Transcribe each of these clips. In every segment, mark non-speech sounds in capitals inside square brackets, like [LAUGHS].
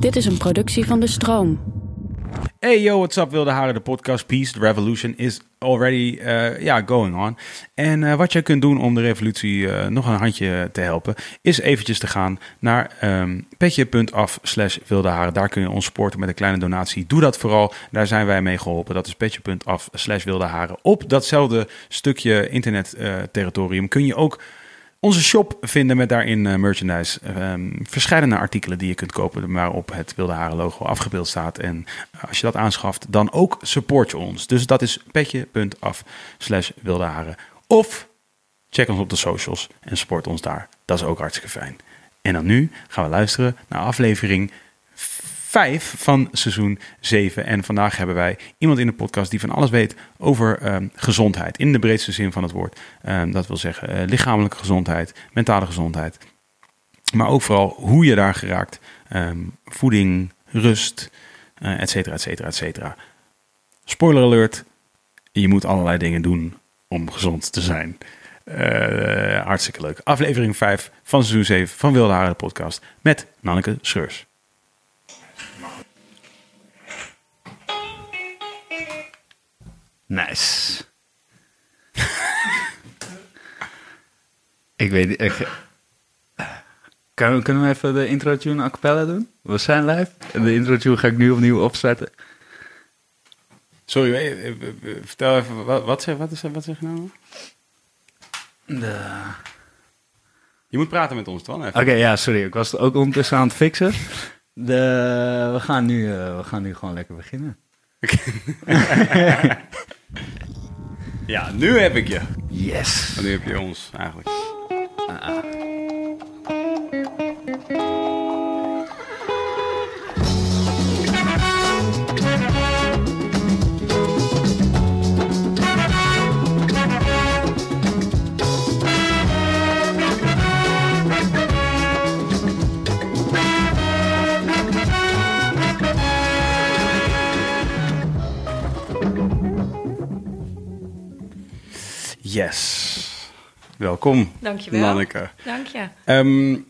Dit is een productie van De Stroom. Hey yo, what's up Wilde Haren, de podcast Peace, the revolution is already uh, going on. En uh, wat je kunt doen om de revolutie uh, nog een handje te helpen, is eventjes te gaan naar um, petje.af slash Wilde Haren. Daar kun je ons supporten met een kleine donatie. Doe dat vooral, daar zijn wij mee geholpen. Dat is petje.af slash Wilde Haren. Op datzelfde stukje internet territorium kun je ook onze shop vinden met daarin uh, merchandise. Um, verschillende artikelen die je kunt kopen waarop het Wilde Haren logo afgebeeld staat. En als je dat aanschaft, dan ook support je ons. Dus dat is petje.af slash Wilde Haren. Of check ons op de socials en support ons daar. Dat is ook hartstikke fijn. En dan nu gaan we luisteren naar aflevering 5 van seizoen 7. En vandaag hebben wij iemand in de podcast die van alles weet over um, gezondheid. In de breedste zin van het woord. Um, dat wil zeggen uh, lichamelijke gezondheid, mentale gezondheid. Maar ook vooral hoe je daar geraakt. Um, voeding, rust, uh, et cetera, et cetera, et cetera. Spoiler alert. Je moet allerlei dingen doen om gezond te zijn. Uh, hartstikke leuk. Aflevering 5 van seizoen 7 van Wilde Haren podcast met Nanneke Scheurs. Nice. ik weet niet. Ik, kunnen, kunnen we even de intro tune a cappella doen? We zijn live. En de intro tune ga ik nu opnieuw opzetten. Sorry, eh, eh, vertel even, wat, wat, zeg, wat, is, wat zeg je nou? De... Je moet praten met ons, toch? Oké, ja, sorry. Ik was het ook ondertussen aan het fixen. De, we, gaan nu, uh, we gaan nu gewoon lekker beginnen. [LAUGHS] ja, nu heb ik je. Yes. En nu heb je ons eigenlijk. Uh -uh. Yes. Welkom, Dankjewel. Nanneke. Dank je. Um,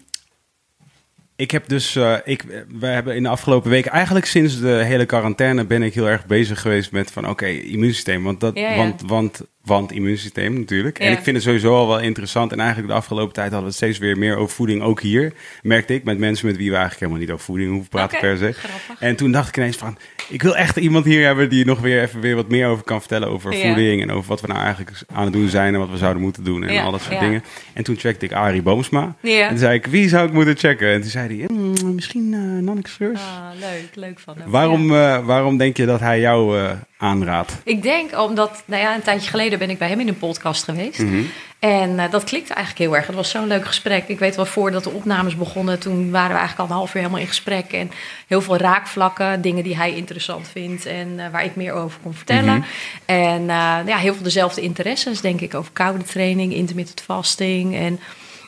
ik heb dus, uh, ik, we hebben in de afgelopen weken, eigenlijk sinds de hele quarantaine, ben ik heel erg bezig geweest met van oké, okay, immuunsysteem. Want, dat, ja, ja. Want, want, want immuunsysteem natuurlijk. Ja. En ik vind het sowieso al wel interessant. En eigenlijk de afgelopen tijd hadden we het steeds weer meer over voeding. Ook hier merkte ik met mensen met wie we eigenlijk helemaal niet over voeding hoeven praten okay, per se. Grappig. En toen dacht ik ineens van, ik wil echt iemand hier hebben die nog weer even weer wat meer over kan vertellen over voeding. En over wat we nou eigenlijk aan het doen zijn en wat we zouden moeten doen en al dat soort dingen. En toen checkte ik Arie Boomsma. En toen zei ik, wie zou ik moeten checken? En toen zei hij, mm, misschien uh, Nanneke Schreurs. Ah, leuk, leuk van hem. Waarom, uh, waarom denk je dat hij jou uh, aanraadt? Ik denk omdat, nou ja, een tijdje geleden ben ik bij hem in een podcast geweest. Mhm. Mm -hmm. En uh, dat klikte eigenlijk heel erg. Het was zo'n leuk gesprek. Ik weet wel, voordat de opnames begonnen, toen waren we eigenlijk al een half uur helemaal in gesprek. En heel veel raakvlakken, dingen die hij interessant vindt en uh, waar ik meer over kon vertellen. Mhm. Mm -hmm. En uh, ja, heel veel dezelfde interesses, denk ik, over koude training, intermittent fasting. En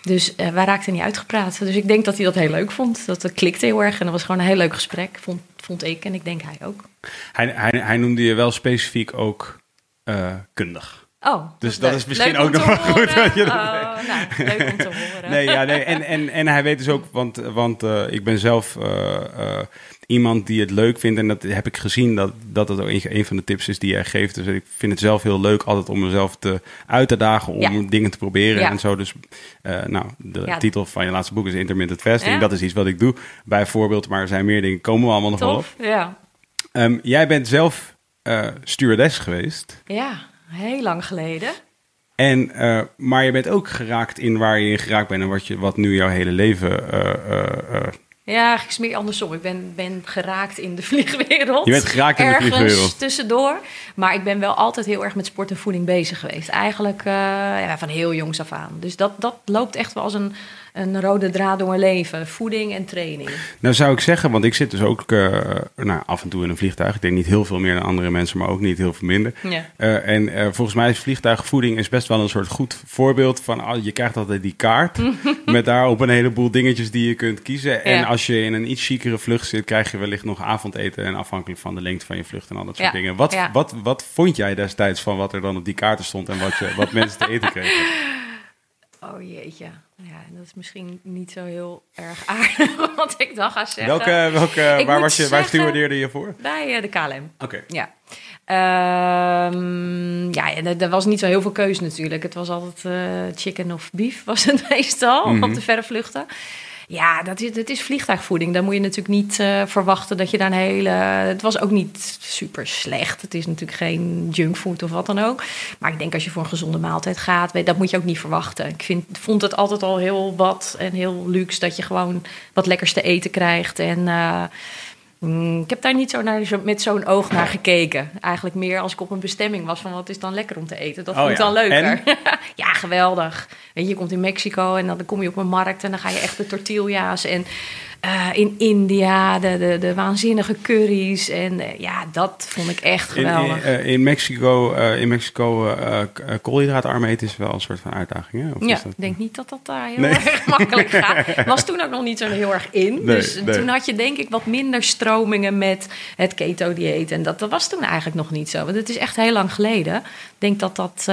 dus wij raakten niet uitgepraat. Dus ik denk dat hij dat heel leuk vond. Dat klikte heel erg en dat was gewoon een heel leuk gesprek, vond, vond ik. En ik denk hij ook. Hij, hij, hij noemde je wel specifiek ook kundig. Oh, Dus dat leuk. is misschien Leuk ook nog wel goed dat je dat Oh, nou, leuk om te horen. Nee, ja, nee. En, en, en hij weet dus ook, want, want eh, ik ben zelf eh, eh, iemand die het leuk vindt. En dat heb ik gezien, dat dat het ook een, van de tips is die hij geeft. Dus ik vind het zelf heel leuk altijd om mezelf te, uit te dagen om Ja. dingen te proberen Ja. en zo. Dus, eh, nou, de Ja. titel van je laatste boek is Intermittent Fasting. Dat is iets wat ik doe, bijvoorbeeld. Maar er zijn meer dingen, komen we allemaal nog wel op. Ja. Ehm, jij bent zelf eh stewardess geweest. Ja, heel lang geleden. En, eh, maar je bent ook geraakt in waar je in geraakt bent en wat, je, wat nu jouw hele leven eh, Ja, het meer andersom. Ik ben, ben geraakt in de [LAUGHS] vliegwereld. Je bent geraakt in de Ergens vliegwereld. tussendoor. Maar ik ben wel altijd heel erg met sport en voeding bezig geweest. Eigenlijk eh, ja, van heel jongs af aan. Dus dat, dat loopt echt wel als een, een rode draad door mijn leven. Voeding en training. Nou zou ik zeggen, want ik zit dus ook eh, nou, af en toe in een vliegtuig. Ik denk niet heel veel meer dan andere mensen, maar ook niet heel veel minder. Ja. Eh, en eh, volgens mij is vliegtuigvoeding is best wel een soort goed voorbeeld van... ah, je krijgt altijd die kaart [LAUGHS] met daarop een heleboel dingetjes die je kunt kiezen. En als je in een iets chicere vlucht zit, krijg je wellicht nog avondeten... en afhankelijk van de lengte van je vlucht en al dat soort Ja. dingen. Wat, wat, wat vond jij destijds van wat er dan op die kaarten stond... en wat, je, wat mensen te eten kregen? [LAUGHS] Oh jeetje. Ja, en dat is misschien niet zo heel erg aardig [LAUGHS] wat ik dan ga zeggen. Welke, welke, Ik waar, was je, waar je voor? Bij eh, de KLM. Oké. Ja. Ehm, ja, er, er was niet zo heel veel keuze natuurlijk. Het was altijd eh, chicken of beef, was het [LAUGHS] meestal Mhm. op de verre vluchten. Ja, dat is, dat is vliegtuigvoeding. Dan moet je natuurlijk niet eh, verwachten dat je daar een hele... Het was ook niet super slecht. Het is natuurlijk geen junkfood of wat dan ook. Maar ik denk als je voor een gezonde maaltijd gaat... dat moet je ook niet verwachten. Ik vind, vond het altijd al heel wat en heel luxe... dat je gewoon wat lekkers te eten krijgt. En eh, mm, ik heb daar niet zo naar, zo, met zo'n oog naar gekeken. Eigenlijk meer als ik op een bestemming was... van wat is dan lekker om te eten. Dat Oh vond ik ja. dan leuker. En? [LAUGHS] ja, geweldig. Weet je, je komt in Mexico en dan kom je op een markt... en dan ga je echt de tortilla's en... eh, in India, de, de, de waanzinnige curry's. En eh, ja, dat vond ik echt In, in, geweldig. eh, in Mexico, eh, in Mexico koolhydraatarm eten is wel een soort van uitdaging. Hè? Of ja, dat- ik denk niet dat dat daar heel Nee. erg makkelijk [LAUGHS] gaat. Was toen ook nog niet zo heel erg in. Nee, dus nee. toen had je denk ik wat minder stromingen met het keto-dieet. En dat, dat was toen eigenlijk nog niet zo. Want het is echt heel lang geleden. Ik denk dat dat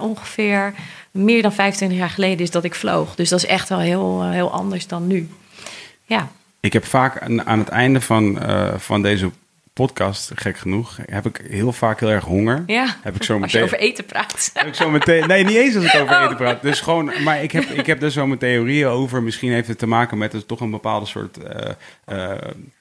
ongeveer meer dan 25 jaar geleden is dat ik vloog. Dus dat is echt wel heel, heel anders dan nu. Ja, Ik heb vaak aan, aan het einde van, eh, van deze podcast, gek genoeg, heb ik heel vaak heel erg honger. ja. Heb ik zo als je meteen. over eten praat. Heb ik zo meteen. Nee, niet eens als ik over Oh. eten praat. Dus gewoon, maar ik heb, ik heb er zo mijn theorieën over. Misschien heeft het te maken met dus toch een bepaalde soort eh eh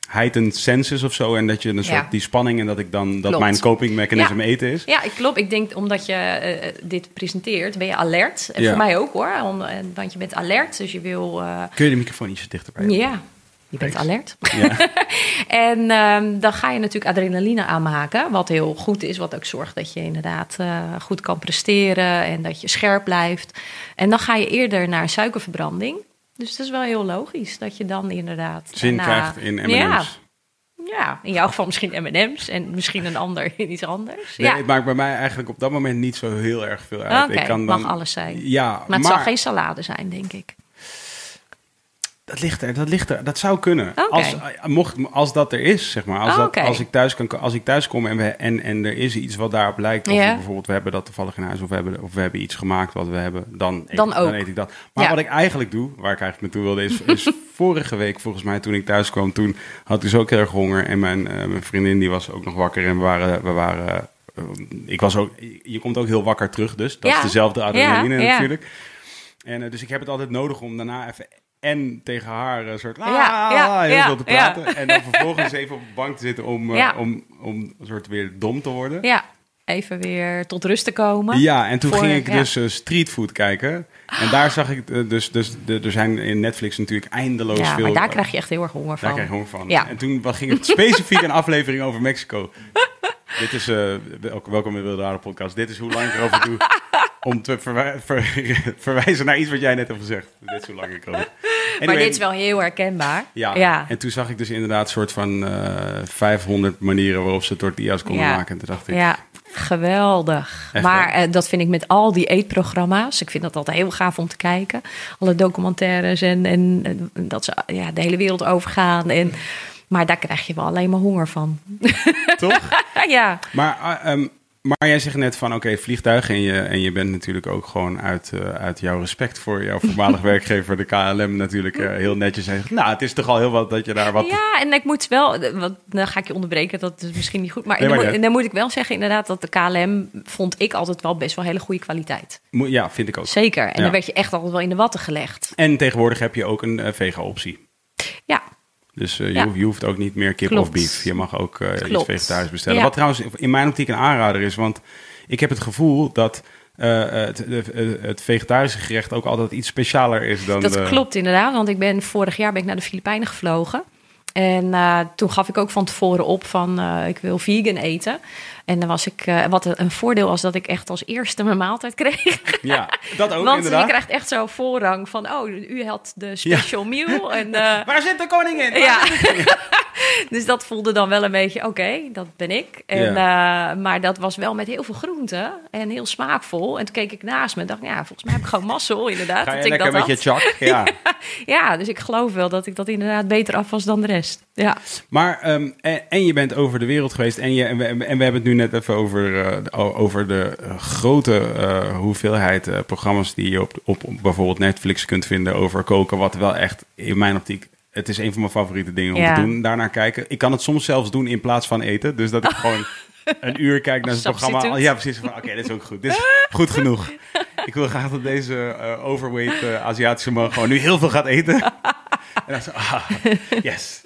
heightened senses of zo. En dat je een soort Ja. die spanning en dat ik dan dat Klopt. mijn coping mechanism Ja. eten is. Ja, ik klopt. Ik denk omdat je eh, dit presenteert, ben je alert. En Ja. voor mij ook hoor. Om, eh, want je bent alert, dus je wil... eh, Kun je de microfoon ietsje dichterbij? ja, je bent Thanks. alert. Ja. [LAUGHS] En ehm, dan ga je natuurlijk adrenaline aanmaken, wat heel goed is. Wat ook zorgt dat je inderdaad eh, goed kan presteren en dat je scherp blijft. En dan ga je eerder naar suikerverbranding. Dus dat is wel heel logisch dat je dan inderdaad... Zin daarna- krijgt in M&M's. Ja, ja, in jouw geval misschien M&M's en misschien een ander in [LAUGHS] iets anders. Nee, ja. het maakt bij mij eigenlijk op dat moment niet zo heel erg veel uit. Oké, ik kan mag alles zijn. Ja, Maar het zal geen salade zijn, denk ik. Dat ligt er, dat ligt er, dat zou kunnen. Als, eh, mocht, als dat er is, zeg maar. Als, Oh, dat, als, ik, thuis kan, als ik thuis kom en, we, en, en er is iets wat daarop lijkt. Of bijvoorbeeld we hebben dat toevallig in huis. Of we hebben, of we hebben iets gemaakt wat we hebben. Dan eet, Dan ik, ook. dan eet ik dat. Maar Ja. wat ik eigenlijk doe, waar ik eigenlijk naartoe wilde, is, is [LAUGHS] vorige week volgens mij toen ik thuis kwam. Toen had ik dus ook heel erg honger. En mijn, eh, mijn vriendin die was ook nog wakker. En we waren... We waren eh, ik was ook, je komt ook heel wakker terug dus. Dat Ja. is dezelfde adrenaline Ja, ja. natuurlijk. En dus ik heb het altijd nodig om daarna even en tegen haar een soort ah, Ja, ja, heel ja, veel te praten. En dan vervolgens even op de bank te zitten om, eh, om, om een soort weer dom te worden. Ja, even weer tot rust te komen. Ja, en toen Voor- ging ik dus eh, streetfood kijken. En daar zag ik, eh, dus, dus de, er zijn in Netflix natuurlijk eindeloos Ja, veel... maar daar krijg je echt heel erg honger van. Daar krijg honger van. Ja. En toen ging het specifiek een aflevering over Mexico. [LAUGHS] Dit is, eh, wel- welkom in Wilde Rade podcast. Dit is hoe lang ik erover doe [LAUGHS] om te verwij- ver- [LAUGHS] verwijzen naar iets wat jij net hebt gezegd. Dit is hoe lang ik erover Maar Anyway, dit is wel heel herkenbaar. Ja. ja. en toen zag ik dus inderdaad een soort van eh 500 manieren waarop ze tortillas konden Ja. maken. En toen dacht ik, Ja, geweldig. Echt, maar eh, dat vind ik met al die eetprogramma's. Ik vind dat altijd heel gaaf om te kijken. Alle documentaires en, en, en dat ze ja, de hele wereld overgaan. En, maar daar krijg je wel alleen maar honger van. [LAUGHS] toch? ja, Maar, eh, ehm, maar jij zegt net van oké, vliegtuig. En je, en je bent natuurlijk ook gewoon uit, uh, uit jouw respect voor jouw voormalig [LAUGHS] werkgever, de KLM, natuurlijk uh, heel netjes zegt. Nou, het is toch al heel wat dat je daar wat. Ja, en ik moet wel, wat, dan ga ik je onderbreken, dat is misschien niet goed. Maar, nee, maar dan, moet, dan, moet ik wel zeggen, inderdaad, dat de KLM vond ik altijd wel best wel hele goede kwaliteit. Ja, vind ik ook. Zeker. En ja. dan werd je echt altijd wel in de watten gelegd. En tegenwoordig heb je ook een uh, vega-optie. Ja, dus uh, ja. je, je, hoeft ook niet meer kip Klopt. of beef. Je mag ook uh, iets vegetarisch bestellen. Ja. Wat trouwens in mijn optiek een aanrader is. Want ik heb het gevoel dat uh, het, het, vegetarische gerecht ook altijd iets specialer is dan... Dat klopt inderdaad. Want ik ben vorig jaar ben ik naar de Filipijnen gevlogen. En uh, toen gaf ik ook van tevoren op van uh, ik wil vegan eten. En dan was ik, uh, wat een voordeel was dat ik echt als eerste mijn maaltijd kreeg. Ja, dat ook [LAUGHS] Want inderdaad. je krijgt echt zo voorrang van, oh, u had de special ja. meal. [LAUGHS] En, Waar zit de koningin? [LAUGHS] Ja. dus dat voelde dan wel een beetje, oké, okay, dat ben ik. En, ja. maar dat was wel met heel veel groenten en heel smaakvol. En toen keek ik naast me en dacht, ja, volgens mij heb ik gewoon mazzel, inderdaad. Ga je dat lekker ik dat met je chak? Ja. ja, dus ik geloof wel dat ik dat inderdaad beter af was dan de rest. Ja. Maar, um, en, en, je bent over de wereld geweest en, je, en, we, en we hebben het nu net even over, uh, over de grote uh, hoeveelheid uh, programma's die je op, op, op bijvoorbeeld Netflix kunt vinden over koken. Wat wel echt in mijn optiek het is een van mijn favoriete dingen om ja. te doen. Daarnaar kijken. Ik kan het soms zelfs doen in plaats van eten. Dus dat ik gewoon een uur kijk naar het programma. Ja, precies. Oké, okay, dit is ook goed. Dit is goed genoeg. Ik wil graag dat deze uh, overweight uh, Aziatische man gewoon nu heel veel gaat eten. [LAUGHS] en dan zo, ah, yes.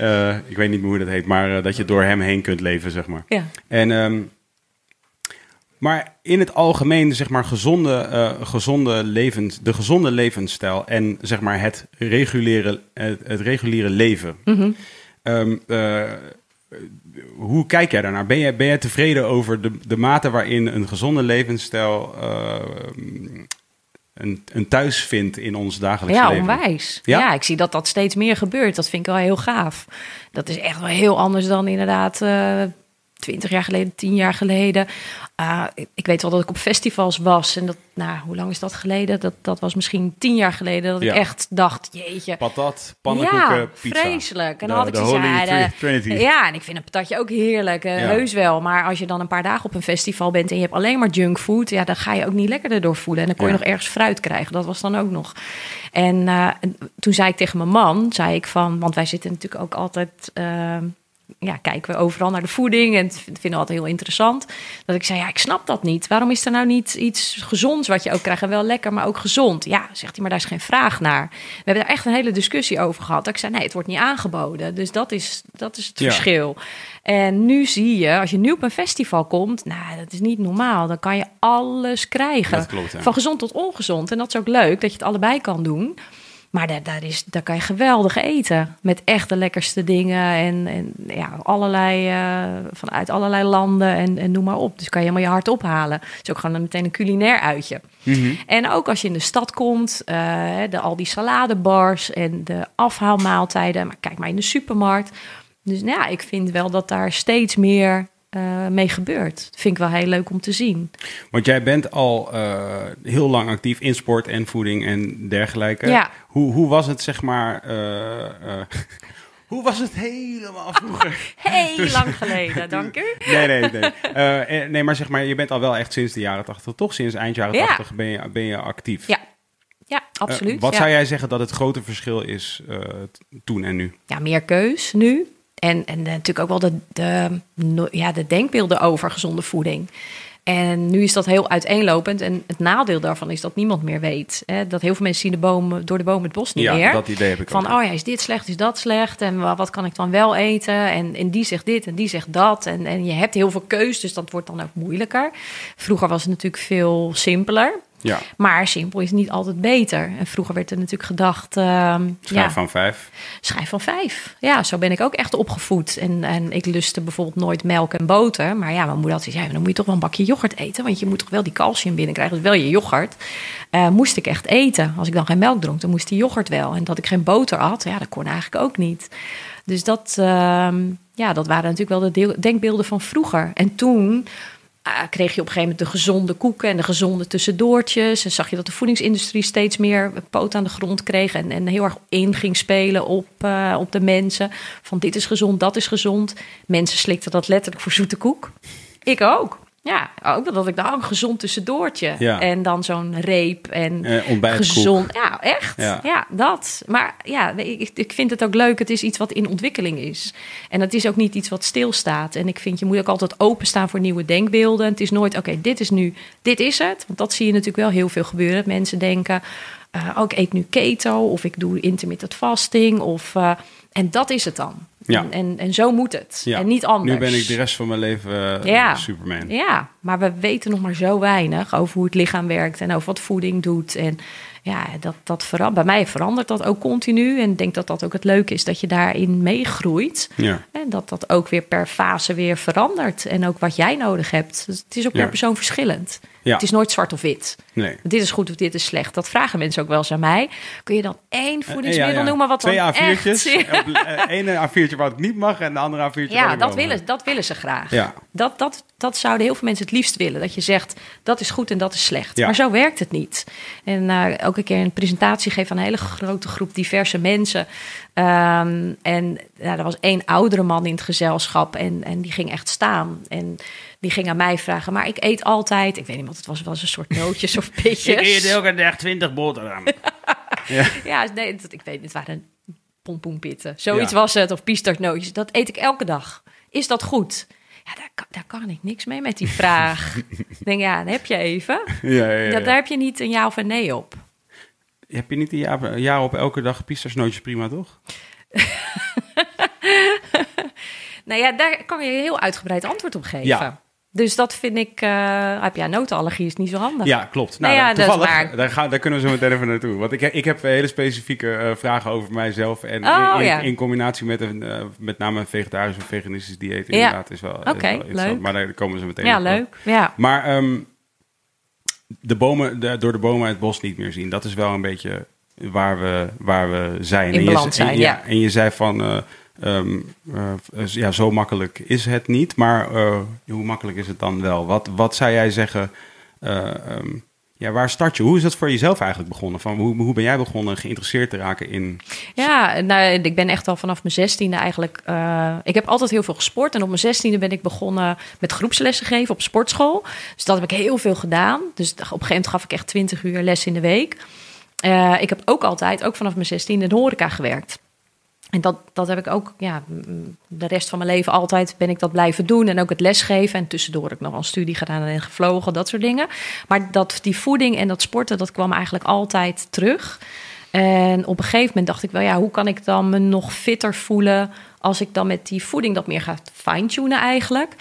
Uh, ik weet niet meer hoe dat heet, maar dat je door hem heen kunt leven, zeg maar. Ja. En... Um, maar in het algemeen, zeg maar, gezonde, uh, gezonde levens, de gezonde levensstijl en zeg maar het reguliere, het, het reguliere leven. Mm -hmm. um, uh, hoe kijk jij daarnaar? Ben jij, ben jij tevreden over de, de mate waarin een gezonde levensstijl uh, een, een thuis vindt in ons dagelijks ja, leven? Onwijs. Ja? ja, ik zie dat dat steeds meer gebeurt. Dat vind ik wel heel gaaf. Dat is echt wel heel anders dan inderdaad twintig jaar geleden, tien jaar geleden. Uh, ik, ik, weet wel dat ik op festivals was. En dat, nou, hoe lang is dat geleden? Dat, dat was misschien tien jaar geleden dat Ja. ik echt dacht, jeetje. Patat, pannenkoeken, ja, pizza. vreselijk. En dan had ik zoiets, ja. Ja, en ik vind een patatje ook heerlijk, eh, heus wel. Maar als je dan een paar dagen op een festival bent en je hebt alleen maar junkfood, ja, dan ga je ook niet lekkerder door voelen. En dan kon je nog ergens fruit krijgen. Dat was dan ook nog. En eh, en toen zei ik tegen mijn man, zei ik van, want wij zitten natuurlijk ook altijd. Ja, kijken we overal naar de voeding en het vinden we altijd heel interessant. Dat ik zei, ja, ik snap dat niet. Waarom is er nou niet iets gezonds wat je ook krijgt? En wel lekker, maar ook gezond. Ja, zegt hij, maar daar is geen vraag naar. We hebben daar echt een hele discussie over gehad. Dat ik zei, nee, het wordt niet aangeboden. Dus dat is, dat is het Ja. verschil. En nu zie je, als je nu op een festival komt, nou, dat is niet normaal. Dan kan je alles krijgen. Dat klopt, ja. Van gezond tot ongezond. En dat is ook leuk, dat je het allebei kan doen. Maar daar, daar, is, daar kan je geweldig eten. Met echt de lekkerste dingen. En, en ja, allerlei, eh, vanuit allerlei landen en, en noem maar op. Dus kan je helemaal je hart ophalen. Het is ook gewoon een- meteen een culinair uitje. Mhm. En ook als je in de stad komt, eh, de, al die saladebars en de afhaalmaaltijden. Maar kijk maar in de supermarkt. Dus nou ja, ik vind wel dat daar steeds meer eh, mee gebeurt. Dat vind ik wel heel leuk om te zien. Want jij bent al eh, heel lang actief in sport en voeding en dergelijke. Ja. Hoe, hoe was het, zeg maar... eh, [LAUGHS] hoe was het helemaal vroeger? [LAUGHS] Heel [LAUGHS] Dus- lang geleden, dank u. Nee, nee, nee. Nee, maar zeg maar, je bent al wel echt sinds de jaren 80, toch? Sinds eind jaren Ja. 80 ben je, ben je actief. Ja, ja absoluut. wat ja. zou jij zeggen dat het grote verschil is toen en nu? ja, meer keus nu. En, en natuurlijk ook wel de, de, ja, de denkbeelden over gezonde voeding. En nu is dat heel uiteenlopend. En het nadeel daarvan is dat niemand meer weet. Hè? Dat heel veel mensen zien de boom, door de boom het bos niet ja, meer. dat idee heb ik Van, ook. oh ja, is dit slecht, is dat slecht? En wa- wat kan ik dan wel eten? En, en die zegt dit en die zegt dat. En, en je hebt heel veel keus, dus dat wordt dan ook moeilijker. Vroeger was het natuurlijk veel simpeler. Ja, Maar simpel is niet altijd beter. En vroeger werd er natuurlijk gedacht... schijf ja, van vijf. Schijf van vijf. Ja, zo ben ik ook echt opgevoed. En, en ik lustte bijvoorbeeld nooit melk en boter. Maar ja, mijn moeder had ja, dan moet je toch wel een bakje yoghurt eten. Want je moet toch wel die calcium binnenkrijgen. Dus wel je yoghurt. Eh, moest ik echt eten. Als ik dan geen melk dronk, dan moest die yoghurt wel. En dat ik geen boter had, ja, dat kon eigenlijk ook niet. Dus dat, ehm, ja, dat waren natuurlijk wel de denkbeelden van vroeger. En toen kreeg je op een gegeven moment de gezonde koeken en de gezonde tussendoortjes. En zag je dat de voedingsindustrie steeds meer poot aan de grond kreeg. En, en heel erg in ging spelen op, eh, op de mensen. Van dit is gezond, dat is gezond. Mensen slikten dat letterlijk voor zoete koek. Ik ook. Ja, ook dat ik dacht, oh, gezond tussendoortje. Ja. En dan zo'n reep en Eh, gezond. Ja, echt. Ja. Ja. dat. Maar ja, ik, ik vind het ook leuk. Het is iets wat in ontwikkeling is. En het is ook niet iets wat stilstaat. En ik vind, je moet ook altijd openstaan voor nieuwe denkbeelden. Het is nooit, oké, dit is nu, dit is het. Want dat zie je natuurlijk wel heel veel gebeuren. Dat mensen denken, oh, ik eet nu keto of ik doe intermittent fasting. Of, eh, en dat is het dan. Ja. En, en, en zo moet het. Ja. En niet anders. Nu ben ik de rest van mijn leven eh, Ja. Superman. Ja, maar we weten nog maar zo weinig over hoe het lichaam werkt en over wat voeding doet. En ja, dat, dat vera- bij mij verandert dat ook continu. En ik denk dat dat ook het leuke is, dat je daarin meegroeit. Ja. En dat dat ook weer per fase weer verandert. En ook wat jij nodig hebt. Dus het is ook per persoon verschillend. Ja. Het is nooit zwart of wit. Nee. Dit is goed of dit is slecht. Dat vragen mensen ook wel eens aan mij. Kun je dan één voedingsmiddel Eh, Ja, ja. noemen wat Twee dan A4'tjes. echt... Op, eh, [LAUGHS] ene A4'tje wat ik niet mag en de andere A4'tje wat Ja, dat willen, mag. dat willen ze graag. Ja. Dat, dat, dat zouden heel veel mensen het liefst willen. Dat je zegt, dat is goed en dat is slecht. Maar zo werkt het niet. En eh elke keer een presentatie geven aan een hele grote groep diverse mensen. Ehm, en ja, er was één oudere man in het gezelschap en, en die ging echt staan. En die ging aan mij vragen, maar ik eet altijd... Ik weet niet wat het was, was een soort nootjes of pitjes. [LAUGHS] Ik eet elke dag 20 boterham. Ja, nee, dat, ik weet niet, het waren pompoenpitten. Zoiets Ja. was het, of pistarsnootjes. Dat eet ik elke dag. Is dat goed? Ja, daar kan, daar kan ik niks mee met die vraag. [LAUGHS] ik denk, ja, dan heb je even. ja, ja, ja. Dat, daar heb je niet een ja of een nee op. Heb je niet een jaar, een jaar op elke dag pistasnootjes prima, toch? [LAUGHS] Nou ja, daar kan je een heel uitgebreid antwoord op geven. Ja. Dus dat vind ik... eh, heb je ja, notenallergie is niet zo handig. Ja, klopt. Nou, Nou ja, toevallig, daar, gaan, daar kunnen we zo meteen even naartoe. Want ik, ik heb hele specifieke eh, vragen over mijzelf. En Oh, in, in, ja. in combinatie met een, eh, met name een vegetarisch of veganistisch dieet inderdaad is wel, Oké, leuk. Maar daar komen zo meteen Ja, op. leuk. Ja. Maar ehm, de bomen, de, door de bomen het bos niet meer zien. Dat is wel een beetje waar we, waar we zijn. In En je- balans zijn, en, ja. En je zei van, eh, ehm, eh, ja, zo makkelijk is het niet. Maar eh, hoe makkelijk is het dan wel? Wat, wat zou jij zeggen, eh, ehm, ja, waar start je? Hoe is dat voor jezelf eigenlijk begonnen? Van, hoe, hoe ben jij begonnen geïnteresseerd te raken in... Ja, nou, ik ben echt al vanaf mijn zestiende eigenlijk... ik heb altijd heel veel gesport. En op mijn zestiende ben ik begonnen met groepslessen geven op sportschool. Dus dat heb ik heel veel gedaan. Dus op een gegeven moment gaf ik echt 20 uur les in de week. Ik heb ook altijd, ook vanaf mijn zestiende, in de horeca gewerkt. En dat, dat heb ik ook, ja, de rest van mijn leven altijd ben ik dat blijven doen. En ook het lesgeven. En tussendoor heb ik nog een studie gedaan en gevlogen, dat soort dingen. Maar dat, die voeding en dat sporten, dat kwam eigenlijk altijd terug. En op een gegeven moment dacht ik wel, ja, hoe kan ik dan me nog fitter voelen als ik dan met die voeding dat meer ga fine-tunen eigenlijk.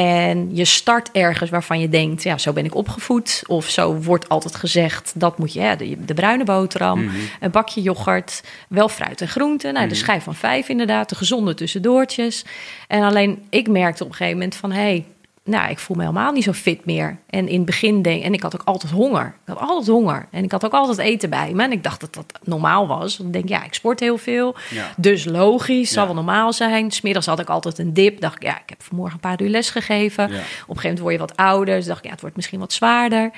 En je start ergens waarvan je denkt, ja, zo ben ik opgevoed. Of zo wordt altijd gezegd, dat moet je, ja, de, de bruine boterham, een bakje yoghurt, wel fruit en groenten. Nou, de schijf van vijf inderdaad, de gezonde tussendoortjes. En alleen, ik merkte op een gegeven moment van, hé, hey, nou, ik voel me helemaal niet zo fit meer. En in het begin denk en ik had ook altijd honger. Ik had altijd honger. En ik had ook altijd eten bij me. En ik dacht dat dat normaal was. Want ik denk, ja, ik sport heel veel. Ja. Dus logisch, zal Ja. wel normaal zijn. Smiddags had ik altijd een dip. Dacht ik, ja, ik heb vanmorgen een paar uur les gegeven. Ja. Op een gegeven moment word je wat ouder. Dus dacht ik, ja, het wordt misschien wat zwaarder.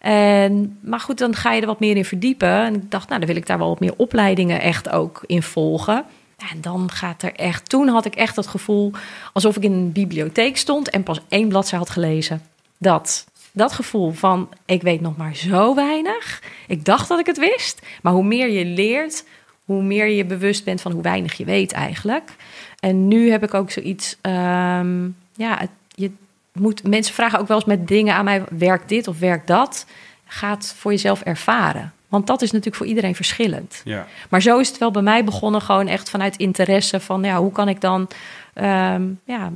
En, maar goed, dan ga je er wat meer in verdiepen. En ik dacht, nou, dan wil ik daar wel wat meer opleidingen echt ook in volgen. En dan gaat er echt. Toen had ik echt het gevoel alsof ik in een bibliotheek stond en pas één bladzij had gelezen. Dat. Dat gevoel van ik weet nog maar zo weinig. Ik dacht dat ik het wist. Maar hoe meer je leert, hoe meer je bewust bent van hoe weinig je weet eigenlijk. En nu heb ik ook zoiets. ehm, ja, je moet, mensen vragen ook wel eens met dingen aan mij: werkt dit of werkt dat? Gaat voor jezelf ervaren. Want dat is natuurlijk voor iedereen verschillend. Ja. Maar zo is het wel bij mij begonnen, gewoon echt vanuit interesse van ja, hoe kan ik dan ehm, ja,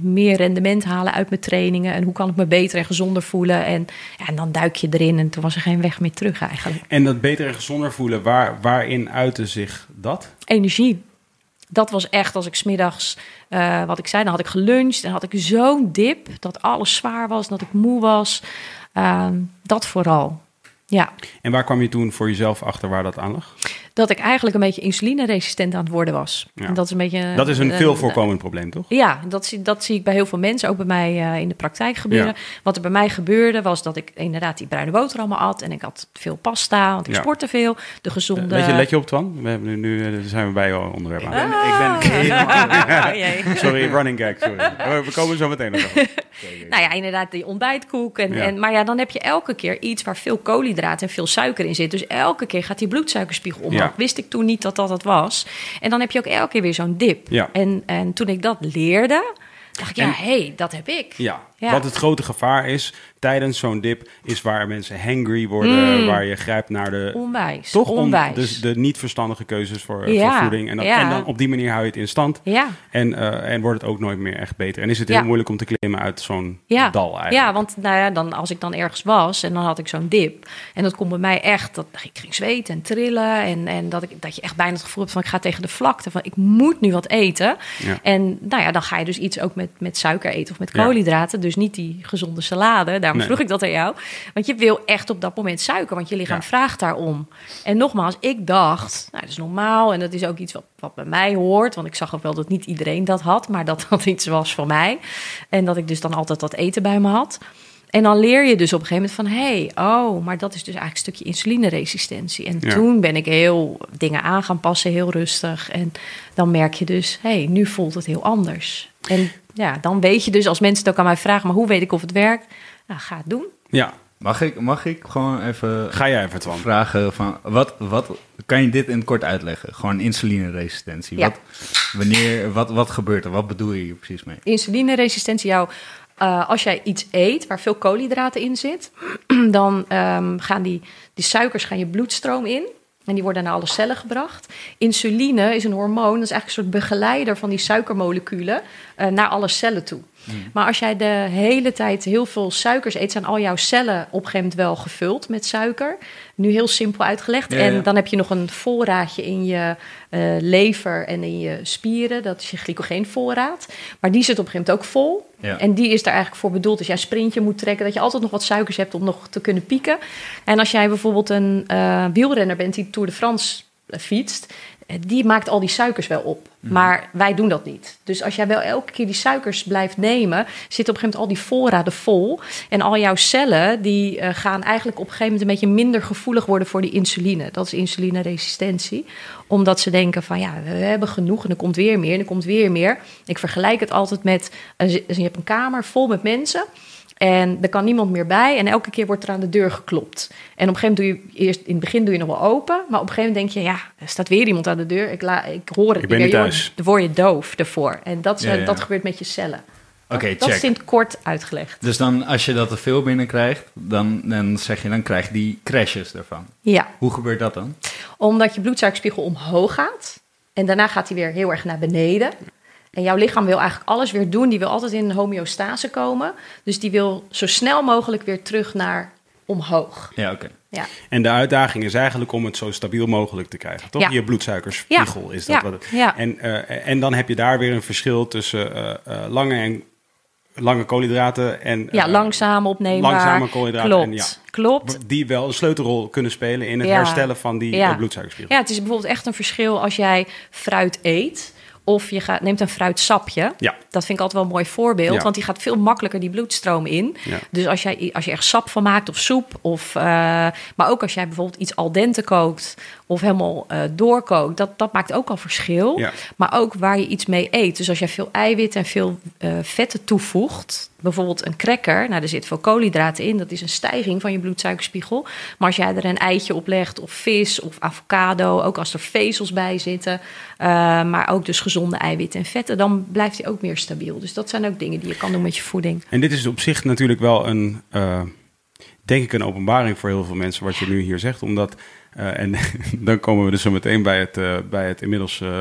meer rendement halen uit mijn trainingen en hoe kan ik me beter en gezonder voelen. En, ja, en dan duik je erin en toen was er geen weg meer terug eigenlijk. En dat beter en gezonder voelen, waar, waarin uitte zich dat? Energie. Dat was echt als ik smiddags, eh wat ik zei, dan had ik geluncht en had ik zo'n dip dat alles zwaar was, dat ik moe was. Ehm, dat vooral. Ja. En waar kwam je toen voor jezelf achter waar dat aan lag? Dat ik eigenlijk een beetje insulineresistent aan het worden was. Ja. En dat is een beetje. Dat is een veel voorkomend probleem, toch? Ja, dat zie, dat zie ik bij heel veel mensen, ook bij mij eh, in de praktijk gebeuren. Ja. Wat er bij mij gebeurde, was dat ik inderdaad die bruine boterhammen at. En ik had veel pasta, want ik Ja. sportte veel. De gezonde... Weet je, let je op, Twan? We hebben nu, nu eh, zijn we bij jouw onderwerp aan. Ik ben [LAUGHS] helemaal... Oh, [LAUGHS] jee. Sorry, running gag, sorry. We- We komen zo meteen nog. [LAUGHS] Nou ja, inderdaad, die ontbijtkoek. En, Ja. en, maar ja, dan heb je elke keer iets waar veel koolhydraten en veel suiker in zit. Dus elke keer gaat die bloedsuikerspiegel omhoog. Ja. Wist ik toen niet dat dat het was. En dan heb je ook elke keer weer zo'n dip. Ja. En, en toen ik dat leerde, dacht ik, ja, hé, hey, dat heb ik. Ja. Ja. wat het grote gevaar is tijdens zo'n dip, is waar mensen hangry worden, waar je grijpt naar de... Onwijs. Toch onwijs. dus de niet verstandige keuzes voor, voor Ja, voeding. En ja. en dan op die manier hou je het in stand. Ja. En, eh, en wordt het ook nooit meer echt beter. En is het heel moeilijk om te klimmen uit zo'n dal eigenlijk. ja want nou ja, dan, als ik dan ergens was en dan had ik zo'n dip. En dat komt bij mij echt, dat ik ging zweten en trillen. En, en dat, ik, dat je echt bijna het gevoel hebt van ik ga tegen de vlakte. Van ik moet nu wat eten. En nou ja, dan ga je dus iets ook met, met suiker eten of met koolhydraten. Dus niet die gezonde salade. Daarom Nee. vroeg ik dat aan jou. Want je wil echt op dat moment suiker, want je lichaam Ja. vraagt daarom. En nogmaals, ik dacht, nou dat is normaal. En dat is ook iets wat, wat bij mij hoort. Want ik zag ook wel dat niet iedereen dat had. Maar dat dat iets was voor mij. En dat ik dus dan altijd dat eten bij me had. En dan leer je dus op een gegeven moment van... hé, hey, oh, maar dat is dus eigenlijk een stukje insulineresistentie. En Ja. toen ben ik heel dingen aan gaan passen, heel rustig. En dan merk je dus, hé, hey, nu voelt het heel anders. En ja, dan weet je dus, als mensen het ook aan mij vragen... maar hoe weet ik of het werkt? Nou, ga het doen. Ja, Mag ik, mag ik gewoon even ga jij even, Twan. vragen van... Wat, wat, kan je dit in het kort uitleggen? Gewoon insulineresistentie. Ja. Wat, wanneer, wat, wat gebeurt er? Wat bedoel je hier precies mee? Insulineresistentie, jou, eh, als jij iets eet waar veel koolhydraten in zit... [CLEARS THROAT] dan ehm, gaan die, die suikers gaan je bloedstroom in... En die worden naar alle cellen gebracht. Insuline is een hormoon, dat is eigenlijk een soort begeleider van die suikermoleculen eh, naar alle cellen toe. Maar als jij de hele tijd heel veel suikers eet, zijn al jouw cellen op een gegeven moment wel gevuld met suiker. Nu heel simpel uitgelegd. Ja, en ja. dan heb je nog een voorraadje in je eh, lever en in je spieren. Dat is je glycogeenvoorraad. Maar die zit op een gegeven moment ook vol. Ja. En die is daar eigenlijk voor bedoeld. Als jij een sprintje moet trekken, dat je altijd nog wat suikers hebt om nog te kunnen pieken. En als jij bijvoorbeeld een eh, wielrenner bent die Tour de France eh, fietst, die maakt al die suikers wel op. Maar wij doen dat niet. Dus als jij wel elke keer die suikers blijft nemen, zit op een gegeven moment al die voorraden vol. En al jouw cellen die eh, gaan eigenlijk op een gegeven moment een beetje minder gevoelig worden voor die insuline. Dat is insulineresistentie. Omdat ze denken van ja, we hebben genoeg en er komt weer meer en er komt weer meer. Ik vergelijk het altijd met, eh, je hebt een kamer vol met mensen. En er kan niemand meer bij. En elke keer wordt er aan de deur geklopt. En op een gegeven moment doe je eerst in het begin doe je nog wel open. Maar op een gegeven moment denk je, ja, er staat weer iemand aan de deur. Ik, la, ik hoor het Ik ben niet thuis. Dan word je doof ervoor. En dat, is- Ja, ja. dat gebeurt met je cellen. Oké, dat, dat check. is in het kort uitgelegd. Dus dan, als je dat te veel binnenkrijgt, dan, dan zeg je, dan krijg je die crashes ervan. Ja, Hoe gebeurt dat dan? omdat je bloedsuikerspiegel omhoog gaat. En daarna gaat hij weer heel erg naar beneden. En jouw lichaam wil eigenlijk alles weer doen. Die wil altijd in homeostase komen. Dus die wil zo snel mogelijk weer terug naar omhoog. Ja, oké. Ja. En de uitdaging is eigenlijk om het zo stabiel mogelijk te krijgen. Toch? Ja. Je bloedsuikerspiegel is dat. Ja. Wat het, Ja. en, eh, en dan heb je daar weer een verschil tussen eh, eh, lange en lange koolhydraten en Ja, langzaam opneembaar. langzame koolhydraten Klopt, en ja. klopt. die wel een sleutelrol kunnen spelen in het Ja. herstellen van die Ja. bloedsuikerspiegel. Ja, het is bijvoorbeeld echt een verschil als jij fruit eet... of je gaat, neemt een fruitsapje. Ja. Dat vind ik altijd wel een mooi voorbeeld... Ja. want die gaat veel makkelijker die bloedstroom in. Ja. Dus als, jij, als je er sap van maakt of soep... Of, eh, maar ook als jij bijvoorbeeld iets al dente kookt... of helemaal eh, doorkookt, dat, dat maakt ook al verschil. Ja. Maar ook waar je iets mee eet. Dus als jij veel eiwit en veel eh, vetten toevoegt... bijvoorbeeld een cracker, nou, er zit veel koolhydraten in... dat is een stijging van je bloedsuikerspiegel. Maar als jij er een eitje op legt, of vis of avocado... ook als er vezels bij zitten... eh, maar ook dus gezonde eiwitten en vetten... dan blijft hij ook meer stabiel. Dus dat zijn ook dingen die je kan doen met je voeding. En dit is op zich natuurlijk wel een, denk ik, een openbaring voor heel veel mensen wat je nu hier zegt. Omdat, eh, en [LAUGHS] dan komen we dus zo meteen bij het, eh, bij het inmiddels uh,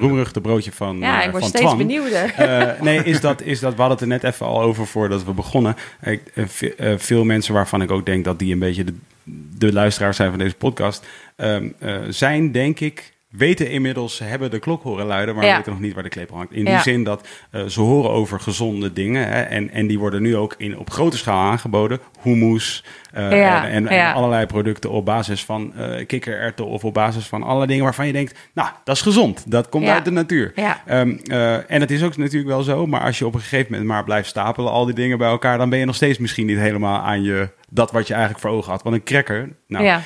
roemruchte broodje van Ja, ik word van steeds Twan. benieuwder. Eh, nee, is dat, is dat, we hadden het er net even al over voordat we begonnen. Ik, ve- veel mensen waarvan ik ook denk dat die een beetje de, de luisteraars zijn van deze podcast, ehm, eh, zijn denk ik weten inmiddels, ze hebben de klok horen luiden, maar Ja. weten nog niet waar de klepel hangt. In Ja. die zin dat eh, ze horen over gezonde dingen hè, en, en die worden nu ook in, op grote schaal aangeboden. Hummus eh, Ja, en, allerlei producten op basis van eh kikkererwten of op basis van allerlei dingen waarvan je denkt, nou, dat is gezond. Dat komt uit de natuur. Ehm, eh, en het is ook natuurlijk wel zo, maar als je op een gegeven moment maar blijft stapelen al die dingen bij elkaar, dan ben je nog steeds misschien niet helemaal aan je, dat wat je eigenlijk voor ogen had. Want een cracker, nou, ja.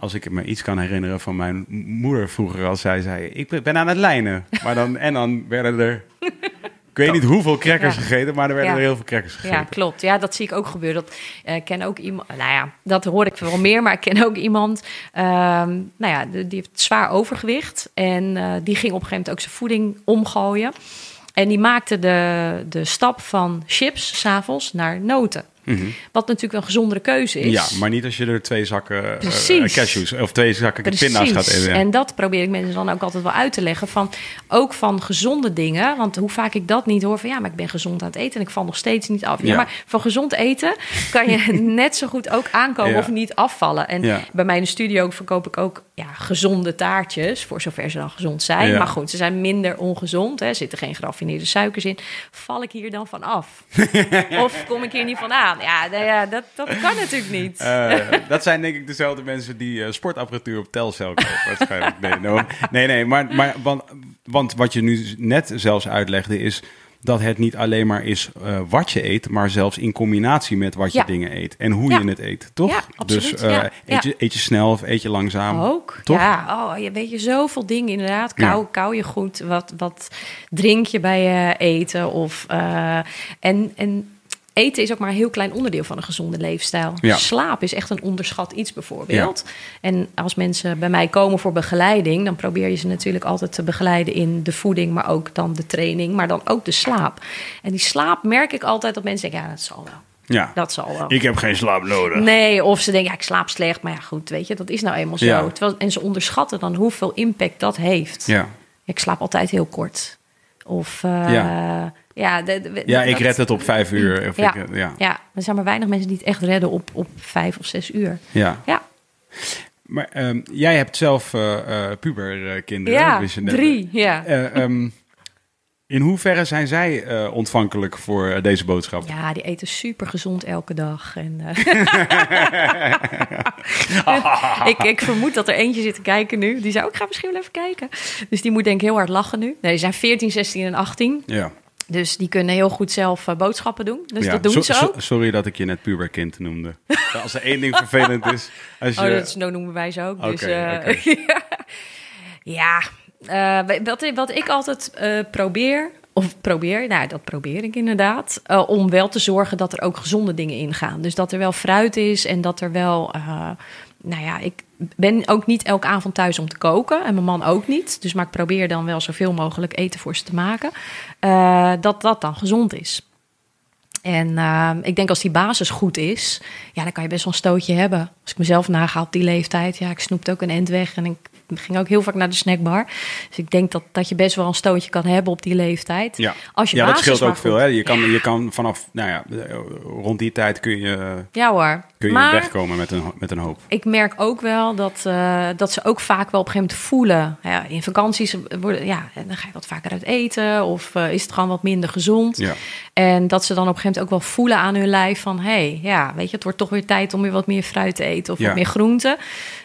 Als ik me iets kan herinneren van mijn moeder vroeger, als zij zei: Ik ben aan het lijnen. Maar dan, en dan werden er. Ik weet niet hoeveel crackers Ja. gegeten, maar er werden Ja. er heel veel crackers gegeten. Ja, klopt. Ja, dat zie ik ook gebeuren. Dat, eh, ken ook iemand, nou ja, dat hoor ik wel meer, maar ik ken ook iemand, ehm, nou ja, die die heeft zwaar overgewicht en eh, die ging op een gegeven moment ook zijn voeding omgooien. En die maakte de, de stap van chips s'avonds naar noten. Mhm. Wat natuurlijk wel een gezondere keuze is. Ja, maar niet als je er twee zakken eh, Precies. cashews of twee zakken pinda's gaat Precies. eten. En dat probeer ik mensen dan ook altijd wel uit te leggen. Van, ook van gezonde dingen. Want hoe vaak ik dat niet hoor van... ja, maar ik ben gezond aan het eten en ik val nog steeds niet af. Ja, Ja. maar van gezond eten kan je [LAUGHS] net zo goed ook aankomen Ja. of niet afvallen. En Ja. bij mij in de studio verkoop ik ook ja, gezonde taartjes... voor zover ze dan gezond zijn. Ja. Maar goed, ze zijn minder ongezond. Hè. Er zitten geen geraffineerde suikers in. Val ik hier dan van af? [LAUGHS] of kom ik hier niet van aan? Ja, nou ja dat, dat kan natuurlijk niet. Eh, dat zijn denk ik dezelfde mensen die eh, sportapparatuur op Telcel kopen. [LAUGHS] waarschijnlijk. Nee, no. nee, nee maar, maar want, want wat je nu net zelfs uitlegde is dat het niet alleen maar is eh, wat je eet, maar zelfs in combinatie met wat je Ja. dingen eet en hoe Ja. je het eet, toch? Ja, absoluut. Dus eet. Je, eet je snel of eet je langzaam? Ook. Toch? Ja, oh, je weet je zoveel dingen inderdaad. Kou, kou je goed. Wat, wat drink je bij je eten? Of, eh, en, en eten is ook maar een heel klein onderdeel van een gezonde leefstijl. Ja. Slaap is echt een onderschat iets bijvoorbeeld. En als mensen bij mij komen voor begeleiding... dan probeer je ze natuurlijk altijd te begeleiden in de voeding... maar ook dan de training, maar dan ook de slaap. En die slaap merk ik altijd dat mensen denken... ja, dat zal wel. Ja. Dat zal wel. Ik heb geen slaap nodig. Nee, of ze denken, ja, ik slaap slecht. Maar ja, goed, weet je, dat is nou eenmaal zo. Ja. Terwijl, en ze onderschatten dan hoeveel impact dat heeft. Ja. Ik slaap altijd heel kort. Of, eh, Ja. Ja, de- de- ja, ik red het op vijf uur. Of Ja. Ik, eh, ja. Ja, er zijn maar weinig mensen die het echt redden op, op vijf of zes uur. ja. Ja, Maar ehm, jij hebt zelf eh eh puberkinderen. ja wist je net. drie. Ja. Ehm, in hoeverre zijn zij ontvankelijk voor deze boodschap? ja, die eten super gezond elke dag. En, [LAUGHS] [LAUGHS] ik, ik vermoed dat er eentje zit te kijken nu. Die zou ik ga misschien wel even kijken. Dus die moet denk ik heel hard lachen nu. Nee, die zijn 14, 16 en 18. Ja. Dus die kunnen heel goed zelf eh, boodschappen doen. Dus Ja, dat doen so- ze so- ook. sorry dat ik je net puberkind noemde. [LAUGHS] Als er één ding vervelend is. Als je, Oh, dat is, nou noemen wij ze ook. Dus, eh, [LAUGHS] ja, eh, wat, wat ik altijd probeer, of probeer, nou dat probeer ik inderdaad, om wel te zorgen dat er ook gezonde dingen ingaan. Dus dat er wel fruit is en dat er wel, nou ja, ik ben ook niet elke avond thuis om te koken en mijn man ook niet. Dus maar ik probeer dan wel zoveel mogelijk eten voor ze te maken, eh, dat dat dan gezond is. En eh, ik denk als die basis goed is, ja, dan kan je best wel een stootje hebben. Als ik mezelf naga op die leeftijd, ja, ik snoepte ook een end weg en ik ging ook heel vaak naar de snackbar. Dus ik denk dat, dat je best wel een stootje kan hebben op die leeftijd. ja, Als je ja dat scheelt ook veel. Hè? Je, kan, je kan vanaf, nou ja, rond die tijd kun je, Ja hoor. kun je maar wegkomen met een, met een hoop. ik merk ook wel dat, eh, dat ze ook vaak wel op een gegeven moment voelen. Ja, in vakanties worden, ja, dan ga je wat vaker uit eten of eh, is het gewoon wat minder gezond. Ja. En dat ze dan op een gegeven moment ook wel voelen aan hun lijf van... hé, hey, ja, weet je, het wordt toch weer tijd om weer wat meer fruit te eten... of wat meer groente.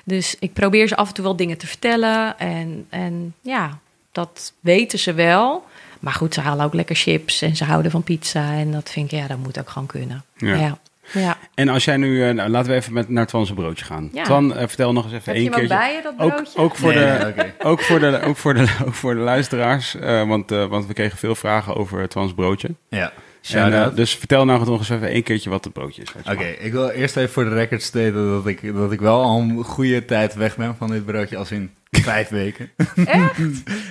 Dus ik probeer ze af en toe wel dingen te vertellen. En, en ja, dat weten ze wel. Maar goed, ze halen ook lekker chips en ze houden van pizza. En dat vind ik, ja, dat moet ook gewoon kunnen. Ja. Ja, ja. En als jij nu, eh, nou, laten we even met, naar Twan's broodje gaan. Ja. Twan, eh, vertel nog eens even één keertje. bij je, dat ook, broodje? ook, voor Nee, de, oké. [LAUGHS] ook, voor de, ook, voor de, ook voor de luisteraars, eh, want, eh, want we kregen veel vragen over Twan's broodje. Ja. Eh, dus vertel nou nog eens even één keertje wat het broodje is. Oké, ik wil eerst even voor de record staten dat ik, dat ik wel al een goede tijd weg ben van dit broodje, als in vijf [LAUGHS] weken. Echt? [LAUGHS]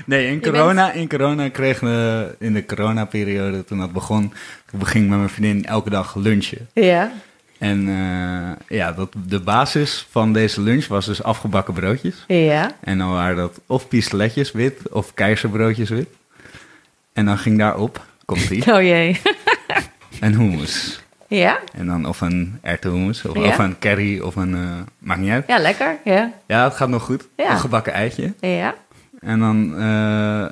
Nee, in bent- corona, in corona kregen we, in de coronaperiode, toen dat begon, toen ging ik met mijn vriendin elke dag lunchen. Ja. En eh, ja, dat, de basis van deze lunch was dus afgebakken broodjes. Ja. En dan waren dat of pistoletjes wit of keizerbroodjes wit. En dan ging daarop, komt ie, [LAUGHS] Oh jee. een hummus. Ja? En dan of een erwtenhummus, of, Ja. of een curry, of een... eh maakt niet uit. Ja, lekker. Ja. Ja, het gaat nog goed. Ja. Een gebakken eitje. Ja. En dan eh,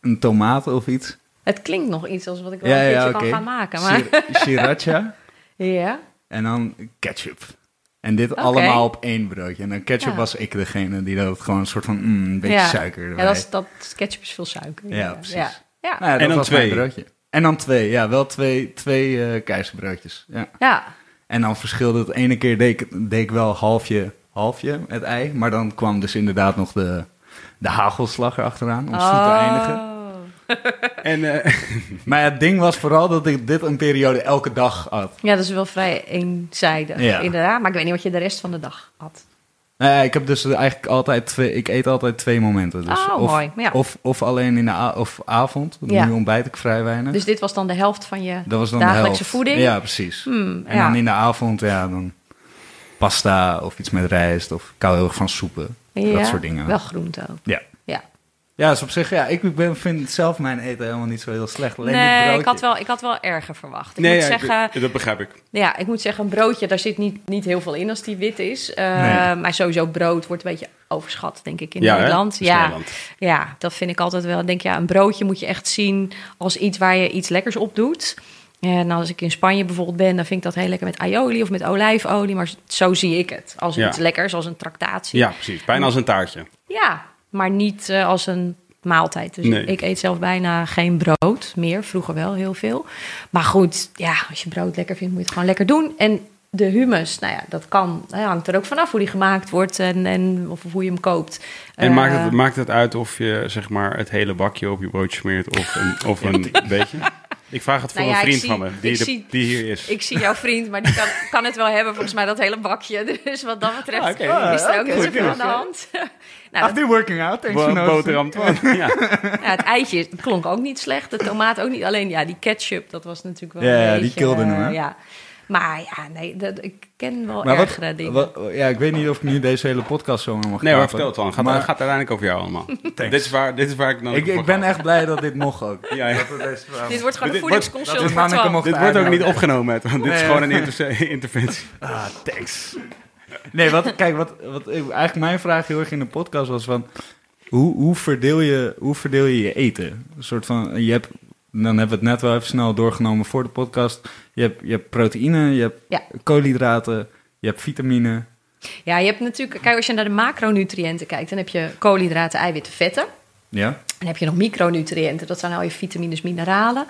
een tomaat of iets. Het klinkt nog iets als wat ik wel Ja, een keertje kan gaan maken. Maar Sri- Sriracha. [LAUGHS] ja. En dan ketchup. En dit allemaal op één broodje. En dan ketchup was ik degene die dat gewoon een soort van mm, een beetje suiker erbij. Ja, dat, is, dat ketchup is veel suiker. Ja, precies. Ja. Nou ja, dat En dan was mijn twee. broodje. En dan twee, ja, wel twee, twee eh keizerbroodjes. Ja. ja. En dan verschilde het. ene keer deed ik, deed ik wel halfje, halfje het ei. Maar dan kwam dus inderdaad nog de, de hagelslag erachteraan om zoet te Oh. eindigen. [LAUGHS] En eh, [LAUGHS] Maar het ding was vooral dat ik dit een periode elke dag had. Ja, dat is wel vrij eenzijdig, Ja. inderdaad. Maar ik weet niet wat je de rest van de dag had. Nou ja, ik heb dus eigenlijk altijd twee, ik eet altijd twee momenten. Dus Oh, of, mooi. Ja. Of, of alleen in de a- of avond. Ja. Nu ontbijt ik vrij weinig. Dus dit was dan de helft van je dat was dan de dagelijkse voeding? Ja, precies. Hmm, En ja. dan in de avond, ja, dan pasta of iets met rijst. Of ik hou heel erg van soepen. Dat soort dingen. Wel groente ook. Ja. Ja. Ja, dus op zich, ja, ik ben, vind zelf mijn eten helemaal niet zo heel slecht. Alleen nee, broodje. ik had, wel, ik had wel erger verwacht. Ik nee, moet ja, zeggen, ik- dat begrijp ik. Ja, ik moet zeggen, een broodje, daar zit niet, niet heel veel in als die wit is. Eh, Nee. Maar sowieso brood wordt een beetje overschat, denk ik, in Ja? Nederland. Is Ja, Nederland. ja, dat vind ik altijd wel. Ik denk, ja, een broodje moet je echt zien als iets waar je iets lekkers op doet. En als ik in Spanje bijvoorbeeld ben, dan vind ik dat heel lekker met aioli of met olijfolie. Maar zo zie ik het. Als Ja. iets lekkers, als een tractatie. Ja, precies. Bijna als een taartje. Ja, maar niet eh, als een maaltijd. Dus Nee. ik eet zelf bijna geen brood meer. Vroeger wel heel veel. Maar goed, ja, als je brood lekker vindt, moet je het gewoon lekker doen. En de hummus, nou ja, dat kan. Dat hangt er ook vanaf hoe die gemaakt wordt en, en of hoe je hem koopt. En Eh, maakt, het, maakt het uit of je zeg maar het hele bakje op je broodje smeert of een, of een beetje? Ik vraag het voor Nou ja, een vriend zie- van me, die, ik de- zie- die hier is. Ik zie jouw vriend, maar die kan, [LAUGHS] kan het wel hebben, volgens mij, dat hele bakje. [LAUGHS] Dus wat dat betreft Ah, is er ook Ah, niet zoveel aan de hand. [LAUGHS] nou, I've been working out, thanks for boterham. Ja. Ja, het eitje klonk ook niet slecht. De tomaat ook niet. Alleen ja, die ketchup, dat was natuurlijk wel Ja, een ja, die beetje... kilde hem, eh, hè? ja. Maar ja, nee, dat, ik ken wel Maar wat, ergere dingen. wat, ja, ik weet niet of ik nu deze hele podcast zo mag Nee hoor, praten. vertel het dan. Gaat, Maar gaat uiteindelijk over jou allemaal. [LAUGHS] dit, is waar, dit is waar ik dan ik, ik ben echt blij dat dit mocht ook. [LAUGHS] Ja, ja. Dat we deze vraag- Dit wordt gewoon Dit een wordt- voedingsconsult twaalf. mocht- Dit wordt ook niet opgenomen, want dit is gewoon een inter- [LAUGHS] interventie. Ah, thanks. Nee, wat, kijk, wat, wat eigenlijk mijn vraag heel erg in de podcast was van... Hoe, hoe, verdeel je, hoe verdeel je je eten? Een soort van, je hebt, dan hebben we het net wel even snel doorgenomen voor de podcast. Je hebt, je hebt proteïne, je hebt Ja. koolhydraten, je hebt vitamine. Ja, je hebt natuurlijk... Kijk, als je naar de macronutriënten kijkt... dan heb je koolhydraten, eiwitten, vetten. Ja? Dan heb je nog micronutriënten, dat zijn al je vitamines, mineralen.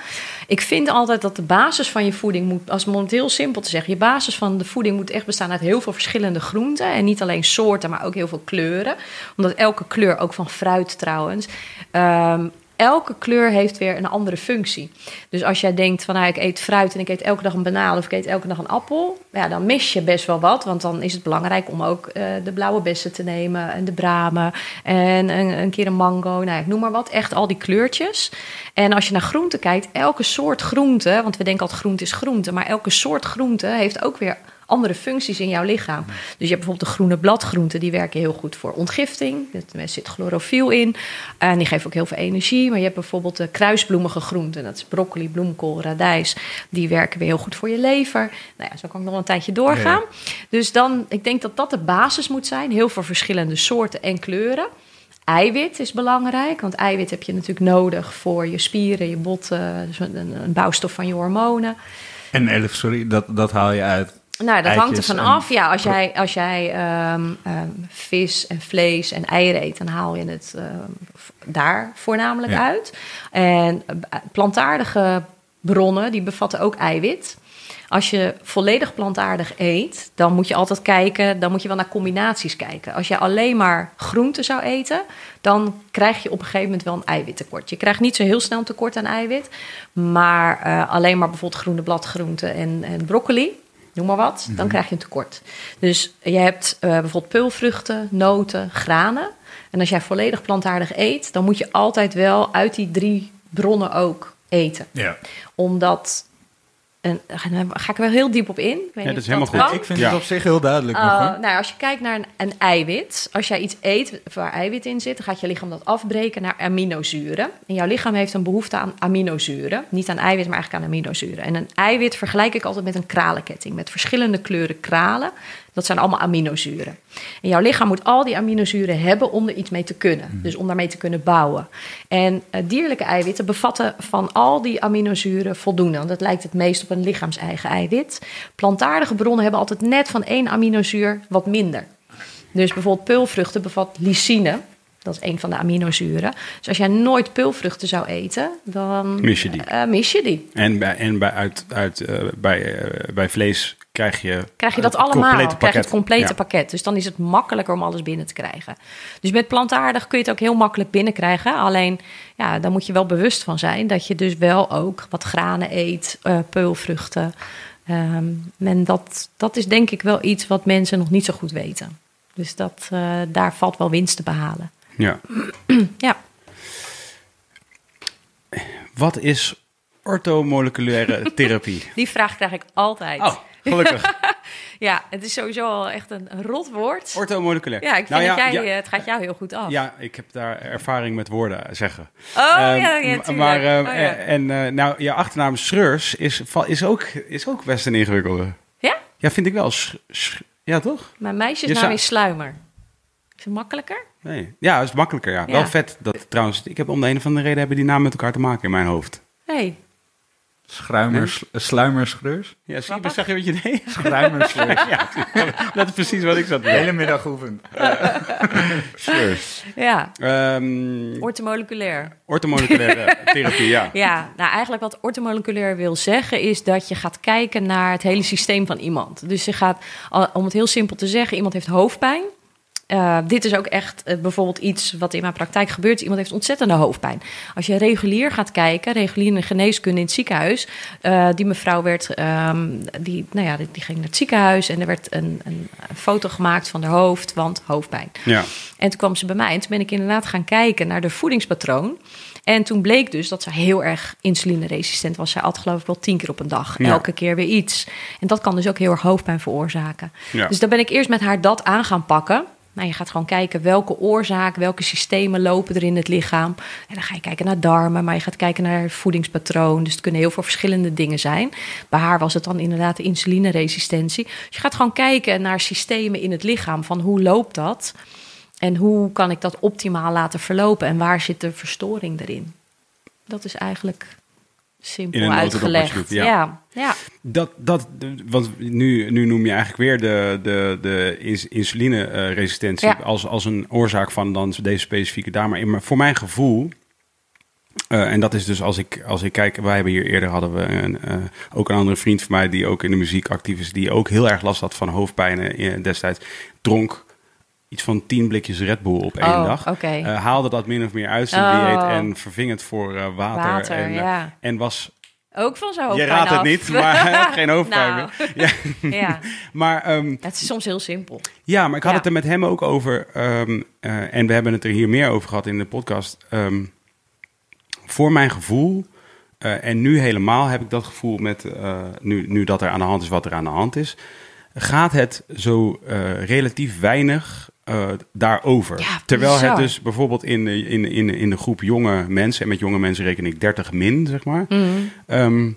Ik vind altijd dat de basis van je voeding moet, als om het heel simpel te zeggen, je basis van de voeding moet echt bestaan uit heel veel verschillende groenten. En niet alleen soorten, maar ook heel veel kleuren. Omdat elke kleur, ook van fruit trouwens, ehm, elke kleur heeft weer een andere functie. Dus als jij denkt van nou, ik eet fruit en ik eet elke dag een banaan of ik eet elke dag een appel, ja, dan mis je best wel wat. Want dan is het belangrijk om ook eh, de blauwe bessen te nemen en de bramen en een, een keer een mango. Nou, ik noem maar wat. Echt al die kleurtjes. En als je naar groente kijkt, elke soort groente, want we denken altijd groente is groente, maar elke soort groente heeft ook weer andere functies in jouw lichaam. Dus je hebt bijvoorbeeld de groene bladgroenten, die werken heel goed voor ontgifting. Er zit chlorofiel in en die geven ook heel veel energie. Maar je hebt bijvoorbeeld de kruisbloemige groenten, dat is broccoli, bloemkool, radijs. Die werken weer heel goed voor je lever. Nou ja, zo kan ik nog een tijdje doorgaan. Dus dan, ik denk dat dat de basis moet zijn. Heel veel verschillende soorten en kleuren. Eiwit is belangrijk, want eiwit heb je natuurlijk nodig voor je spieren, je botten, dus een, een bouwstof van je hormonen. En elf, sorry, dat, dat haal je uit. Nou, dat hangt er van en- af. Ja, als jij, als jij ehm, ehm, vis en vlees en eieren eet, dan haal je het ehm, daar voornamelijk Ja. uit. En eh, plantaardige bronnen, die bevatten ook eiwit. Als je volledig plantaardig eet, dan moet je altijd kijken, dan moet je wel naar combinaties kijken. Als je alleen maar groenten zou eten, dan krijg je op een gegeven moment wel een eiwittekort. Je krijgt niet zo heel snel een tekort aan eiwit, maar eh, alleen maar bijvoorbeeld groene bladgroenten en, en broccoli, noem maar wat, dan krijg je een tekort. Dus je hebt eh, bijvoorbeeld peulvruchten, noten, granen. En als jij volledig plantaardig eet, dan moet je altijd wel uit die drie bronnen ook eten. Ja. Omdat, en daar ga ik er wel heel diep op in. Ik weet Ja, niet dat is helemaal goed. kan. Ik vind Ja. het op zich heel duidelijk nog, Uh, hoor. nou, als je kijkt naar een, een eiwit, als jij iets eet waar eiwit in zit, dan gaat je lichaam dat afbreken naar aminozuren. En jouw lichaam heeft een behoefte aan aminozuren. Niet aan eiwit, maar eigenlijk aan aminozuren. En een eiwit vergelijk ik altijd met een kralenketting, met verschillende kleuren kralen. Dat zijn allemaal aminozuren. En jouw lichaam moet al die aminozuren hebben om er iets mee te kunnen. Dus om daarmee te kunnen bouwen. En uh, dierlijke eiwitten bevatten van al die aminozuren voldoende. Want dat lijkt het meest op een lichaams-eigen eiwit. Plantaardige bronnen hebben altijd net van één aminozuur wat minder. Dus bijvoorbeeld peulvruchten bevat lysine. Dat is een van de aminozuren. Dus als jij nooit peulvruchten zou eten, dan Mis je die. eh, mis je die. En bij, en bij, uit, uit, eh, bij, eh, bij vlees krijg je... Krijg je dat allemaal? Krijg je het complete Ja. pakket. Dus dan is het makkelijker om alles binnen te krijgen. Dus met plantaardig kun je het ook heel makkelijk binnenkrijgen. Alleen, ja, daar moet je wel bewust van zijn dat je dus wel ook wat granen eet, eh, peulvruchten. Ehm, en dat, dat is denk ik wel iets wat mensen nog niet zo goed weten. Dus dat, eh, daar valt wel winst te behalen. Ja. [CLEARS THROAT] Ja. Wat is orthomoleculaire therapie? [LAUGHS] Die vraag krijg ik altijd. Oh, [LAUGHS] gelukkig. Ja, het is sowieso al echt een rot woord. Orthomoleculair. Ja, ik vind Nou dat jij, ja, eh, het gaat jou heel goed af. Ja, ik heb daar ervaring met woorden zeggen. Oh, Ehm, ja, ja. Maar, eh, Oh, ja. en eh, nou, je achternaam Schreurs is, is, ook, is ook best een ingewikkelde. Ja? Ja, vind ik wel. Sch- sch- ja, toch? Mijn meisjesnaam is Sluimer. Is het makkelijker? Nee. Ja, dat is makkelijker, ja. Wel vet dat trouwens. Ik heb om de een of andere reden hebben die namen met elkaar te maken in mijn hoofd. hey, Schruimers, sluimerschreurs? Ja, zie je, zag je wat je deed? [LAUGHS] Schruimerscheurs. ja, dat is precies wat ik zat te De doen. hele middag oefend. [LAUGHS] Schreurs. ja, Ehm ortomoleculair. orthomoleculaire [LAUGHS] therapie, ja. Ja, nou eigenlijk wat ortomoleculair wil zeggen is dat je gaat kijken naar het hele systeem van iemand. Dus je gaat, om het heel simpel te zeggen, iemand heeft hoofdpijn. Eh, dit is ook echt eh, bijvoorbeeld iets wat in mijn praktijk gebeurt. Iemand heeft ontzettende hoofdpijn. Als je regulier gaat kijken, regulier in de geneeskunde in het ziekenhuis. eh, die mevrouw werd, ehm, die, nou ja, die, die ging naar het ziekenhuis en er werd een, een, een foto gemaakt van haar hoofd, want hoofdpijn. ja. En toen kwam ze bij mij en toen ben ik inderdaad gaan kijken naar de voedingspatroon. En toen bleek dus dat ze heel erg insulineresistent was. Zij at geloof ik wel tien keer op een dag. Ja. Elke keer weer iets. En dat kan dus ook heel erg hoofdpijn veroorzaken. Ja. Dus daar ben ik eerst met haar dat aan gaan pakken. Nou, je gaat gewoon kijken welke oorzaak, welke systemen lopen er in het lichaam. En dan ga je kijken naar darmen, maar je gaat kijken naar het voedingspatroon. Dus het kunnen heel veel verschillende dingen zijn. Bij haar was het dan inderdaad de insulineresistentie. Dus je gaat gewoon kijken naar systemen in het lichaam. Van hoe loopt dat? En hoe kan ik dat optimaal laten verlopen? En waar zit de verstoring erin? Dat is eigenlijk simpel uitgelegd. doet, ja. ja. ja. Dat, dat, want nu, nu noem je eigenlijk weer de, de, de ins- insulineresistentie Ja. als, als een oorzaak van dan deze specifieke daar. Maar in- maar voor mijn gevoel, eh, en dat is dus als ik, als ik kijk, wij hebben hier eerder hadden we een, eh, ook een andere vriend van mij die ook in de muziek actief is, die ook heel erg last had van hoofdpijnen in- destijds. Dronk iets van tien blikjes Red Bull op één Oh, dag. Eh, haalde dat min of meer uit zijn Oh. dieet en verving het voor eh, water. Water, en, eh, ja. en was Ook van zijn je raadt het af. niet, maar geen [LAUGHS] hoofdpijn Nou. Ja, [LAUGHS] Ja, [LAUGHS] maar, ehm, het is soms heel simpel. ja, maar ik had Ja. het er met hem ook over. ehm, eh, en we hebben het er hier meer over gehad in de podcast. Ehm, voor mijn gevoel, en nu helemaal heb ik dat gevoel met... nu, nu dat er aan de hand is wat er aan de hand is... gaat het zo relatief weinig eh, daarover. Ja, Terwijl het dus bijvoorbeeld in de, in, in, in de groep jonge mensen... en met jonge mensen reken ik 30 min, zeg maar... Mhm. Ehm,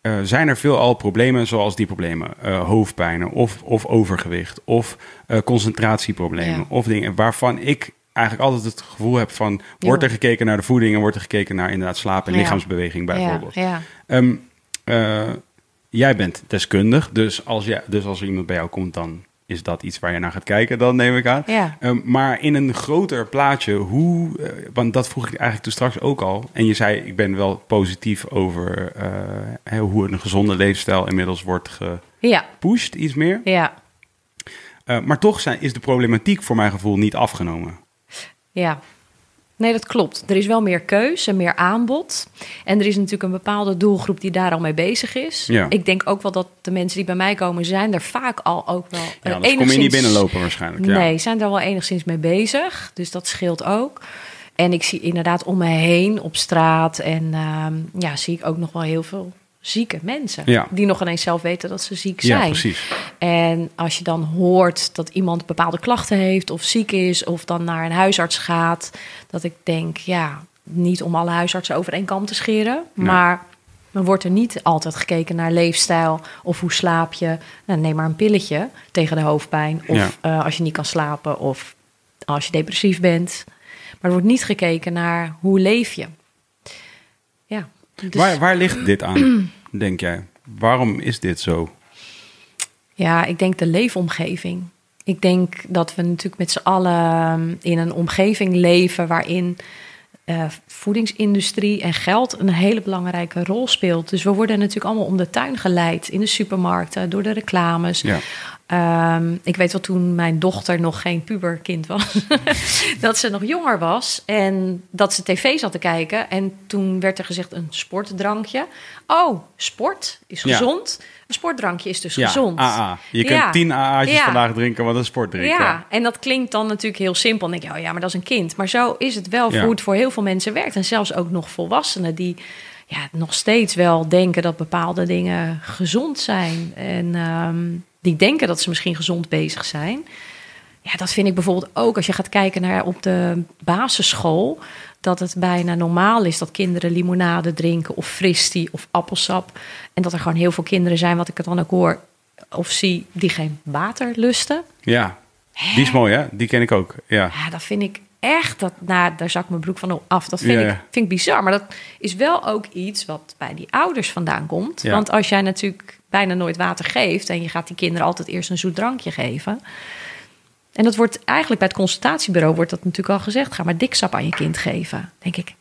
eh, zijn er veelal problemen zoals die problemen. eh, hoofdpijnen of, of overgewicht of concentratieproblemen. Ja. Of dingen waarvan ik eigenlijk altijd het gevoel heb van... wordt er gekeken naar de voeding en wordt er gekeken naar inderdaad slaap en Ja. lichaamsbeweging bijvoorbeeld. Ehm, eh, jij bent deskundig, dus als, jij, dus als er iemand bij jou komt... dan is dat iets waar je naar gaat kijken, dan neem ik aan. Ja. Ehm, maar in een groter plaatje, hoe, eh, want dat vroeg ik eigenlijk toen straks ook al. En je zei, ik ben wel positief over eh, hoe een gezonde leefstijl inmiddels wordt ja, gepusht, iets meer. ja, Eh, maar toch zijn, is de problematiek voor mijn gevoel niet afgenomen. ja. Nee, dat klopt. Er is wel meer keus en meer aanbod. En er is natuurlijk een bepaalde doelgroep die daar al mee bezig is. Ja. Ik denk ook wel dat de mensen die bij mij komen, zijn er vaak al ook wel. Ja, eh, anders kom je niet enigszins- binnenlopen waarschijnlijk. Ja. Nee, zijn er wel enigszins mee bezig. Dus dat scheelt ook. En ik zie inderdaad om me heen op straat. En ehm, ja, zie ik ook nog wel heel veel zieke mensen. Ja. Die nog ineens zelf weten dat ze ziek Ja, zijn. precies. En als je dan hoort dat iemand bepaalde klachten heeft of ziek is of dan naar een huisarts gaat, dat ik denk, ja, niet om alle huisartsen over één kam te scheren, Nee. maar Dan wordt er niet altijd gekeken naar leefstijl of hoe slaap je. Nou, neem maar een pilletje tegen de hoofdpijn. Of Ja. eh, als je niet kan slapen of als je depressief bent. Maar er wordt niet gekeken naar hoe leef je. Dus, Waar, waar ligt dit aan, [CLEARS THROAT] denk jij? Waarom is dit zo? Ja, ik denk de leefomgeving. Ik denk dat we natuurlijk met z'n allen in een omgeving leven waarin eh, voedingsindustrie en geld een hele belangrijke rol speelt. Dus we worden natuurlijk allemaal om de tuin geleid in de supermarkten, door de reclames. Ja. Ehm, ik weet wel toen mijn dochter nog geen puberkind was, [LAUGHS] dat ze nog jonger was en dat ze tv zat te kijken. En toen werd er gezegd een sportdrankje. Oh, sport is Ja. gezond. Een sportdrankje is dus Ja, gezond. AA. Je kunt Ja. 10 AA'tjes vandaag drinken, wat een sport drinken. Ja, en dat klinkt dan natuurlijk heel simpel. Dan denk je, oh ja, maar dat is een kind. Maar zo is het wel hoe het voor heel veel mensen werkt. En zelfs ook nog volwassenen die ja, nog steeds wel denken dat bepaalde dingen gezond zijn. En ehm, die denken dat ze misschien gezond bezig zijn. Ja, dat vind ik bijvoorbeeld ook als je gaat kijken naar op de basisschool. Dat het bijna normaal is dat kinderen limonade drinken of fristie of appelsap. En dat er gewoon heel veel kinderen zijn, wat ik het dan ook hoor of zie, die geen water lusten. Ja, die is mooi hè? Die ken ik ook. Ja, Ja, dat vind ik echt, dat, nou, daar zak mijn broek van af. Dat vind, Ja, ik, vind ik bizar. Maar dat is wel ook iets wat bij die ouders vandaan komt. Ja. Want als jij natuurlijk bijna nooit water geeft... en je gaat die kinderen altijd eerst een zoet drankje geven... en dat wordt eigenlijk bij het consultatiebureau wordt dat natuurlijk al gezegd... ga maar diksap aan je kind geven. denk ik,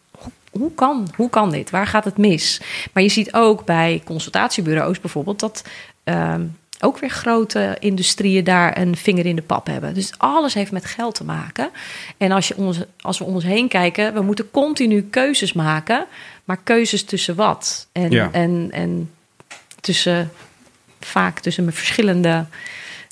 hoe, kan, hoe kan dit? Waar gaat het mis? Maar je ziet ook bij consultatiebureaus bijvoorbeeld... dat ehm, ook weer grote industrieën daar een vinger in de pap hebben. Dus alles heeft met geld te maken. En als, je ons, als we om ons heen kijken, we moeten continu keuzes maken. Maar keuzes tussen wat? En, Ja. en, en tussen vaak tussen verschillende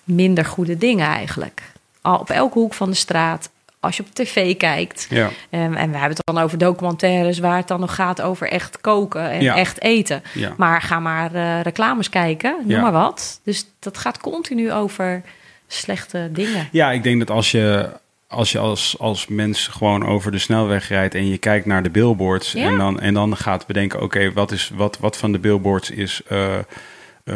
minder goede dingen eigenlijk. Al op elke hoek van de straat. Als je op tv kijkt. ja. Ehm, en we hebben het dan over documentaires waar het dan nog gaat over echt koken en Ja. echt eten. Ja. Maar ga maar eh, reclames kijken, noem maar wat. Dus dat gaat continu over slechte dingen. Ja, ik denk dat als je als, je als, als mens gewoon over de snelweg rijdt en je kijkt naar de billboards Ja. en, dan, en dan gaat bedenken, oké, wat is wat, wat van de billboards is eh, eh,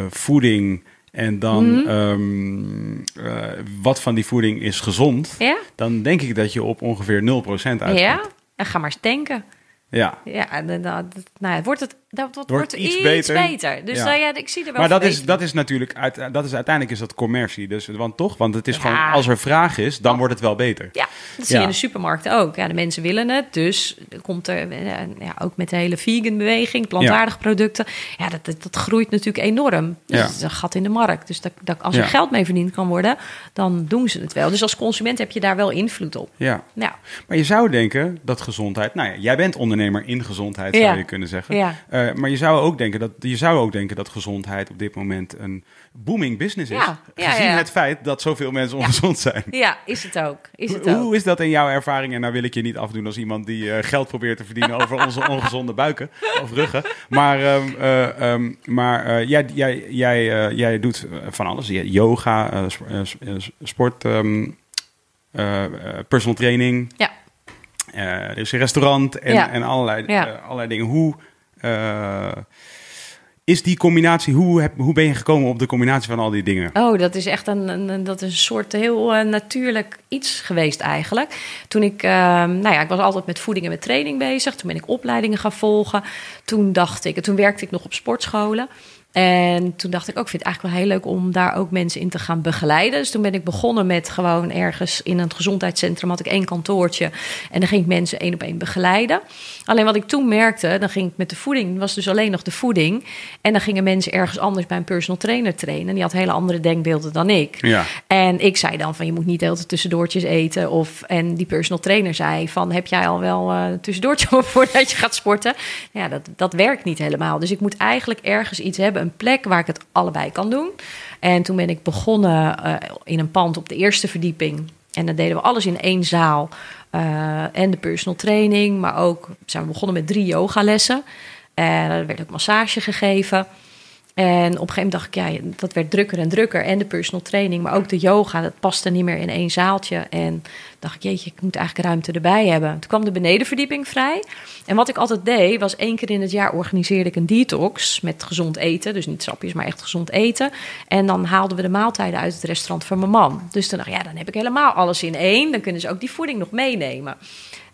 voeding en dan Mhm. ehm, eh, wat van die voeding is gezond, Ja? dan denk ik dat je op ongeveer 0% uitkomt. Ja? En ga maar eens denken. ja. Ja, en dan, dan- nou, het wordt het dat, dat Wordt wordt iets iets, beter. beter. Dus Ja. nou ja, ik zie er wel Maar dat is, dat is natuurlijk, uit, dat is, uiteindelijk is dat commercie. Dus, want toch, want het is Ja. gewoon, als er vraag is, dan wordt het wel beter. Ja, dat zie je in de supermarkten ook. Ja, de mensen willen het, dus komt er eh, ja, ook met de hele vegan beweging, plantaardige producten. Ja, dat, dat, dat groeit natuurlijk enorm. Dus Ja. het is een gat in de markt. Dus dat, dat, als er Ja. geld mee verdiend kan worden, dan doen ze het wel. Dus als consument heb je daar wel invloed op. Ja. Maar je zou denken dat gezondheid. Nou ja, jij bent ondernemer in gezondheid, zou Ja. je kunnen zeggen. Ja. Eh, maar je zou ook denken dat je zou ook denken dat gezondheid op dit moment een booming business is. Ja, ja, gezien ja. het feit dat zoveel mensen ongezond zijn. ja is het ook. Is het Hoe, ook. hoe is dat in jouw ervaring? En nou wil ik je niet afdoen als iemand die eh, geld probeert te verdienen over onze [LAUGHS] ongezonde buiken of ruggen. Maar, ehm, eh, ehm, maar jij, jij, jij, jij doet van alles. Yoga, sp- sp- sport, eh, personal training. Ja. Er is een restaurant en, en allerlei, allerlei dingen. Hoe is die combinatie, hoe, heb, hoe ben je gekomen op de combinatie van al die dingen? Oh, dat is echt een, dat is een soort heel eh, natuurlijk iets geweest eigenlijk. Toen ik, ehm, nou ja, ik was altijd met voeding en met training bezig. Toen ben ik opleidingen gaan volgen. Toen dacht ik, en toen werkte ik nog op sportscholen. En toen dacht ik ook, ik vind het eigenlijk wel heel leuk om daar ook mensen in te gaan begeleiden. Dus toen ben ik begonnen met gewoon ergens in een gezondheidscentrum had ik één kantoortje. En dan ging ik mensen één op één begeleiden. Alleen wat ik toen merkte, dan ging ik met de voeding, was dus alleen nog de voeding. En dan gingen mensen ergens anders bij een personal trainer trainen. En die had hele andere denkbeelden dan ik. Ja. En ik zei dan van je moet niet de hele tijd tussendoortjes eten. Of, en die personal trainer zei van heb jij al wel eh, een tussendoortje [LAUGHS] voordat je gaat sporten? Ja, dat, dat werkt niet helemaal. Dus ik moet eigenlijk ergens iets hebben, een plek waar ik het allebei kan doen. En toen ben ik begonnen eh, in een pand op de eerste verdieping. En dan deden we alles in één zaal. Eh, en de personal training, maar ook zijn we begonnen met drie yogalessen. En er werd ook massage gegeven. En op een gegeven moment dacht ik, ja, dat werd drukker en drukker. En de personal training, maar ook de yoga, dat paste niet meer in één zaaltje. En dacht ik, jeetje, ik moet eigenlijk ruimte erbij hebben. Toen kwam de benedenverdieping vrij. En wat ik altijd deed, was één keer in het jaar organiseerde ik een detox met gezond eten. Dus niet sapjes, maar echt gezond eten. En dan haalden we de maaltijden uit het restaurant van mijn man. Dus toen dacht ik, ja, dan heb ik helemaal alles in één. Dan kunnen ze ook die voeding nog meenemen.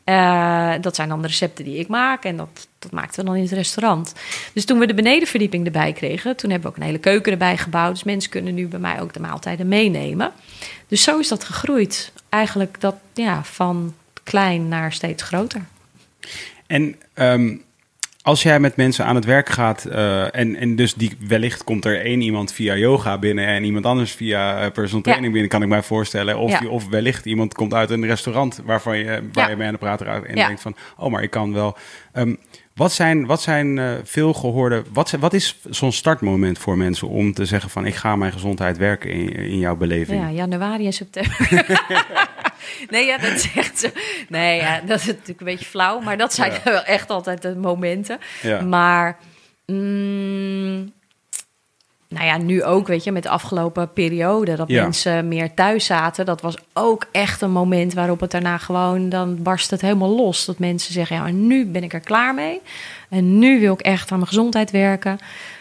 Uh, dat zijn dan de recepten die ik maak en dat, dat maakten we dan in het restaurant. Dus toen we de benedenverdieping erbij kregen, toen hebben we ook een hele keuken erbij gebouwd. Dus mensen kunnen nu bij mij ook de maaltijden meenemen. Dus zo is dat gegroeid. Eigenlijk dat ja, van klein naar steeds groter. En um, als jij met mensen aan het werk gaat uh, en, en dus die, wellicht komt er één iemand via yoga binnen en iemand anders via uh, personal training binnen, kan ik mij voorstellen. Of, ja. of wellicht iemand komt uit een restaurant waarvan je, waar ja. je mee aan de praten raakt en denkt van, oh, maar ik kan wel. Um, wat zijn, wat zijn uh, veel gehoorde, wat, wat is zo'n startmoment voor mensen om te zeggen van ik ga mijn gezondheid werken in, in jouw beleving? Ja, januari en september. [LAUGHS] nee, ja, dat is echt zo. Nee, ja, dat is natuurlijk een beetje flauw, maar dat zijn ja. wel echt altijd de momenten. Ja. Maar mm, nou ja, nu ook, weet je, met de afgelopen periode dat ja. mensen meer thuis zaten. Dat was ook echt een moment waarop het daarna gewoon, dan barst het helemaal los. Dat mensen zeggen, ja, nu ben ik er klaar mee. En nu wil ik echt aan mijn gezondheid werken.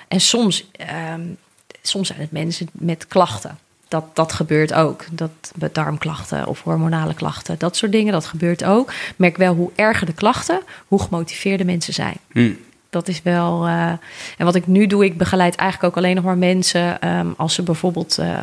En soms, um, soms zijn het mensen met klachten. Dat, dat gebeurt ook. Dat darmklachten of hormonale klachten, dat soort dingen, dat gebeurt ook. Merk wel hoe erger de klachten, hoe gemotiveerde mensen zijn. Hmm. Dat is wel. Uh, en wat ik nu doe, ik begeleid eigenlijk ook alleen nog maar mensen um, als ze bijvoorbeeld uh,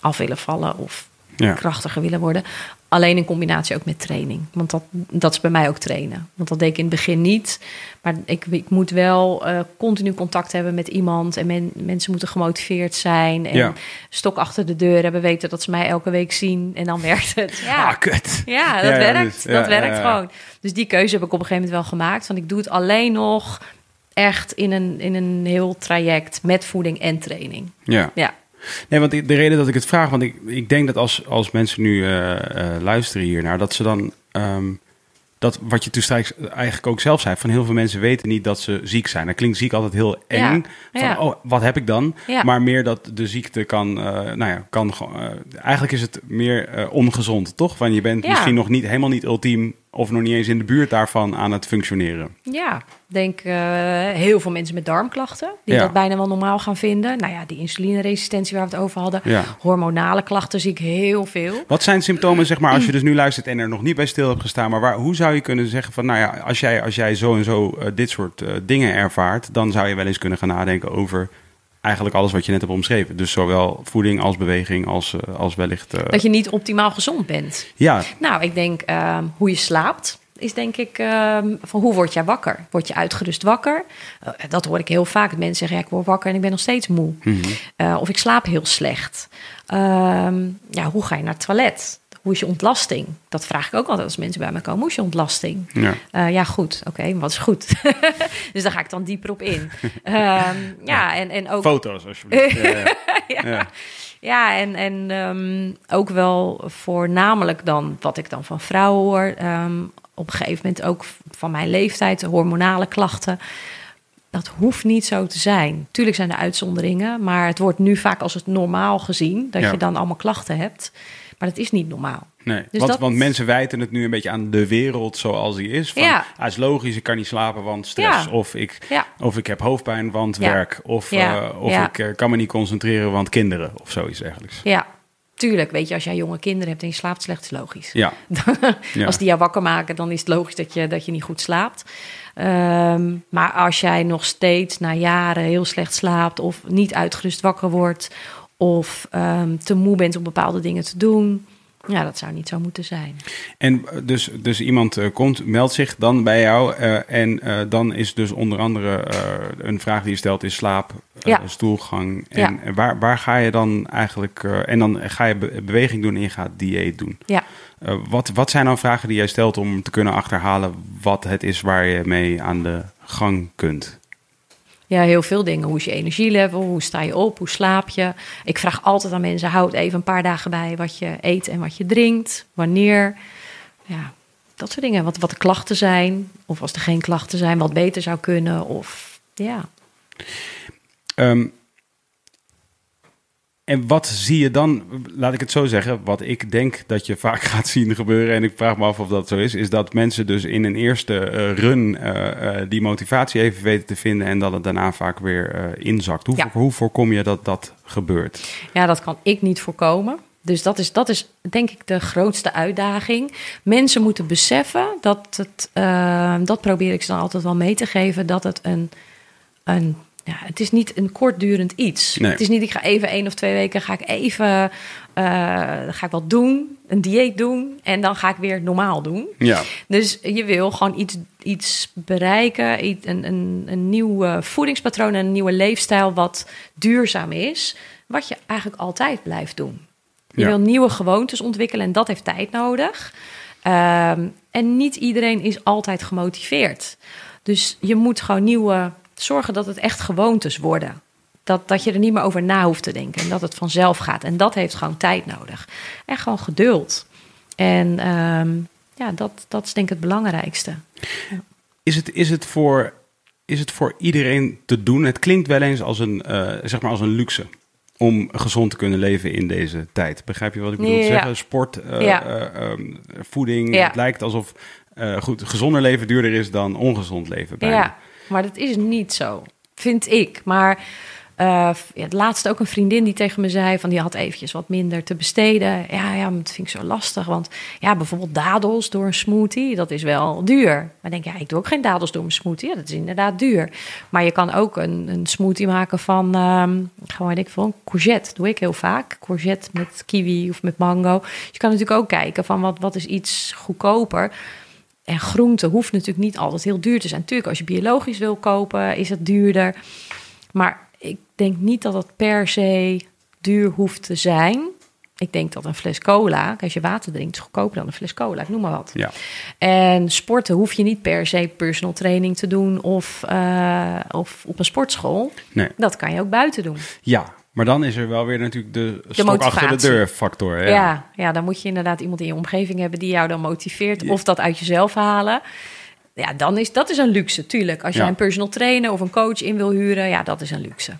af willen vallen of ja. krachtiger willen worden. Alleen in combinatie ook met training. Want dat, dat is bij mij ook trainen. Want dat deed ik in het begin niet. Maar ik, ik moet wel uh, continu contact hebben met iemand. En men, mensen moeten gemotiveerd zijn. En ja. stok achter de deur hebben. Weten dat ze mij elke week zien. En dan werkt het. [LAUGHS] Ja, ah, kut. ja dat ja, werkt. Dus, dat werkt gewoon. Dus die keuze heb ik op een gegeven moment wel gemaakt. Want ik doe het alleen nog echt in een, in een heel traject met voeding en training. Ja. ja. Nee, want de reden dat ik het vraag, want ik, ik denk dat als, als mensen nu uh, uh, luisteren hiernaar, dat ze dan. Um, dat wat je toen straks eigenlijk ook zelf zei, van heel veel mensen weten niet dat ze ziek zijn. Dat klinkt ziek altijd heel eng. Ja, van, ja. oh, wat heb ik dan? Ja. Maar meer dat de ziekte kan, uh, nou ja, kan eigenlijk is het meer ongezond, toch? Want je bent misschien nog niet helemaal niet ultiem of nog niet eens in de buurt daarvan aan het functioneren. Ja, ik denk uh, heel veel mensen met darmklachten die Ja. dat bijna wel normaal gaan vinden. Nou ja, die insulineresistentie waar we het over hadden. Ja. Hormonale klachten zie ik heel veel. Wat zijn symptomen, zeg maar, als je [CLEARS THROAT] dus nu luistert en er nog niet bij stil hebt gestaan, maar waar, hoe zou je kunnen zeggen van, nou ja, als jij, als jij zo en zo uh, dit soort uh, dingen ervaart, dan zou je wel eens kunnen gaan nadenken over eigenlijk alles wat je net hebt omschreven. Dus zowel voeding als beweging als, uh, als wellicht... Uh... Dat je niet optimaal gezond bent. Ja. Nou, ik denk uh, hoe je slaapt is denk ik um, van hoe word jij wakker? Word je uitgerust wakker? Uh, dat hoor ik heel vaak. Mensen zeggen, ja, ik word wakker en ik ben nog steeds moe. Mm -hmm. uh, of ik slaap heel slecht. Um, ja, hoe ga je naar het toilet? Hoe is je ontlasting? Dat vraag ik ook altijd als mensen bij me komen. Hoe is je ontlasting? Ja, uh, ja goed. Oké, okay, wat is goed? [LAUGHS] dus daar ga ik dan dieper op in. [LAUGHS] um, ja, en, en ook... Foto's, alsjeblieft. [LAUGHS] ja, ja. ja. ja. Ja, en, en um, ook wel voornamelijk dan wat ik dan van vrouwen hoor. Um, op een gegeven moment ook van mijn leeftijd, hormonale klachten. Dat hoeft niet zo te zijn. Tuurlijk zijn er uitzonderingen, maar het wordt nu vaak als het normaal gezien dat Ja. je dan allemaal klachten hebt. Maar dat is niet normaal. Nee, Dus want, dat- want mensen wijten het nu een beetje aan de wereld zoals die is. Van, Ja. ah, is logisch, ik kan niet slapen, want stress. Ja. Of, ik, Ja. of ik heb hoofdpijn, want werk. Of, uh, of ik uh, kan me niet concentreren, want kinderen. Of zoiets dergelijks. Ja, tuurlijk. Weet je, als jij jonge kinderen hebt en je slaapt slecht, is logisch. Ja, [LAUGHS] Ja. Als die jou wakker maken, dan is het logisch dat je, dat je niet goed slaapt. Um, maar als jij nog steeds na jaren heel slecht slaapt of niet uitgerust wakker wordt of um, te moe bent om bepaalde dingen te doen, ja, dat zou niet zo moeten zijn. En dus, dus iemand uh, komt, meldt zich dan bij jou. Uh, en uh, dan is dus onder andere een vraag die je stelt is slaap, Ja. stoelgang. En Ja. waar, waar ga je dan eigenlijk... en dan ga je be- beweging doen en je gaat dieet doen. Ja. Wat, wat zijn dan vragen die jij stelt om te kunnen achterhalen wat het is waar je mee aan de gang kunt? Ja, heel veel dingen. Hoe is je energielevel? Hoe sta je op? Hoe slaap je? Ik vraag altijd aan mensen: houd even een paar dagen bij wat je eet en wat je drinkt. Wanneer? Ja, dat soort dingen. Wat, wat de klachten zijn. Of als er geen klachten zijn, wat beter zou kunnen. Of ja. Um, en wat zie je dan, laat ik het zo zeggen, wat ik denk dat je vaak [LAUGHS] gaat zien gebeuren, en ik vraag me af of dat zo is, is dat mensen dus in een eerste eh, run eh, eh, die motivatie even weten te vinden en dat het daarna vaak weer inzakt. Hoe, Ja. hoe voorkom je dat dat gebeurt? Ja, dat kan ik niet voorkomen. Dus dat is, dat is denk ik de grootste uitdaging. Mensen moeten beseffen dat het, dat probeer ik ze dan altijd wel mee te geven, dat het een, een ja, het is niet een kortdurend iets. Nee. Het is niet, ik ga even één of twee weken, ga ik even, eh, ga ik wat doen, een dieet doen en dan ga ik weer normaal doen. Ja, Dus je wil gewoon iets, iets bereiken, iets- een, een, een nieuw eh, voedingspatroon en een nieuwe leefstijl wat duurzaam is, wat je eigenlijk altijd blijft doen. Je Ja. wil nieuwe gewoontes ontwikkelen en dat heeft tijd nodig. Ehm, en niet iedereen is altijd gemotiveerd. Dus je moet gewoon nieuwe zorgen dat het echt gewoontes worden. Dat, dat je er niet meer over na hoeft te denken en dat het vanzelf gaat. En dat heeft gewoon tijd nodig. En gewoon geduld. En ehm, ja, dat, dat is denk ik het belangrijkste. is het, is het, voor, is het voor iedereen te doen? Het klinkt wel eens als een, eh, zeg maar als een luxe om gezond te kunnen leven in deze tijd. Begrijp je wat ik bedoel te zeggen? Sport, eh, Ja. eh, ehm, voeding. Het lijkt alsof goed, gezonder leven duurder is dan ongezond leven. Bijna. Maar dat is niet zo, vind ik. Maar eh, het laatste ook een vriendin die tegen me zei... van die had eventjes wat minder te besteden. Ja, ja, dat vind ik zo lastig. Want ja, bijvoorbeeld dadels door een smoothie, dat is wel duur. Maar denk, ja, ik doe ook geen dadels door mijn smoothie. Ja, dat is inderdaad duur. Maar je kan ook een, een smoothie maken van... ehm gewoon, ik een courgette. doe ik heel vaak. Courgette met kiwi of met mango. Je kan natuurlijk ook kijken van wat, wat is iets goedkoper... En groente hoeft natuurlijk niet altijd heel duur te zijn. Natuurlijk, als je biologisch wil kopen, is het duurder. Maar ik denk niet dat het per se duur hoeft te zijn. Ik denk dat een fles cola, als je water drinkt, is goedkoper dan een fles cola. Ik noem maar wat. Ja. En sporten hoef je niet per se personal training te doen of, eh, of op een sportschool. Nee. Dat kan je ook buiten doen. ja, maar dan is er wel weer natuurlijk de, stok achter de deur factor. Ja. Ja. Ja, dan moet je inderdaad iemand in je omgeving hebben die jou dan motiveert. Of dat uit jezelf halen. Ja, dan is dat is een luxe, tuurlijk. Als je Ja. een personal trainer of een coach in wil huren, ja, dat is een luxe.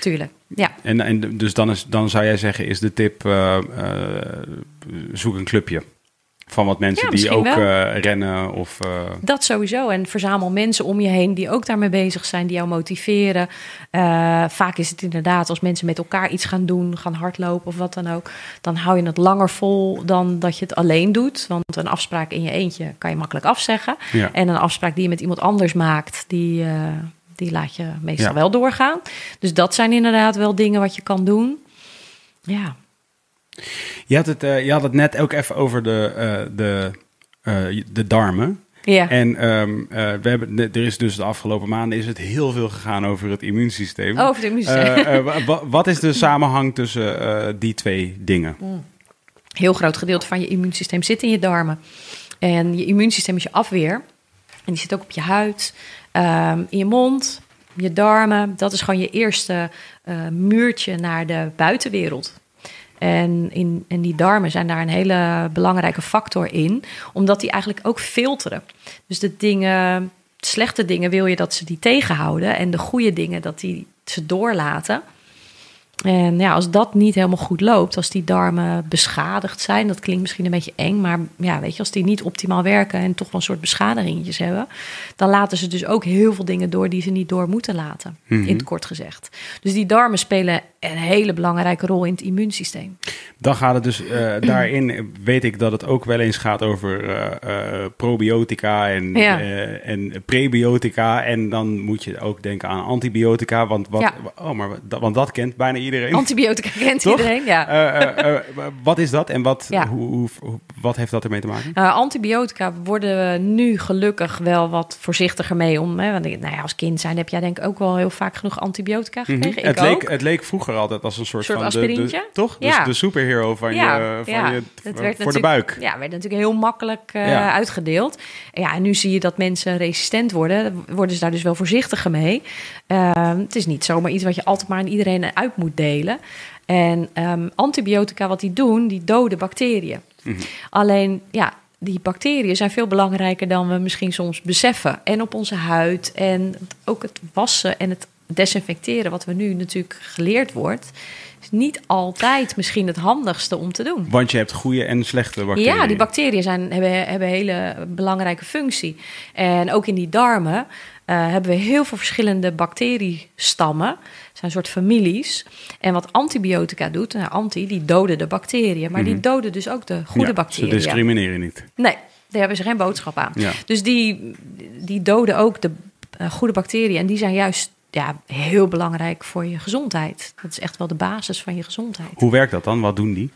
Tuurlijk. Ja. En, en dus dan, is, dan zou jij zeggen, is de tip, eh, eh, zoek een clubje. Van wat mensen Ja, die ook eh, rennen of... eh, Dat sowieso. En verzamel mensen om je heen die ook daarmee bezig zijn, die jou motiveren. Eh, vaak is het inderdaad als mensen met elkaar iets gaan doen, gaan hardlopen of wat dan ook. Dan hou je het langer vol dan dat je het alleen doet. Want een afspraak in je eentje kan je makkelijk afzeggen. Ja. En een afspraak die je met iemand anders maakt, die, die laat je meestal Ja. wel doorgaan. Dus dat zijn inderdaad wel dingen wat je kan doen. Ja, Je had, het, eh, je had het net ook even over de, eh, de, eh, de darmen. ja. En ehm, eh, we hebben, er is dus de afgelopen maanden is het heel veel gegaan over het immuunsysteem. over wa- wa- wat is de samenhang tussen die twee dingen? heel groot gedeelte van je immuunsysteem zit in je darmen. En je immuunsysteem is je afweer. En die zit ook op je huid, ehm, in je mond, je darmen. Dat is gewoon je eerste muurtje naar de buitenwereld. En, in, en die darmen zijn daar een hele belangrijke factor in, omdat die eigenlijk ook filteren. Dus de dingen, slechte dingen wil je dat ze die tegenhouden en de goede dingen dat die ze doorlaten. En ja, als dat niet helemaal goed loopt, als die darmen beschadigd zijn, dat klinkt misschien een beetje eng, maar ja, weet je, als die niet optimaal werken en toch wel een soort beschadigingjes hebben, dan laten ze dus ook heel veel dingen door die ze niet door moeten laten, in het kort gezegd. Dus die darmen spelen een hele belangrijke rol in het immuunsysteem. Dan gaat het dus eh, [CLEARS THROAT] daarin, weet ik dat het ook wel eens gaat over eh, eh, probiotica en, Ja. en prebiotica. En dan moet je ook denken aan antibiotica, want, wat, Ja. oh, maar, dat- want dat kent bijna iedereen. Antibiotica [LAUGHS] kent Toch? iedereen, ja. Wat is dat en wat, Ja. hoe, hoe, hoe- wat heeft dat ermee te maken? Antibiotica worden we nu gelukkig wel wat voorzichtiger mee om. Hè? Want nou ja, als kind zijn heb jij denk ik ook wel heel vaak genoeg antibiotica gekregen. Mhm. Ik het, ook. leek, het leek vroeger altijd als een soort, Soort van de- toch? Dus Ja. de superhero van Ja, je, van ja. je Dat voor, werd de buik. Ja, werd natuurlijk heel makkelijk eh, uitgedeeld. Ja, en nu zie je dat mensen resistent worden. Worden ze daar dus wel voorzichtiger mee. Ehm, het is niet zomaar iets wat je altijd maar aan iedereen uit moet delen. En ehm, antibiotica, wat die doen, die doden bacteriën. Mhm. Alleen, ja, die bacteriën zijn veel belangrijker dan we misschien soms beseffen. En op onze huid en ook het wassen en het desinfecteren, wat we nu natuurlijk geleerd wordt, is niet altijd misschien het handigste om te doen. Want je hebt goede en slechte bacteriën. Ja, die bacteriën zijn, hebben, hebben een hele belangrijke functie. En ook in die darmen uh, hebben we heel veel verschillende bacteriestammen. Het zijn een soort families. En wat antibiotica doet, nou, anti, die doden de bacteriën. Maar die Mhm. doden dus ook de goede Ja, bacteriën. Ze discrimineren niet. Nee, daar hebben ze geen boodschap aan. Ja. Dus die, die doden ook de eh, goede bacteriën. En die zijn juist ja, heel belangrijk voor je gezondheid. Dat is echt wel de basis van je gezondheid. Hoe werkt dat dan? Wat doen die?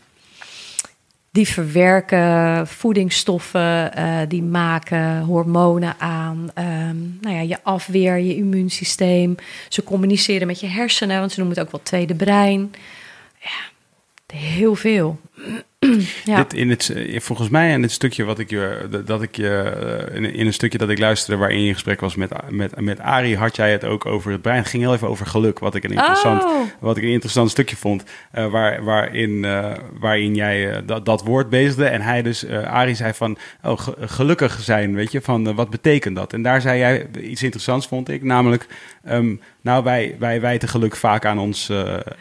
Die verwerken voedingsstoffen, eh, die maken hormonen aan. ehm, nou ja, je afweer, je immuunsysteem. Ze communiceren met je hersenen, want ze noemen het ook wel tweede brein. Ja, heel veel. Ja. Dit in het, eh, volgens mij in het stukje wat ik je, dat ik je eh, in, een stukje dat ik luisterde waarin je in gesprek was met, met, met Arie, had jij het ook over het brein. Het ging heel even over geluk, wat ik een interessant, Oh. wat ik een interessant stukje vond. eh, waar, waarin, waarin jij dat, dat woord bezigde. En hij dus, Arie zei van oh, ge- gelukkig zijn, weet je, van wat betekent dat? En daar zei jij iets interessants, vond ik. Namelijk, ehm, nou, wij, wij wijten geluk vaak aan ons,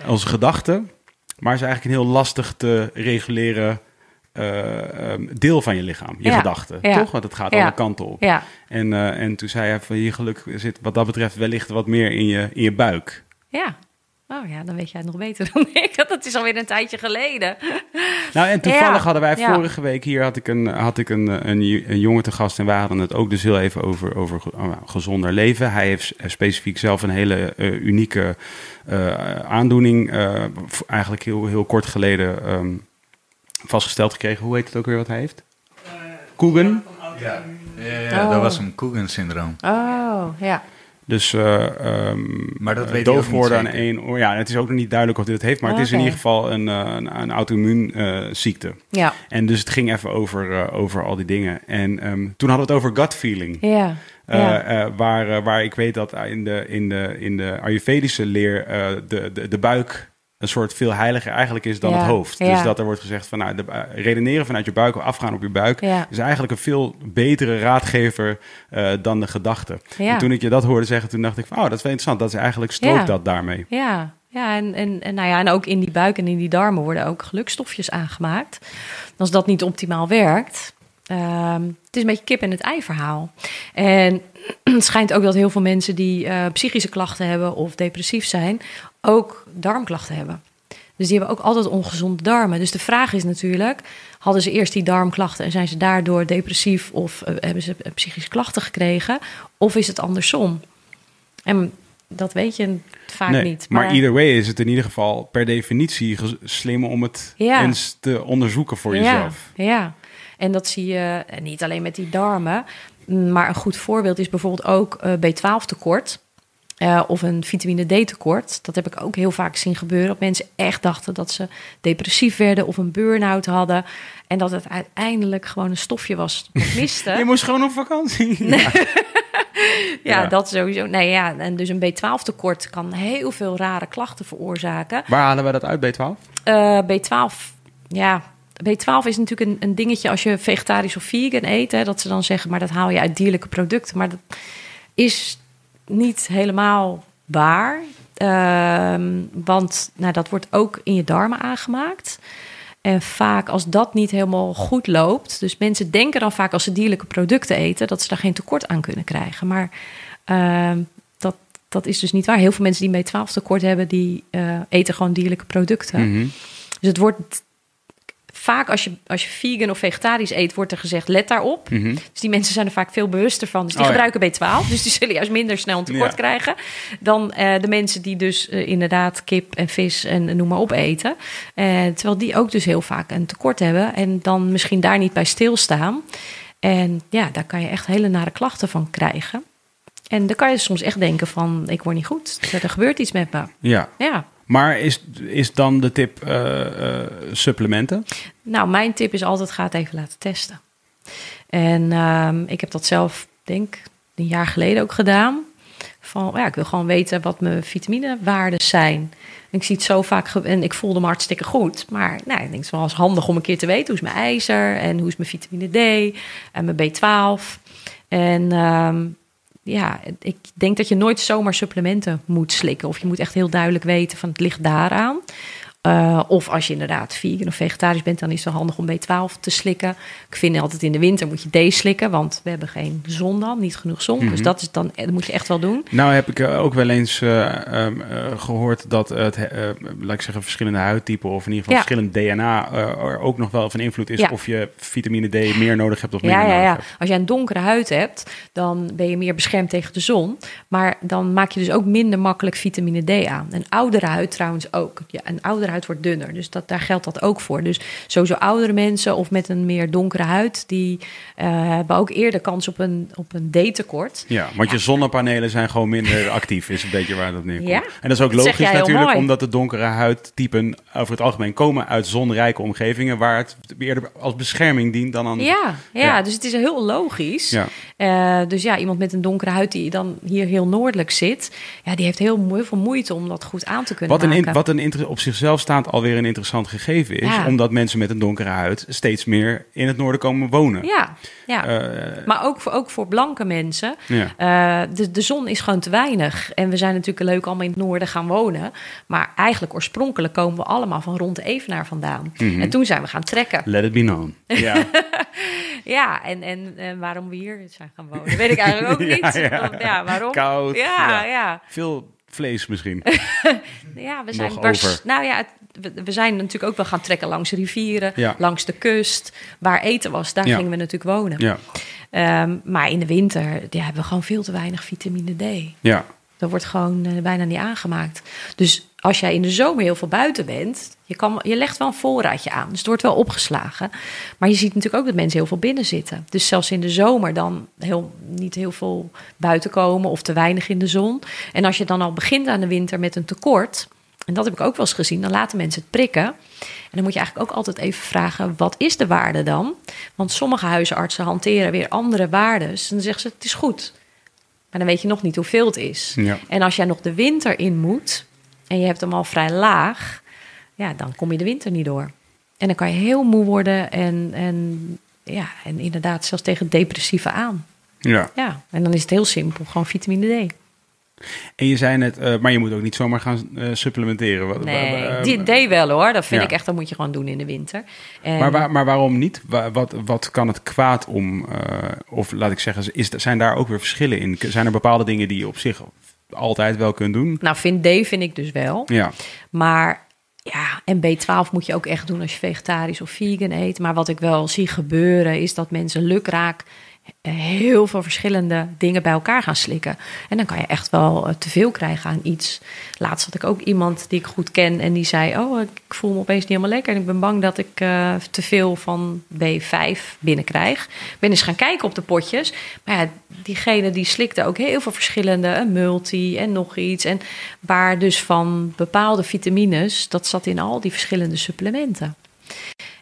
onze gedachten. Maar het is eigenlijk een heel lastig te reguleren eh, ehm, deel van je lichaam, je Ja, gedachten, ja, toch? Want het gaat ja, alle kanten op. En, eh, en toen zei hij van je geluk zit wat dat betreft wellicht wat meer in je, in je buik. ja. Oh ja, dan weet jij het nog beter [LAUGHS] dan ik. Dat is alweer een tijdje geleden. Nou, en toevallig Ja, hadden wij ja. vorige week hier had ik een, had ik een, een, een jongen te gast en we hadden het ook dus heel even over, over oh, gezonder leven. Hij heeft specifiek zelf een hele eh, unieke eh, aandoening, eh, eigenlijk heel, heel kort geleden ehm, vastgesteld gekregen. Hoe heet het ook weer wat hij heeft? Coogan. Ja, ja, ja Oh. dat was een Coogan-syndroom. Oh, ja. Dus eh ehm, Maar dat eh, weet doof worden aan één oor. Ja, het is ook nog niet duidelijk of dit het heeft, maar het is in Oké. ieder geval een, eh, een, een auto-immuunziekte. Ja, En dus het ging even over, over al die dingen. En ehm, toen hadden we het over gut feeling. ja. Eh, ja. eh, waar, waar ik weet dat in de, in de, in de Ayurvedische leer eh, de, de, de buik een soort veel heiliger eigenlijk is dan Ja, het hoofd. ja. Dus dat er wordt gezegd van nou, de, eh, redeneren vanuit je buik of afgaan op je buik Ja. is eigenlijk een veel betere raadgever eh, dan de gedachte. En toen ik je dat hoorde zeggen, toen dacht ik van oh, dat is wel interessant. Dat is eigenlijk strookt dat daarmee. Ja, ja en, en, en, nou ja, en ook in die buik en in die darmen worden ook gelukstofjes aangemaakt. Als dat niet optimaal werkt, ehm, het is een beetje kip en het ei verhaal. En [CLEARS THROAT] het schijnt ook dat heel veel mensen die eh, psychische klachten hebben of depressief zijn, ook darmklachten hebben. Dus die hebben ook altijd ongezonde darmen. Dus de vraag is natuurlijk, hadden ze eerst die darmklachten en zijn ze daardoor depressief of eh, hebben ze eh, psychische klachten gekregen? Of is het andersom? En dat weet je vaak Nee, niet. maar either way is het in ieder geval per definitie slim om het Ja. eens te onderzoeken voor jezelf. Ja, en dat zie je eh, niet alleen met die darmen. Maar een goed voorbeeld is bijvoorbeeld ook eh, B12 tekort. Eh, of een vitamine D tekort. Dat heb ik ook heel vaak zien gebeuren. Dat mensen echt dachten dat ze depressief werden of een burn-out hadden. En dat het uiteindelijk gewoon een stofje was dat [LAUGHS] miste. Je moest gewoon op vakantie. [LAUGHS] ja, Ja. dat sowieso. Nee, ja, en dus een B12 tekort kan heel veel rare klachten veroorzaken. Waar halen wij dat uit, B12? Eh, B12, ja. B12 is natuurlijk een, een dingetje als je vegetarisch of vegan eet. Hè, dat ze dan zeggen, maar dat haal je uit dierlijke producten. Maar dat is niet helemaal waar. Ehm, want nou, dat wordt ook in je darmen aangemaakt. En vaak als dat niet helemaal goed loopt. Dus mensen denken dan vaak als ze dierlijke producten eten. dat ze daar geen tekort aan kunnen krijgen. Maar ehm, dat, dat is dus niet waar. Heel veel mensen die B12 tekort hebben. die eh, eten gewoon dierlijke producten. Mhm. Dus het wordt vaak als je, als je vegan of vegetarisch eet, wordt er gezegd: let daarop. Mhm. Dus die mensen zijn er vaak veel bewuster van. Dus die Oh ja. gebruiken B12. Dus die zullen juist minder snel een tekort Ja. krijgen. Dan eh, de mensen die dus eh, inderdaad kip en vis en noem maar op eten. Eh, terwijl die ook dus heel vaak een tekort hebben. En dan misschien daar niet bij stilstaan. En ja, daar kan je echt hele nare klachten van krijgen. En dan kan je soms echt denken van, ik word niet goed. Er gebeurt iets met me. Ja, Ja. Maar is, is dan de tip eh, eh, supplementen? Nou, mijn tip is altijd: ga het even laten testen. En ehm, ik heb dat zelf, denk een jaar geleden ook gedaan. Van ja, ik wil gewoon weten wat mijn vitaminewaarden zijn. Ik zie het zo vaak en ik voelde me hartstikke goed. Maar nou, ik denk het handig om een keer te weten hoe is mijn ijzer en hoe is mijn vitamine D en mijn B12. En ehm, ja, ik denk dat je nooit zomaar supplementen moet slikken. Of je moet echt heel duidelijk weten van het ligt daaraan. Uh, of als je inderdaad vegan of vegetarisch bent, dan is het handig om B12 te slikken. Ik vind altijd in de winter moet je D slikken, want we hebben geen zon dan, niet genoeg zon. Dus Mhm. dat, is dan, dat moet je echt wel doen. Nou heb ik eh, ook wel eens eh, ehm, eh, gehoord dat het, eh, laat ik zeggen, verschillende huidtypen of in ieder geval Ja. verschillend DNA eh, er ook nog wel van invloed is Ja. of je vitamine D meer nodig hebt of minder Ja, ja, nodig ja. hebt. Als jij een donkere huid hebt, dan ben je meer beschermd tegen de zon. Maar dan maak je dus ook minder makkelijk vitamine D aan. Een oudere huid trouwens ook. Ja, een oudere huid wordt dunner, dus dat, daar geldt dat ook voor. Dus sowieso oudere mensen of met een meer donkere huid, die eh, hebben ook eerder kans op een, op een D-tekort. Ja, want je zonnepanelen zijn gewoon minder [LAUGHS] actief, is een beetje waar dat neerkomt. Ja, En dat is ook dat logisch natuurlijk, omdat de donkere huidtypen over het algemeen komen uit zonrijke omgevingen, waar het eerder als bescherming dient dan aan... Ja, ja, Ja. dus het is heel logisch. Ja. Eh, dus ja, iemand met een donkere huid die dan hier heel noordelijk zit, ja, die heeft heel, veel moeite om dat goed aan te kunnen Wat, een, in- maken. wat een op zichzelf staand alweer een interessant gegeven is, Ja. omdat mensen met een donkere huid steeds meer in het noorden komen wonen. Ja, ja. Eh, maar ook voor, ook voor blanke mensen. ja. Eh, de, de zon is gewoon te weinig. En we zijn natuurlijk leuk allemaal in het noorden gaan wonen. Maar eigenlijk oorspronkelijk komen we allemaal van rond de Evenaar vandaan. Mhm. En toen zijn we gaan trekken. Let it be known. Ja. [LAUGHS] Ja, en, en, en waarom we hier zijn gaan wonen, weet ik eigenlijk ook [LAUGHS] niet. Ja, waarom? Koud, Ja, ja. ja. Veel vlees misschien. [LAUGHS] Ja, we zijn bars-. Nou ja, het- we, we zijn natuurlijk ook wel gaan trekken langs rivieren, Ja. langs de kust. Waar eten was, daar Ja. gingen we natuurlijk wonen. Ja. Ehm, maar in de winter ja, hebben we gewoon veel te weinig vitamine D. Ja. Dat wordt gewoon eh, bijna niet aangemaakt. Dus als jij in de zomer heel veel buiten bent, je, kan, je legt wel een voorraadje aan. Dus het wordt wel opgeslagen. Maar je ziet natuurlijk ook dat mensen heel veel binnen zitten. Dus zelfs in de zomer dan heel, niet heel veel buiten komen of te weinig in de zon. En als je dan al begint aan de winter met een tekort, en dat heb ik ook wel eens gezien, dan laten mensen het prikken. En dan moet je eigenlijk ook altijd even vragen, wat is de waarde dan? Want sommige huisartsen hanteren weer andere waarden. En dan zeggen ze, het is goed. Maar dan weet je nog niet hoeveel het is. Ja. En als jij nog de winter in moet en je hebt hem al vrij laag, ja, dan kom je de winter niet door. En dan kan je heel moe worden en, en, ja, en inderdaad zelfs tegen depressieve aan. ja. Ja, en dan is het heel simpel, gewoon vitamine D. En je zei net, eh, maar je moet ook niet zomaar gaan eh, supplementeren. Wat- Nee, wa- die D wel hoor. Dat vind ja. ik echt, dat moet je gewoon doen in de winter. En, Maar, waar- maar waarom niet? Wa- Wat, wat kan het kwaad om? eh, of laat ik zeggen, is, zijn daar ook weer verschillen in? Zijn er bepaalde dingen die je op zich altijd wel kunt doen? Nou, vind D vind ik dus wel. Ja, Maar ja, en B12 moet je ook echt doen als je vegetarisch of vegan eet. Maar wat ik wel zie gebeuren is dat mensen lukraak heel veel verschillende dingen bij elkaar gaan slikken. En dan kan je echt wel eh, te veel krijgen aan iets. Laatst had ik ook iemand die ik goed ken en die zei: Oh, ik voel me opeens niet helemaal lekker. En ik ben bang dat ik eh, te veel van B5 binnenkrijg. Ik ben eens gaan kijken op de potjes. Maar ja, diegene die slikte ook heel veel verschillende, een multi en nog iets. En waar dus van bepaalde vitamines, dat zat in al die verschillende supplementen.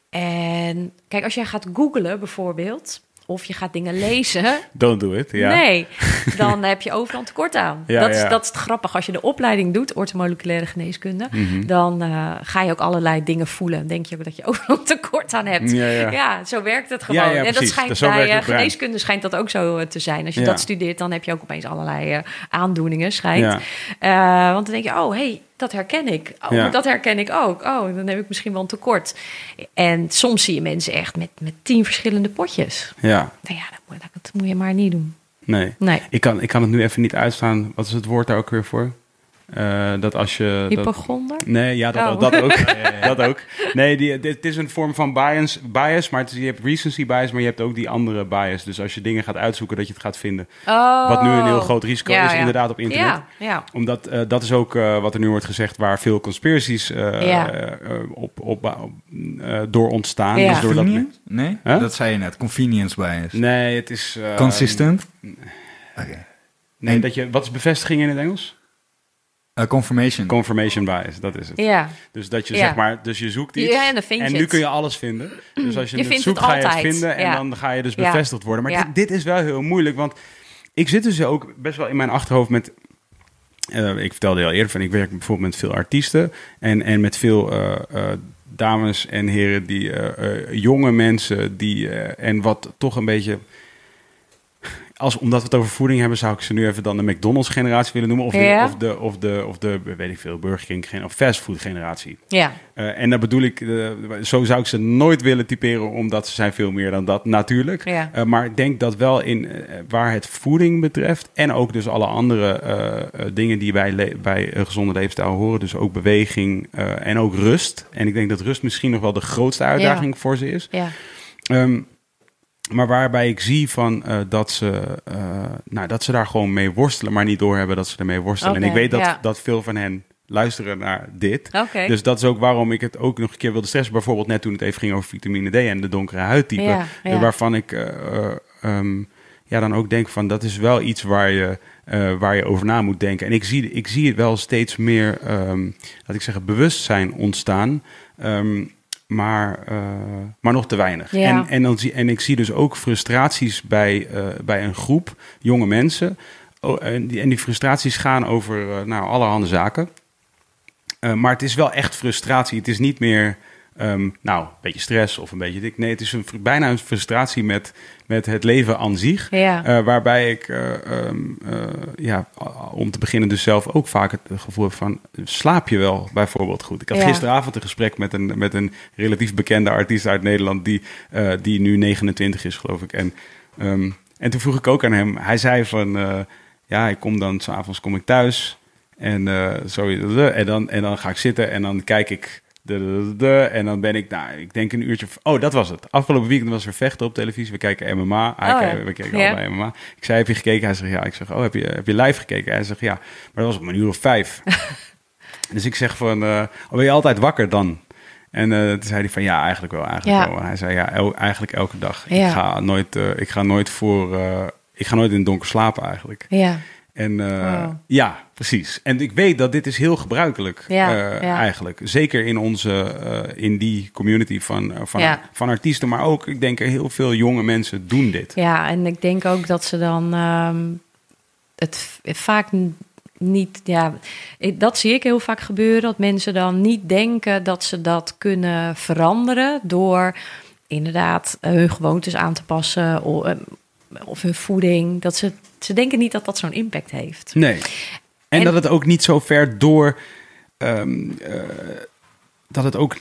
En kijk, als jij gaat googlen bijvoorbeeld, of je gaat dingen lezen, don't do it. Ja. nee, [LAUGHS] dan heb je overal tekort aan. Ja, dat, is, ja. dat is het grappig. Als je de opleiding doet, orthomoleculaire geneeskunde, Mhm. dan eh, ga je ook allerlei dingen voelen. Dan denk je ook dat je [LAUGHS] overal tekort aan hebt. Ja, ja. zo werkt het gewoon. En dat schijnt Dat- zo bij eh, geneeskunde schijnt dat ook zo eh, te zijn. Als je dat studeert, dan heb je ook opeens allerlei aandoeningen, schijnt. Want dan denk je, oh, hey, dat herken ik. Oh, Ja. dat herken ik ook. Oh, dan heb ik misschien wel een tekort. En soms zie je mensen echt met, met tien verschillende potjes. ja, Nou ja, dat moet, dat moet je maar niet doen. nee. Nee. Ik kan, ik kan het nu even niet uitstaan. Wat is het woord daar ook weer voor? Eh, dat als je... dat- Hypochonder? Nee, ja, dat, Oh. dat ook. [LAUGHS] dat ook. Nee, die, dit, het is een vorm van bias, bias maar het is, je hebt recency bias, maar je hebt ook die andere bias. Dus als je dingen gaat uitzoeken, dat je het gaat vinden. Oh. Wat nu een heel groot risico Ja, is, ja. inderdaad, op internet. Ja, ja. Omdat eh, dat is ook eh, wat er nu wordt gezegd, waar veel conspiracies eh, Ja. eh, op, op, op, eh, door ontstaan. Ja. Dus doordat, Convenient? Nee? Huh? Dat zei je net. Convenience bias. nee, het is... eh, Consistent? Oké. Nee, dat je, wat is bevestiging in het Engels? Eh, confirmation. Confirmation bias, dat is het. Ja. Dus dat je Ja. zeg maar, dus je zoekt iets Ja, en dan vind je en nu het. kun je alles vinden. Dus als je, Je het vindt zoekt, het ga je het vinden en Ja. dan ga je dus Ja. bevestigd worden. Maar Ja. dit, dit is wel heel moeilijk, want ik zit dus ook best wel in mijn achterhoofd met... eh, ik vertelde je al eerder van, ik werk bijvoorbeeld met veel artiesten en, en met veel eh, eh, dames en heren, die jonge mensen die eh, en wat toch een beetje als, omdat we het over voeding hebben, zou ik ze nu even dan de McDonald's-generatie willen noemen. Of, de, Ja. of, de, of, de, of de, weet ik veel, Burger King, of fastfood-generatie. Ja, Eh, en daar bedoel ik, eh, zo zou ik ze nooit willen typeren, omdat ze zijn veel meer dan dat, natuurlijk. Ja. Eh, maar ik denk dat wel in waar het voeding betreft en ook dus alle andere dingen die bij, le- bij een gezonde leefstijl horen, dus ook beweging en ook rust. En ik denk dat rust misschien nog wel de grootste uitdaging voor ze is. ja, Ehm, maar waarbij ik zie van, eh, dat, ze, eh, nou, dat ze daar gewoon mee worstelen, maar niet doorhebben dat ze ermee worstelen. en ik weet dat, ja. dat veel van hen luisteren naar dit. Dus dat is ook waarom ik het ook nog een keer wilde stressen. Bijvoorbeeld net toen het even ging over vitamine D en de donkere huidtype. Ja, ja. eh, Waarvan ik eh, eh, ehm, ja, dan ook denk van dat is wel iets waar je, waar je over na moet denken. En ik zie, ik zie het wel steeds meer, ehm, laat ik zeggen, bewustzijn ontstaan. Ehm, maar, eh, maar nog te weinig. Ja. En, en, dan zie, en ik zie dus ook frustraties bij, eh, bij een groep jonge mensen. Oh, en, die, en die frustraties gaan over eh, nou, allerhande zaken. Maar het is wel echt frustratie. Het is niet meer, ehm, nou, een beetje stress of een beetje dik. Nee, het is een, bijna een frustratie met, met het leven aan zich. Ja. Eh, waarbij ik, eh, ehm, eh, ja, om te beginnen dus zelf ook vaak het gevoel heb van... slaap je wel bijvoorbeeld goed? Ik had Ja. gisteravond een gesprek met een, met een relatief bekende artiest uit Nederland... die, die nu 29 is, geloof ik. En, ehm, en toen vroeg ik ook aan hem, hij zei van... ja, ik kom dan, s'avonds kom ik thuis... En, zo, en, dan, en dan ga ik zitten en dan kijk ik. En dan ben ik, nou, ik denk een uurtje. Oh, dat was het. Afgelopen weekend was er vechten op televisie. We kijken MMA. Hij Oh, kijkt-. We kijken Ja. allebei MMA. Ik zei, heb je gekeken? Hij zegt, ja. Ik zeg, oh, heb je, heb je live gekeken? Hij zegt, ja. Maar dat was om een uur of vijf. [LAUGHS] dus ik zeg van, eh, oh, ben je altijd wakker dan? En eh, toen zei hij van, ja, eigenlijk wel. Eigenlijk Ja. wel. Hij zei, ja, el- eigenlijk elke dag. Ik, ga nooit, eh, ik ga nooit voor... ik ga nooit in het donker slapen eigenlijk. ja, En eh, ja, precies. En ik weet dat dit is heel gebruikelijk Ja, eh, ja. eigenlijk. Zeker in onze, eh, in die community van, van, Ja. van artiesten. Maar ook, ik denk, heel veel jonge mensen doen dit. ja, en ik denk ook dat ze dan ehm, het vaak niet, ja, dat zie ik heel vaak gebeuren, dat mensen dan niet denken dat ze dat kunnen veranderen door inderdaad hun gewoontes aan te passen of, hun voeding. Dat ze, ze denken niet dat dat zo'n impact heeft. Nee. En, En- dat het ook niet zo ver door... ehm, eh, dat het ook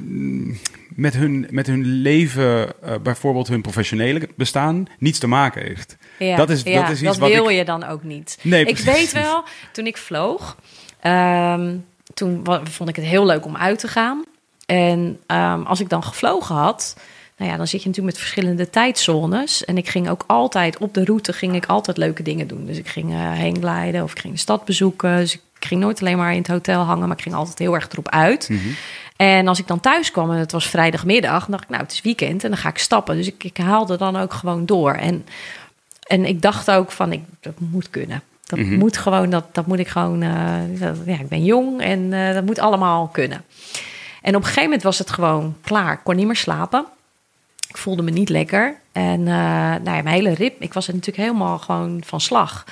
met hun, met hun leven, eh, bijvoorbeeld hun professionele bestaan, niets te maken heeft. Ja, Dat is- ja, dat is iets wat wil ik- je dan ook niet. Nee, ik weet wel, toen ik vloog, ehm, toen vond ik het heel leuk om uit te gaan. En ehm, als ik dan gevlogen had, nou ja, dan zit je natuurlijk met verschillende tijdzones. En ik ging ook altijd op de route ging ik altijd leuke dingen doen. Dus ik ging eh heen glijden of ik ging de stad bezoeken. Dus ik ging nooit alleen maar in het hotel hangen, maar ik ging altijd heel erg erop uit. En als ik dan thuis kwam en het was vrijdagmiddag, dan dacht ik, nou, het is weekend en dan ga ik stappen. Dus ik, ik haalde dan ook gewoon door. En, en ik dacht ook van, ik, dat moet kunnen. Dat moet gewoon, dat, dat moet ik gewoon, eh, dat- ja, ik ben jong en eh, dat moet allemaal kunnen. En op een gegeven moment was het gewoon klaar. Ik kon niet meer slapen. Ik voelde me niet lekker. En eh, nou ja, mijn hele rib, ik was er natuurlijk helemaal gewoon van slag.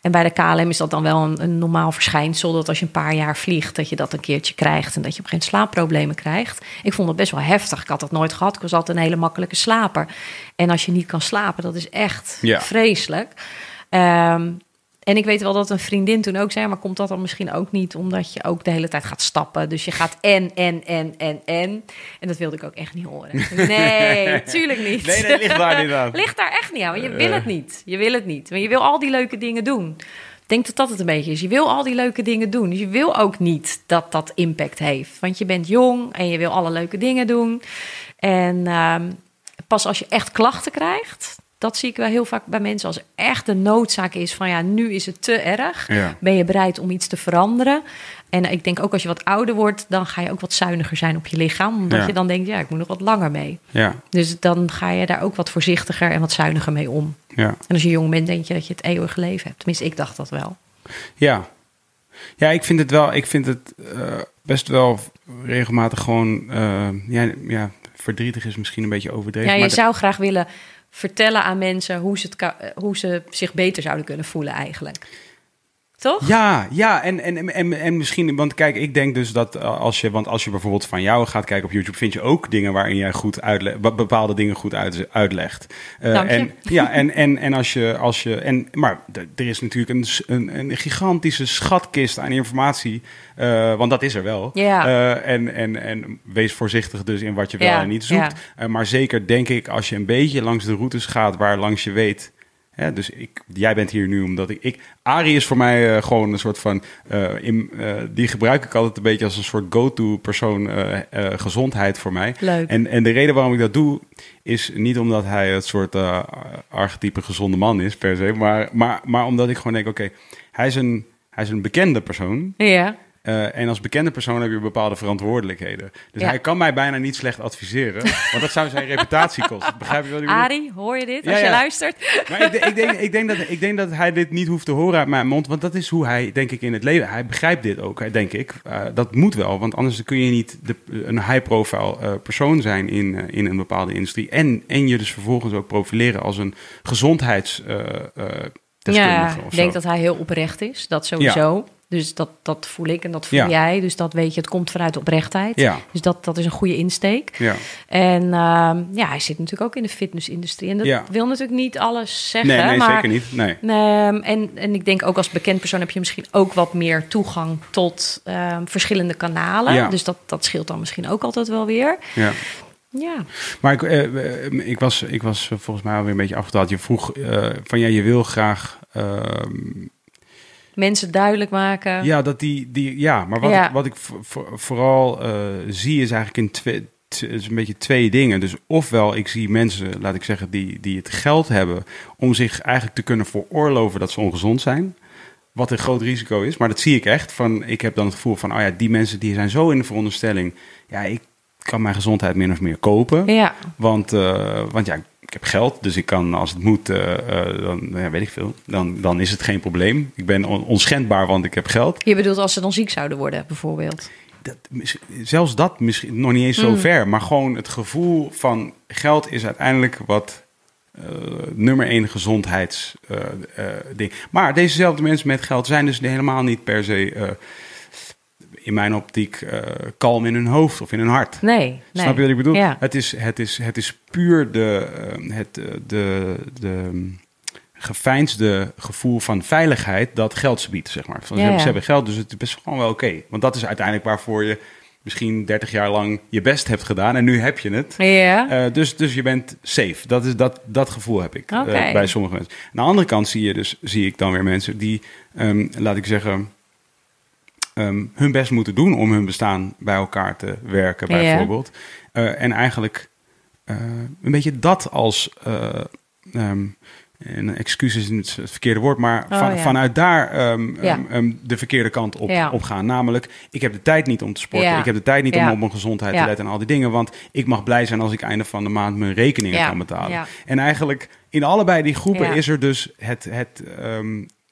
En bij de KLM is dat dan wel een, een normaal verschijnsel. Dat als je een paar jaar vliegt, dat je dat een keertje krijgt. En dat je op geen slaapproblemen krijgt. Ik vond het best wel heftig. Ik had dat nooit gehad. Ik was altijd een hele makkelijke slaper. En als je niet kan slapen, dat is echt Ja. vreselijk. Ehm, en ik weet wel dat een vriendin toen ook zei, maar komt dat dan misschien ook niet omdat je ook de hele tijd gaat stappen? Dus je gaat en, en, en, en, en. En dat wilde ik ook echt niet horen. [LAUGHS] Nee, tuurlijk niet. Nee, ligt daar niet aan. [LAUGHS] ligt daar echt niet aan, want je wil het niet. Je wil het niet. Maar je wil al die leuke dingen doen. Ik denk dat dat het een beetje is. Je wil al die leuke dingen doen. Dus je wil ook niet dat dat impact heeft. Want je bent jong en je wil alle leuke dingen doen. En ehm, pas als je echt klachten krijgt, dat zie ik wel heel vaak bij mensen. Als echt een noodzaak is van ja, nu is het te erg. Ja. Ben je bereid om iets te veranderen? En ik denk ook als je wat ouder wordt, dan ga je ook wat zuiniger zijn op je lichaam. Omdat Ja. je dan denkt, ja, ik moet nog wat langer mee. Ja, Dus dan ga je daar ook wat voorzichtiger en wat zuiniger mee om. ja. En als je jong bent, denk je dat je het eeuwige leven hebt. Tenminste, ik dacht dat wel. Ja. Ja, ik vind het wel, ik vind het eh, best wel regelmatig gewoon, eh, ja, ja, verdrietig is misschien een beetje overdreven. Ja, je maar de- zou graag willen vertellen aan mensen hoe ze, het, eh, hoe ze zich beter zouden kunnen voelen eigenlijk. Toch? Ja, ja en, en, en, en misschien, want kijk, ik denk dus dat eh, als je, want als je bijvoorbeeld van jou gaat kijken op YouTube, vind je ook dingen waarin jij goed uitlegt, bepaalde dingen goed uit, uitlegt. Eh, Dank je. En, ja, en, en, en als je, als je, en, maar er is natuurlijk een, een, een gigantische schatkist aan informatie, eh, want dat is er wel. Ja. En, en, en wees voorzichtig dus in wat je wel Ja, en niet zoekt. ja. Maar zeker denk ik, als je een beetje langs de routes gaat waar langs je weet. Hè, dus ik, jij bent hier nu omdat ik. ik Arie is voor mij eh, gewoon een soort van. eh, in, eh, die gebruik ik altijd een beetje als een soort go-to persoon gezondheid voor mij. Leuk. En, en de reden waarom ik dat doe, is niet omdat hij het soort archetype gezonde man is per se. Maar, maar, maar omdat ik gewoon denk: oké, hij, is een- hij is een bekende persoon. Ja. Eh, en als bekende persoon heb je bepaalde verantwoordelijkheden. Dus Ja. hij kan mij bijna niet slecht adviseren. want dat zou zijn [LAUGHS] reputatie kosten. Begrijp je wat ik bedoel? Arie, hoor je dit Ja, als je ja. luistert? Maar ik, denk- ik, denk, ik, denk dat, ik denk dat hij dit niet hoeft te horen uit mijn mond. Want dat is hoe hij, denk ik, in het leven... Hij begrijpt dit ook, denk ik. Eh, dat moet wel, want anders kun je niet de, een high-profile eh, persoon zijn in, in een bepaalde industrie. En, en je dus vervolgens ook profileren als een gezondheidsdeskundige. Ja, ik denk dat hij heel oprecht is. Dat sowieso. Dus dat, dat voel ik en dat voel Ja. jij. Dus dat weet je, het komt vanuit oprechtheid. Ja, Dus dat, dat is een goede insteek. ja. En ehm, ja, hij zit natuurlijk ook in de fitnessindustrie. En dat wil natuurlijk niet alles zeggen. Nee, nee maar, zeker niet. Nee. Ehm, en, en ik denk ook als bekend persoon heb je misschien ook wat meer toegang tot ehm, verschillende kanalen. Ja. Dus dat, dat scheelt dan misschien ook altijd wel weer. Ja. Ja, Maar ik, eh, eh, ik, was, ik was volgens mij alweer een beetje afgedwaald. Je vroeg eh, van ja, je wil graag. Mensen duidelijk maken. ja, dat die, die. Ja, maar wat Ja. ik, wat ik vo- vo- vooral eh, zie is eigenlijk in twee. is een beetje twee dingen. Dus ofwel, ik zie mensen, laat ik zeggen, die, die het geld hebben om zich eigenlijk te kunnen veroorloven dat ze ongezond zijn. Wat een groot risico is. Maar dat zie ik echt. Van, ik heb dan het gevoel van, oh ja, die mensen die zijn zo in de veronderstelling. Ja, ik kan mijn gezondheid min of meer kopen. Ja, Want, eh, want ja, ik heb geld, dus ik kan als het moet, eh, eh, dan ja, weet ik veel. Dan, dan is het geen probleem. Ik ben on- onschendbaar, want ik heb geld. je bedoelt als ze dan ziek zouden worden, bijvoorbeeld. Dat, zelfs dat misschien nog niet eens zo Mm. ver. Maar gewoon het gevoel van geld is uiteindelijk wat eh, nummer één gezondheidsding. ding. maar dezezelfde mensen met geld zijn dus helemaal niet per se, in mijn optiek, eh, kalm in hun hoofd of in hun hart. Nee, nee. Snap je wat ik bedoel? Ja. Het, is, het, is, het is puur de, eh, het, eh, de, de mm, geveinsde gevoel van veiligheid dat geld ze biedt, zeg maar. Van, ze, hebben, ja. ze hebben geld, dus het is best gewoon wel oké. Want dat is uiteindelijk waarvoor je misschien 30 jaar lang je best hebt gedaan en nu heb je het. Ja, dus, dus je bent safe. Dat, is, dat, dat gevoel heb ik bij sommige mensen. Aan de andere kant zie, je dus, zie ik dan weer mensen die, ehm, laat ik zeggen, ehm, hun best moeten doen om hun bestaan bij elkaar te werken, Ja. bijvoorbeeld. Eh, en eigenlijk eh, een beetje dat als. en excuus is niet het verkeerde woord, maar Oh, van, ja. vanuit daar ehm, Ja. de verkeerde kant op, Ja. op gaan. Namelijk, ik heb de tijd niet om te sporten. Ik heb de tijd niet om op mijn gezondheid te letten en al die dingen. Want ik mag blij zijn als ik einde van de maand mijn rekeningen kan betalen. En eigenlijk in allebei die groepen is er dus het, het,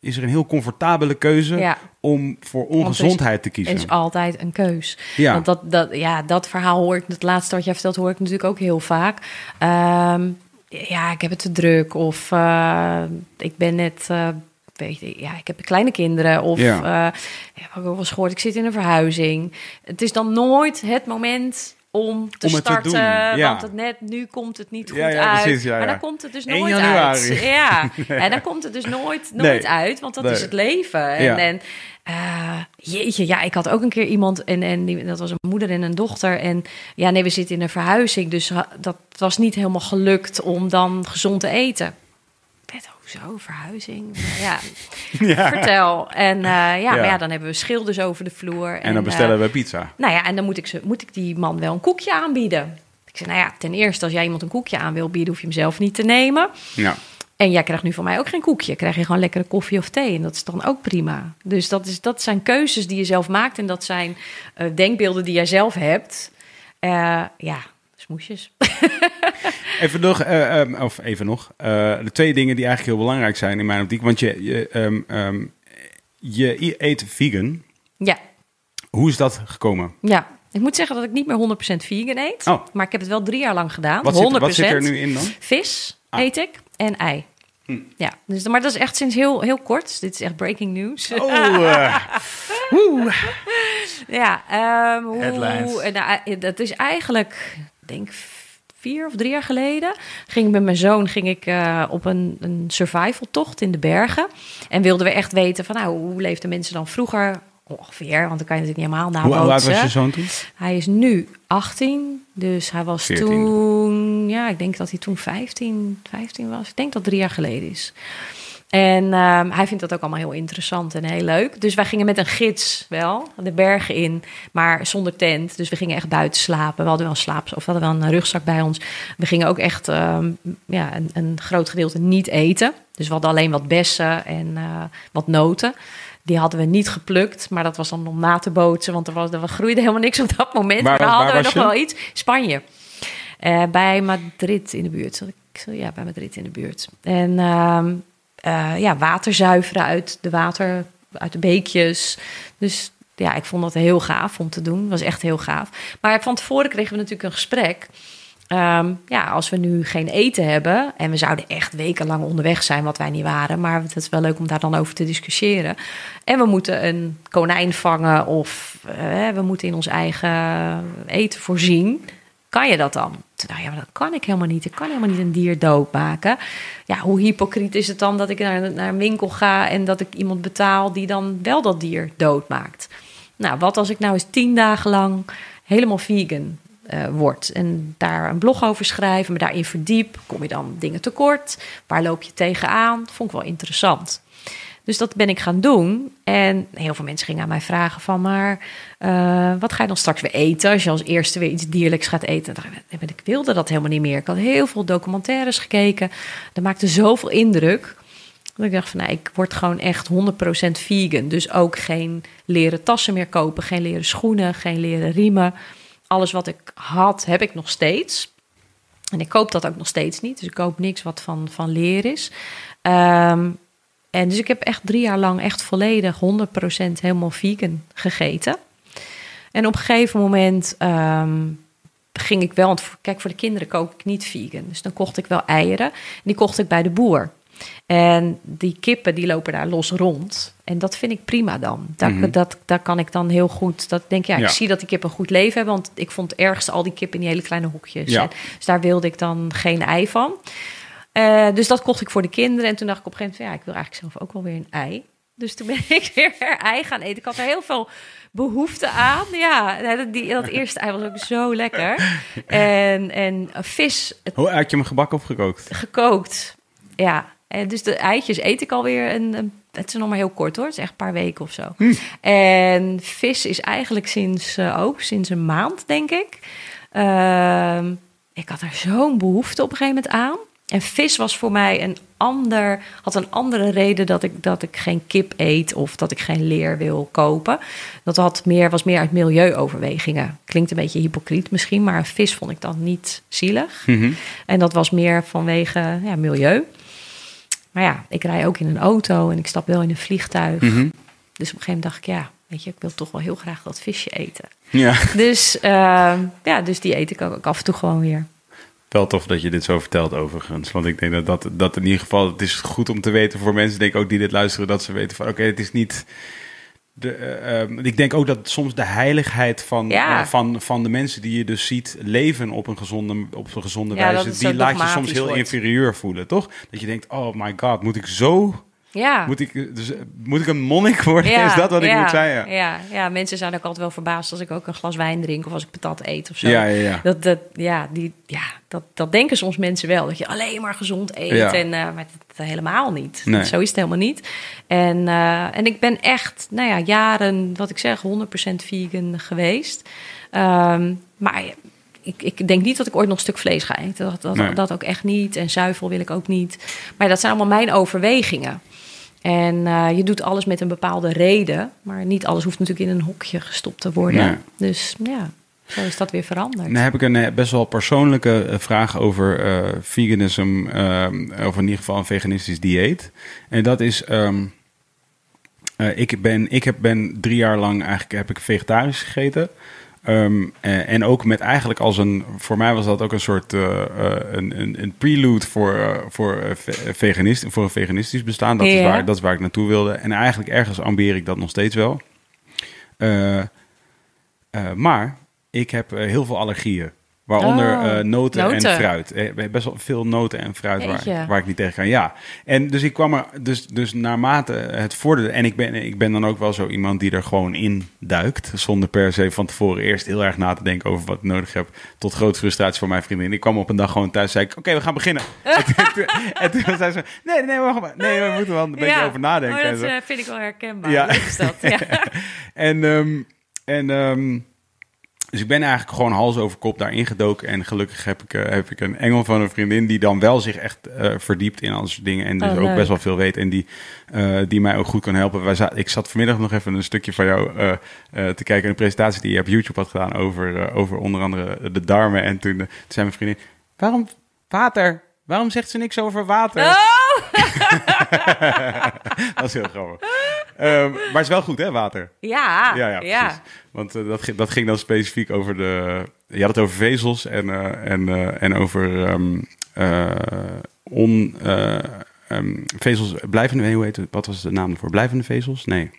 is er een heel comfortabele keuze ja. om voor ongezondheid te Het kiezen. is altijd een keus. ja. Want dat, dat, ja, dat verhaal hoor ik, het laatste wat jij vertelt, hoor ik natuurlijk ook heel vaak. Ehm, ja, ik heb het te druk. Of eh, ik ben net, eh, weet je, ja, ik heb kleine kinderen. Of Ja. heb ik ook wel eens gehoord, ik zit in een verhuizing. Het is dan nooit het moment om te Om het te starten. ja. Want het net, nu komt het niet goed Ja, ja, uit. precies, ja, maar dan komt het dus 1 nooit uit. Ja, [LAUGHS] en dan komt het dus nooit, nooit Nee. uit. Want dat Nee. is het leven. En, Ja. en eh, jeetje, ja, ik had ook een keer iemand en, en die, dat was een moeder en een dochter. En ja, nee, we zitten in een verhuizing, dus dat was niet helemaal gelukt om dan gezond te eten. Hoezo, verhuizing? [LAUGHS] Ja, Ja. vertel. En eh, ja, Ja. maar ja, dan hebben we schilders over de vloer. En dan bestellen we pizza. eh, nou ja, en dan moet ik, ze, moet ik die man wel een koekje aanbieden. Ik zei, nou ja, ten eerste, als jij iemand een koekje aan wil bieden, hoef je hem zelf niet te nemen. Ja. En jij krijgt nu van mij ook geen koekje. Krijg je gewoon lekkere koffie of thee. En dat is dan ook prima. Dus dat, is, dat zijn keuzes die je zelf maakt. En dat zijn eh, denkbeelden die jij zelf hebt. Eh, ja, smoesjes. [LAUGHS] [LAUGHS] Even nog, eh, ehm, of even nog, eh, de twee dingen die eigenlijk heel belangrijk zijn in mijn optiek. Want je, je, ehm, ehm, je eet vegan. ja, Hoe is dat gekomen? ja. Ik moet zeggen dat ik niet meer 100% vegan eet. Oh. Maar ik heb het wel drie jaar lang gedaan. Wat 100%. zit, wat zit er nu in dan? Vis Ah. eet ik en ei. Ja, dus, maar dat is echt sinds heel, heel kort. Dit is echt breaking news. Oh, [LAUGHS] eh, woe. Ja, ehm, hoe, Headlines. eh, nou, eh, dat is eigenlijk, denk vier of drie jaar geleden, ging ik met mijn zoon ging ik, eh, op een, een survival tocht in de bergen. En wilden we echt weten van, nou, hoe leefden mensen dan vroeger ongeveer? Want dan kan je natuurlijk niet helemaal Hoe oud was je nabootsen. zoon toen? Hij is nu 18, dus hij was 14. toen, ja, ik denk dat hij toen 15, 15 was. Ik denk dat drie jaar geleden is. En ehm, hij vindt dat ook allemaal heel interessant en heel leuk. Dus wij gingen met een gids wel de bergen in, maar zonder tent. Dus we gingen echt buiten slapen. We hadden wel een slaap of we hadden wel een rugzak bij ons. We gingen ook echt ehm, ja, een, een groot gedeelte niet eten. Dus we hadden alleen wat bessen en eh, wat noten. Die hadden we niet geplukt, maar dat was dan om na te bootsen, want er, was, er groeide helemaal niks op dat moment. Waar maar hadden we nog je? wel iets. Spanje. Eh, bij Madrid in de buurt. Ja, bij Madrid in de buurt. En eh, ja, water zuiveren uit de water, uit de beekjes. Dus ja, ik vond dat heel gaaf om te doen. was echt heel gaaf. Maar van tevoren kregen we natuurlijk een gesprek. Ehm, ja, als we nu geen eten hebben en we zouden echt wekenlang onderweg zijn, wat wij niet waren, maar het is wel leuk om daar dan over te discussiëren. En we moeten een konijn vangen of eh, we moeten in ons eigen eten voorzien. Kan je dat dan? Ja, maar dat kan ik helemaal niet. Ik kan helemaal niet een dier doodmaken. Ja, hoe hypocriet is het dan dat ik naar, naar een winkel ga en dat ik iemand betaal die dan wel dat dier doodmaakt? Nou, wat als ik nou eens tien dagen lang helemaal vegan eh, word en daar een blog over schrijf en me daarin verdiep? Kom je dan dingen tekort? Waar loop je tegenaan? Vond ik wel interessant. Dus dat ben ik gaan doen. En heel veel mensen gingen aan mij vragen van... maar eh, wat ga je dan straks weer eten... als je als eerste weer iets dierlijks gaat eten? Ik wilde dat helemaal niet meer. Ik had heel veel documentaires gekeken. Dat maakte zoveel indruk... dat ik dacht van, nou, ik word gewoon echt 100% vegan. Dus ook geen leren tassen meer kopen... geen leren schoenen, geen leren riemen. Alles wat ik had, heb ik nog steeds... En ik koop dat ook nog steeds niet. Dus ik koop niks wat van, van leer is. Ehm, en dus ik heb echt drie jaar lang echt volledig 100% helemaal vegan gegeten. En op een gegeven moment ehm, ging ik wel... Want kijk, voor de kinderen kook ik niet vegan. Dus dan kocht ik wel eieren. En die kocht ik bij de boer. En die kippen die lopen daar los rond. En dat vind ik prima dan. Daar, Mhm. dat, daar kan ik dan heel goed... Dat denk ik, ja, Ja. ik zie dat die kippen een goed leven hebben. Want ik vond ergste al die kippen in die hele kleine hokjes. Ja. En dus daar wilde ik dan geen ei van. Eh, dus dat kocht ik voor de kinderen. En toen dacht ik op een gegeven moment... ja, ik wil eigenlijk zelf ook wel weer een ei. Dus toen ben [LAUGHS] ik weer ei gaan eten. Ik had er heel veel behoefte aan. Ja, dat, die, dat eerste ei was ook zo lekker. En, en vis, Hoe had je hem gebakken of gekookt? gekookt. Ja, en dus de eitjes eet ik alweer een, een het is nog maar heel kort hoor, het is echt een paar weken of zo. En vis is eigenlijk sinds eh, ook sinds een maand, denk ik. Ehm, ik had er zo'n behoefte op een gegeven moment aan. En vis was voor mij een ander, had een andere reden dat ik, dat ik geen kip eet of dat ik geen leer wil kopen. Dat had meer, was meer uit milieuoverwegingen. Klinkt een beetje hypocriet misschien, maar een vis vond ik dan niet zielig. Mhm. En dat was meer vanwege ja, milieu. Maar ja, ik rij ook in een auto en ik stap wel in een vliegtuig. Mhm. Dus op een gegeven moment dacht ik, ja, weet je, ik wil toch wel heel graag dat visje eten. Ja, Dus, ehm, ja, dus die eet ik ook af en toe gewoon weer. Wel tof dat je dit zo vertelt overigens. Want ik denk dat, dat dat in ieder geval, het is goed om te weten voor mensen, denk ik ook die dit luisteren, dat ze weten van oké, het is niet... De, eh, ehm, ik denk ook dat soms de heiligheid van, Ja. eh, van, van de mensen die je dus ziet leven op een gezonde, op een gezonde Ja, wijze, die laat je soms heel wordt. inferieur voelen, toch? Dat je denkt, oh my god, moet ik zo, Ja. moet ik, dus, moet ik een monnik worden? ja, is dat wat ik ja, moet zijn? Ja. Ja. Ja, mensen zijn ook altijd wel verbaasd als ik ook een glas wijn drink of als ik patat eet of zo. Ja. Dat, dat, ja, die, ja dat, dat denken soms mensen wel. Dat je alleen maar gezond eet. Ja. En, eh, maar dat, helemaal niet. Nee. Zo is het helemaal niet. En, eh, en ik ben echt, nou ja, jaren, wat ik zeg, 100% vegan geweest. Ehm, maar ik, ik denk niet dat ik ooit nog een stuk vlees ga eten. Dat, dat, Nee. dat ook echt niet. En zuivel wil ik ook niet. Maar dat zijn allemaal mijn overwegingen. En eh, je doet alles met een bepaalde reden. Maar niet alles hoeft natuurlijk in een hokje gestopt te worden. Nee. Dus ja, zo is dat weer veranderd. Dan heb ik een eh, best wel persoonlijke eh, vraag over eh veganism, of in ieder geval een veganistisch dieet. En dat is, ehm, eh, ik, ben, ik heb, ben drie jaar lang eigenlijk heb ik vegetarisch gegeten. Ehm, eh, en ook met eigenlijk als een, voor mij was dat ook een soort uh, een, een, een, prelude voor, uh, voor, veganist, voor een veganistisch bestaan. Dat, is waar, dat is waar ik naartoe wilde. En eigenlijk ergens ambieer ik dat nog steeds wel. maar ik heb heel veel allergieën. Waaronder Oh, eh, noten, noten. en fruit. Eh, Best wel veel noten en fruit waar, waar ik niet tegen kan. Ja. En dus ik kwam er, dus, dus naarmate het vorderde. En ik ben, ik ben dan ook wel zo iemand die er gewoon in duikt. Zonder per se van tevoren eerst heel erg na te denken over wat ik nodig heb. Tot grote frustratie voor mijn vriendin. Ik kwam op een dag gewoon thuis zei ik: Oké, we gaan beginnen. [LAUGHS] en, toen, en toen zei ze: Nee, nee, wacht maar. Nee, we moeten wel een beetje over nadenken. Oh, en dat zo. eh, vind ik wel herkenbaar. Ja. Is dat. [LAUGHS] Ja. En, ehm, en ehm, dus ik ben eigenlijk gewoon hals over kop daarin gedoken. En gelukkig heb ik, eh, heb ik een engel van een vriendin die dan wel zich echt eh, verdiept in al dingen. En dus Oh, ook best wel veel weet. En die, eh, die mij ook goed kan helpen. Wij za- ik zat vanmiddag nog even een stukje van jou te kijken. Een presentatie die je op YouTube had gedaan over, over onder andere de darmen. En toen, toen zei mijn vriendin, waarom water? Waarom zegt ze niks over water? Oh! [LAUGHS] dat is heel grappig. Ehm, maar het is wel goed, hè, water? Ja, Ja, ja, precies. Want eh, dat, ging- dat ging dan specifiek over de... Je had het over vezels en, eh, en, eh, en over eh, on... eh, ehm, vezels, blijvende... Hoe heet het? Wat was de naam ervoor? Blijvende vezels? Nee.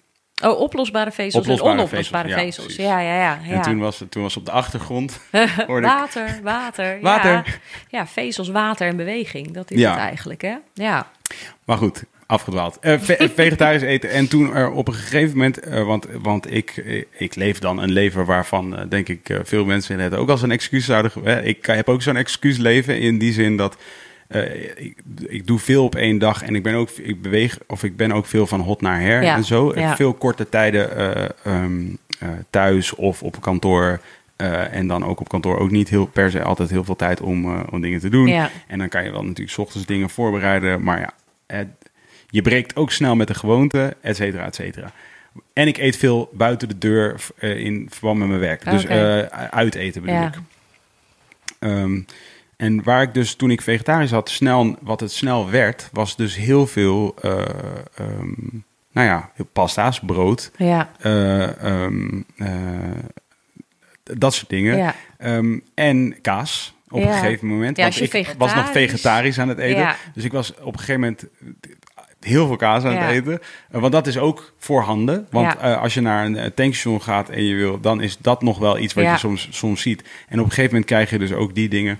Oh, oplosbare vezels Oplosbare en onoplosbare vezels, ja, vezels. Ja, ja, ja. ja. En toen was, het- toen was op de achtergrond... [LAUGHS] ik, Water, water. Water. Ja. ja, vezels, water en beweging. Dat is het eigenlijk, hè? Ja. Maar goed, afgedwaald. Eh, ve- vegetarisch eten. En toen er op een gegeven moment, eh, want, want ik, eh, ik leef dan een leven waarvan, eh, denk ik, eh, veel mensen het ook als een excuus zouden. eh, ik heb ook zo'n excuus leven in die zin dat. eh, ik, ik doe veel op één dag en ik ben ook ik beweeg of ik ben ook veel van hot naar her Ja, en zo. ja. Veel korte tijden eh, ehm, eh, thuis of op kantoor. eh, en dan ook op kantoor ook niet heel per se altijd heel veel tijd om, eh, om dingen te doen. Ja. En dan kan je wel natuurlijk 's ochtends dingen voorbereiden. Maar ja, het- je breekt ook snel met de gewoonte, et cetera, et cetera. En ik eet veel buiten de deur eh, in verband met mijn werk. Dus eh, uit eten bedoel Ja. ik. Ehm, en waar ik dus toen ik vegetarisch had, snel, wat het snel werd, was dus heel veel, eh, ehm, nou ja, pasta's, brood, Ja. eh, ehm, eh, dat soort dingen. Ja. En kaas op een gegeven moment. Ja, want ik was nog vegetarisch- vegetarisch aan het eten. Ja. Dus ik was op een gegeven moment heel veel kaas aan het eten. Eh, want dat is ook voorhanden. Want eh, als je naar een eh, tankstation gaat en je wil, dan is dat nog wel iets wat je soms, soms ziet. En op een gegeven moment krijg je dus ook die dingen.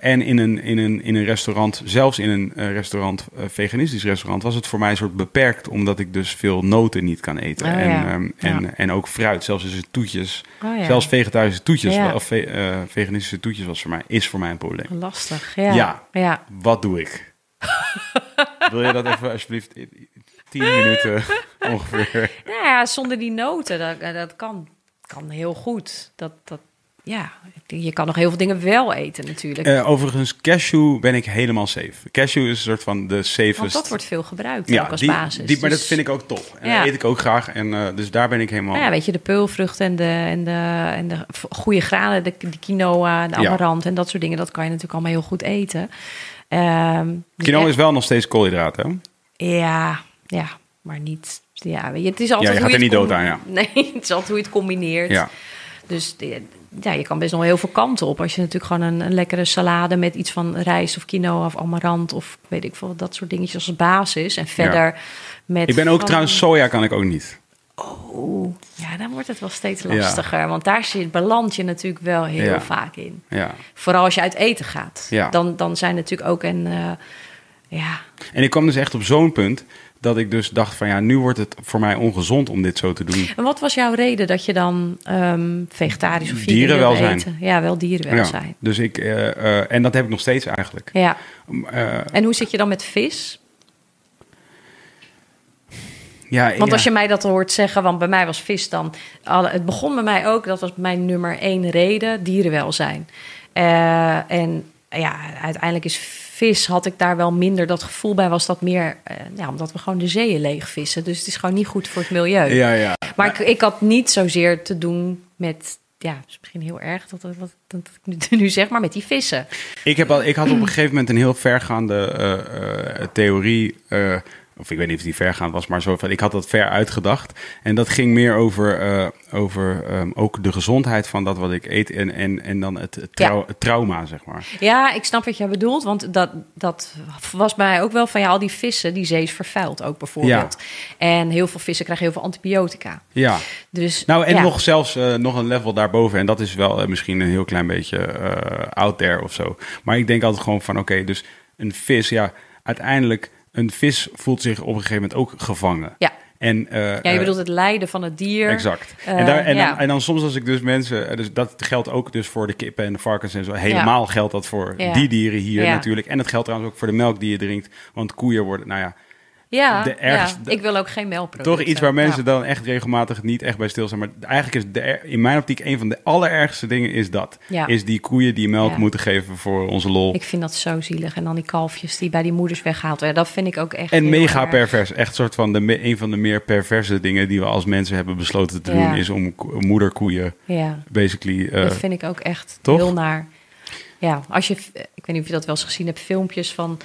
En in een, in, een, in een restaurant, zelfs in een restaurant, veganistisch restaurant, was het voor mij een soort beperkt, omdat ik dus veel noten niet kan eten. Oh, en, ja. ehm, en, Ja. en ook fruit, zelfs dus toetjes. Oh, ja. Zelfs vegetarische toetjes, of ve- veganistische toetjes was voor mij, is voor mij een probleem. Lastig, ja. Ja. ja. Wat doe ik? [LAUGHS] Wil je dat even alsjeblieft in tien minuten [LAUGHS] ongeveer? Nou ja, zonder die noten, dat, dat kan, kan heel goed. Dat, dat, ja, je kan nog heel veel dingen wel eten natuurlijk. Eh, overigens, cashew ben ik helemaal safe. Cashew is een soort van de safest. Want dat wordt veel gebruikt ja, ook als die, basis. die, maar Dus- dat vind ik ook top. En Ja. dat eet ik ook graag. En eh, dus daar ben ik helemaal... Nou ja, weet je, de peulvrucht en de, en de, en de goede granen, de, de quinoa, de Ja. amarant en dat soort dingen, dat kan je natuurlijk allemaal heel goed eten. Ehm, dus Quinoa is wel nog steeds koolhydraten. Ja, ja, maar niet... Ja, weet je, het is altijd Ja, je hoe gaat er niet dood aan, ja. [LAUGHS] Nee, het is altijd hoe je het combineert. Ja. Dus ja, je kan best nog heel veel kanten op. Als je natuurlijk gewoon een, een lekkere salade met iets van rijst of quinoa of amarant of weet ik veel, dat soort dingetjes als basis. En verder met... Ik ben ook van- trouwens, soja kan ik ook niet. Oeh, ja, dan wordt het wel steeds Ja. lastiger. Want daar zit, beland je natuurlijk wel heel Ja. vaak in. Ja. Vooral als je uit eten gaat. Dan, dan zijn natuurlijk ook een... eh, ja, En ik kwam dus echt op zo'n punt dat ik dus dacht van ja, nu wordt het voor mij ongezond om dit zo te doen. En wat was jouw reden dat je dan ehm, vegetarisch of Dierenwelzijn. eten? Ja, wel dierenwelzijn. Ja, dus ik, eh, eh, en dat heb ik nog steeds eigenlijk. Ja. En hoe zit je dan met vis? Ja, Want ja. als je mij dat hoort zeggen, want bij mij was vis dan... alle- Het begon bij mij ook, dat was mijn nummer één reden, dierenwelzijn. Eh, en ja, uiteindelijk is vis, had ik daar wel minder dat gevoel bij. Was dat meer, eh, ja, omdat we gewoon de zeeën leeg vissen. Dus het is gewoon niet goed voor het milieu. Ja, ja. Maar ik, ik had niet zozeer te doen met... Ja, het is misschien heel erg dat, dat, dat, dat ik nu, [LAUGHS] nu zeg, maar met die vissen. Ik, heb al, ik had op een gegeven moment een heel vergaande eh, theorie. Of ik weet niet of die vergaand was, maar zo van, ik had dat ver uitgedacht. En dat ging meer over, eh, over ehm, ook de gezondheid van dat wat ik eet en, en, en dan het, het, trau- Ja. het trauma, zeg maar. Ja, ik snap wat jij bedoelt. Want dat, dat was bij mij ook wel van ja, al die vissen, die zee is vervuild ook bijvoorbeeld. En heel veel vissen krijgen heel veel antibiotica. Ja, Dus, nou en ja. nog zelfs eh, nog een level daarboven. En dat is wel eh, misschien een heel klein beetje out there of zo. Maar ik denk altijd gewoon van, oké, dus een vis, ja, uiteindelijk, een vis voelt zich op een gegeven moment ook gevangen. Ja. En, eh, Ja, je eh, bedoelt het lijden van het dier. Exact. Eh, en, daar, en, ja. dan, en dan soms als ik dus mensen, eh, dus dat geldt ook dus voor de kippen en de varkens en zo. Helemaal geldt dat voor Ja. die dieren hier natuurlijk. En het geldt trouwens ook voor de melk die je drinkt. Want koeien worden, nou ja, Ja, de ergste- ja, ik wil ook geen melkproducten. toch iets waar mensen Ja. dan echt regelmatig niet echt bij stilstaan. Maar eigenlijk is de, in mijn optiek een van de allerergste dingen is dat. Ja. Is die koeien die melk moeten geven voor onze lol. Ik vind dat zo zielig. En dan die kalfjes die bij die moeders weggehaald werden. Dat vind ik ook echt en mega erg. pervers. Echt soort van de, een van de meer perverse dingen die we als mensen hebben besloten te doen. Is om ko- moederkoeien Ja, basically... eh, dat vind ik ook echt toch? heel naar. Ja, als je, ik weet niet of je dat wel eens gezien hebt, filmpjes van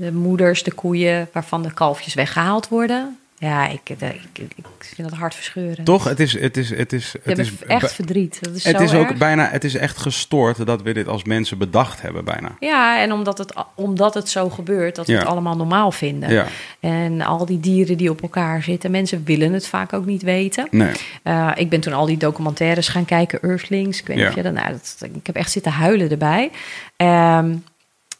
de moeders, de koeien, waarvan de kalfjes weggehaald worden. Ja, ik, ik, ik, ik vind dat hartverscheurend. Toch? Het is, het is, het is, het is, echt verdriet. Dat is het zo is ook bijna, het is echt gestoord dat we dit als mensen bedacht hebben bijna. Ja, en omdat het, omdat het zo gebeurt, dat we Ja. het allemaal normaal vinden. Ja, En al die dieren die op elkaar zitten, mensen willen het vaak ook niet weten. nee. Eh, ik ben toen al die documentaires gaan kijken, Earthlings. Ik weet niet Ja. of je dat, nou, dat, ik heb echt zitten huilen erbij. Ehm,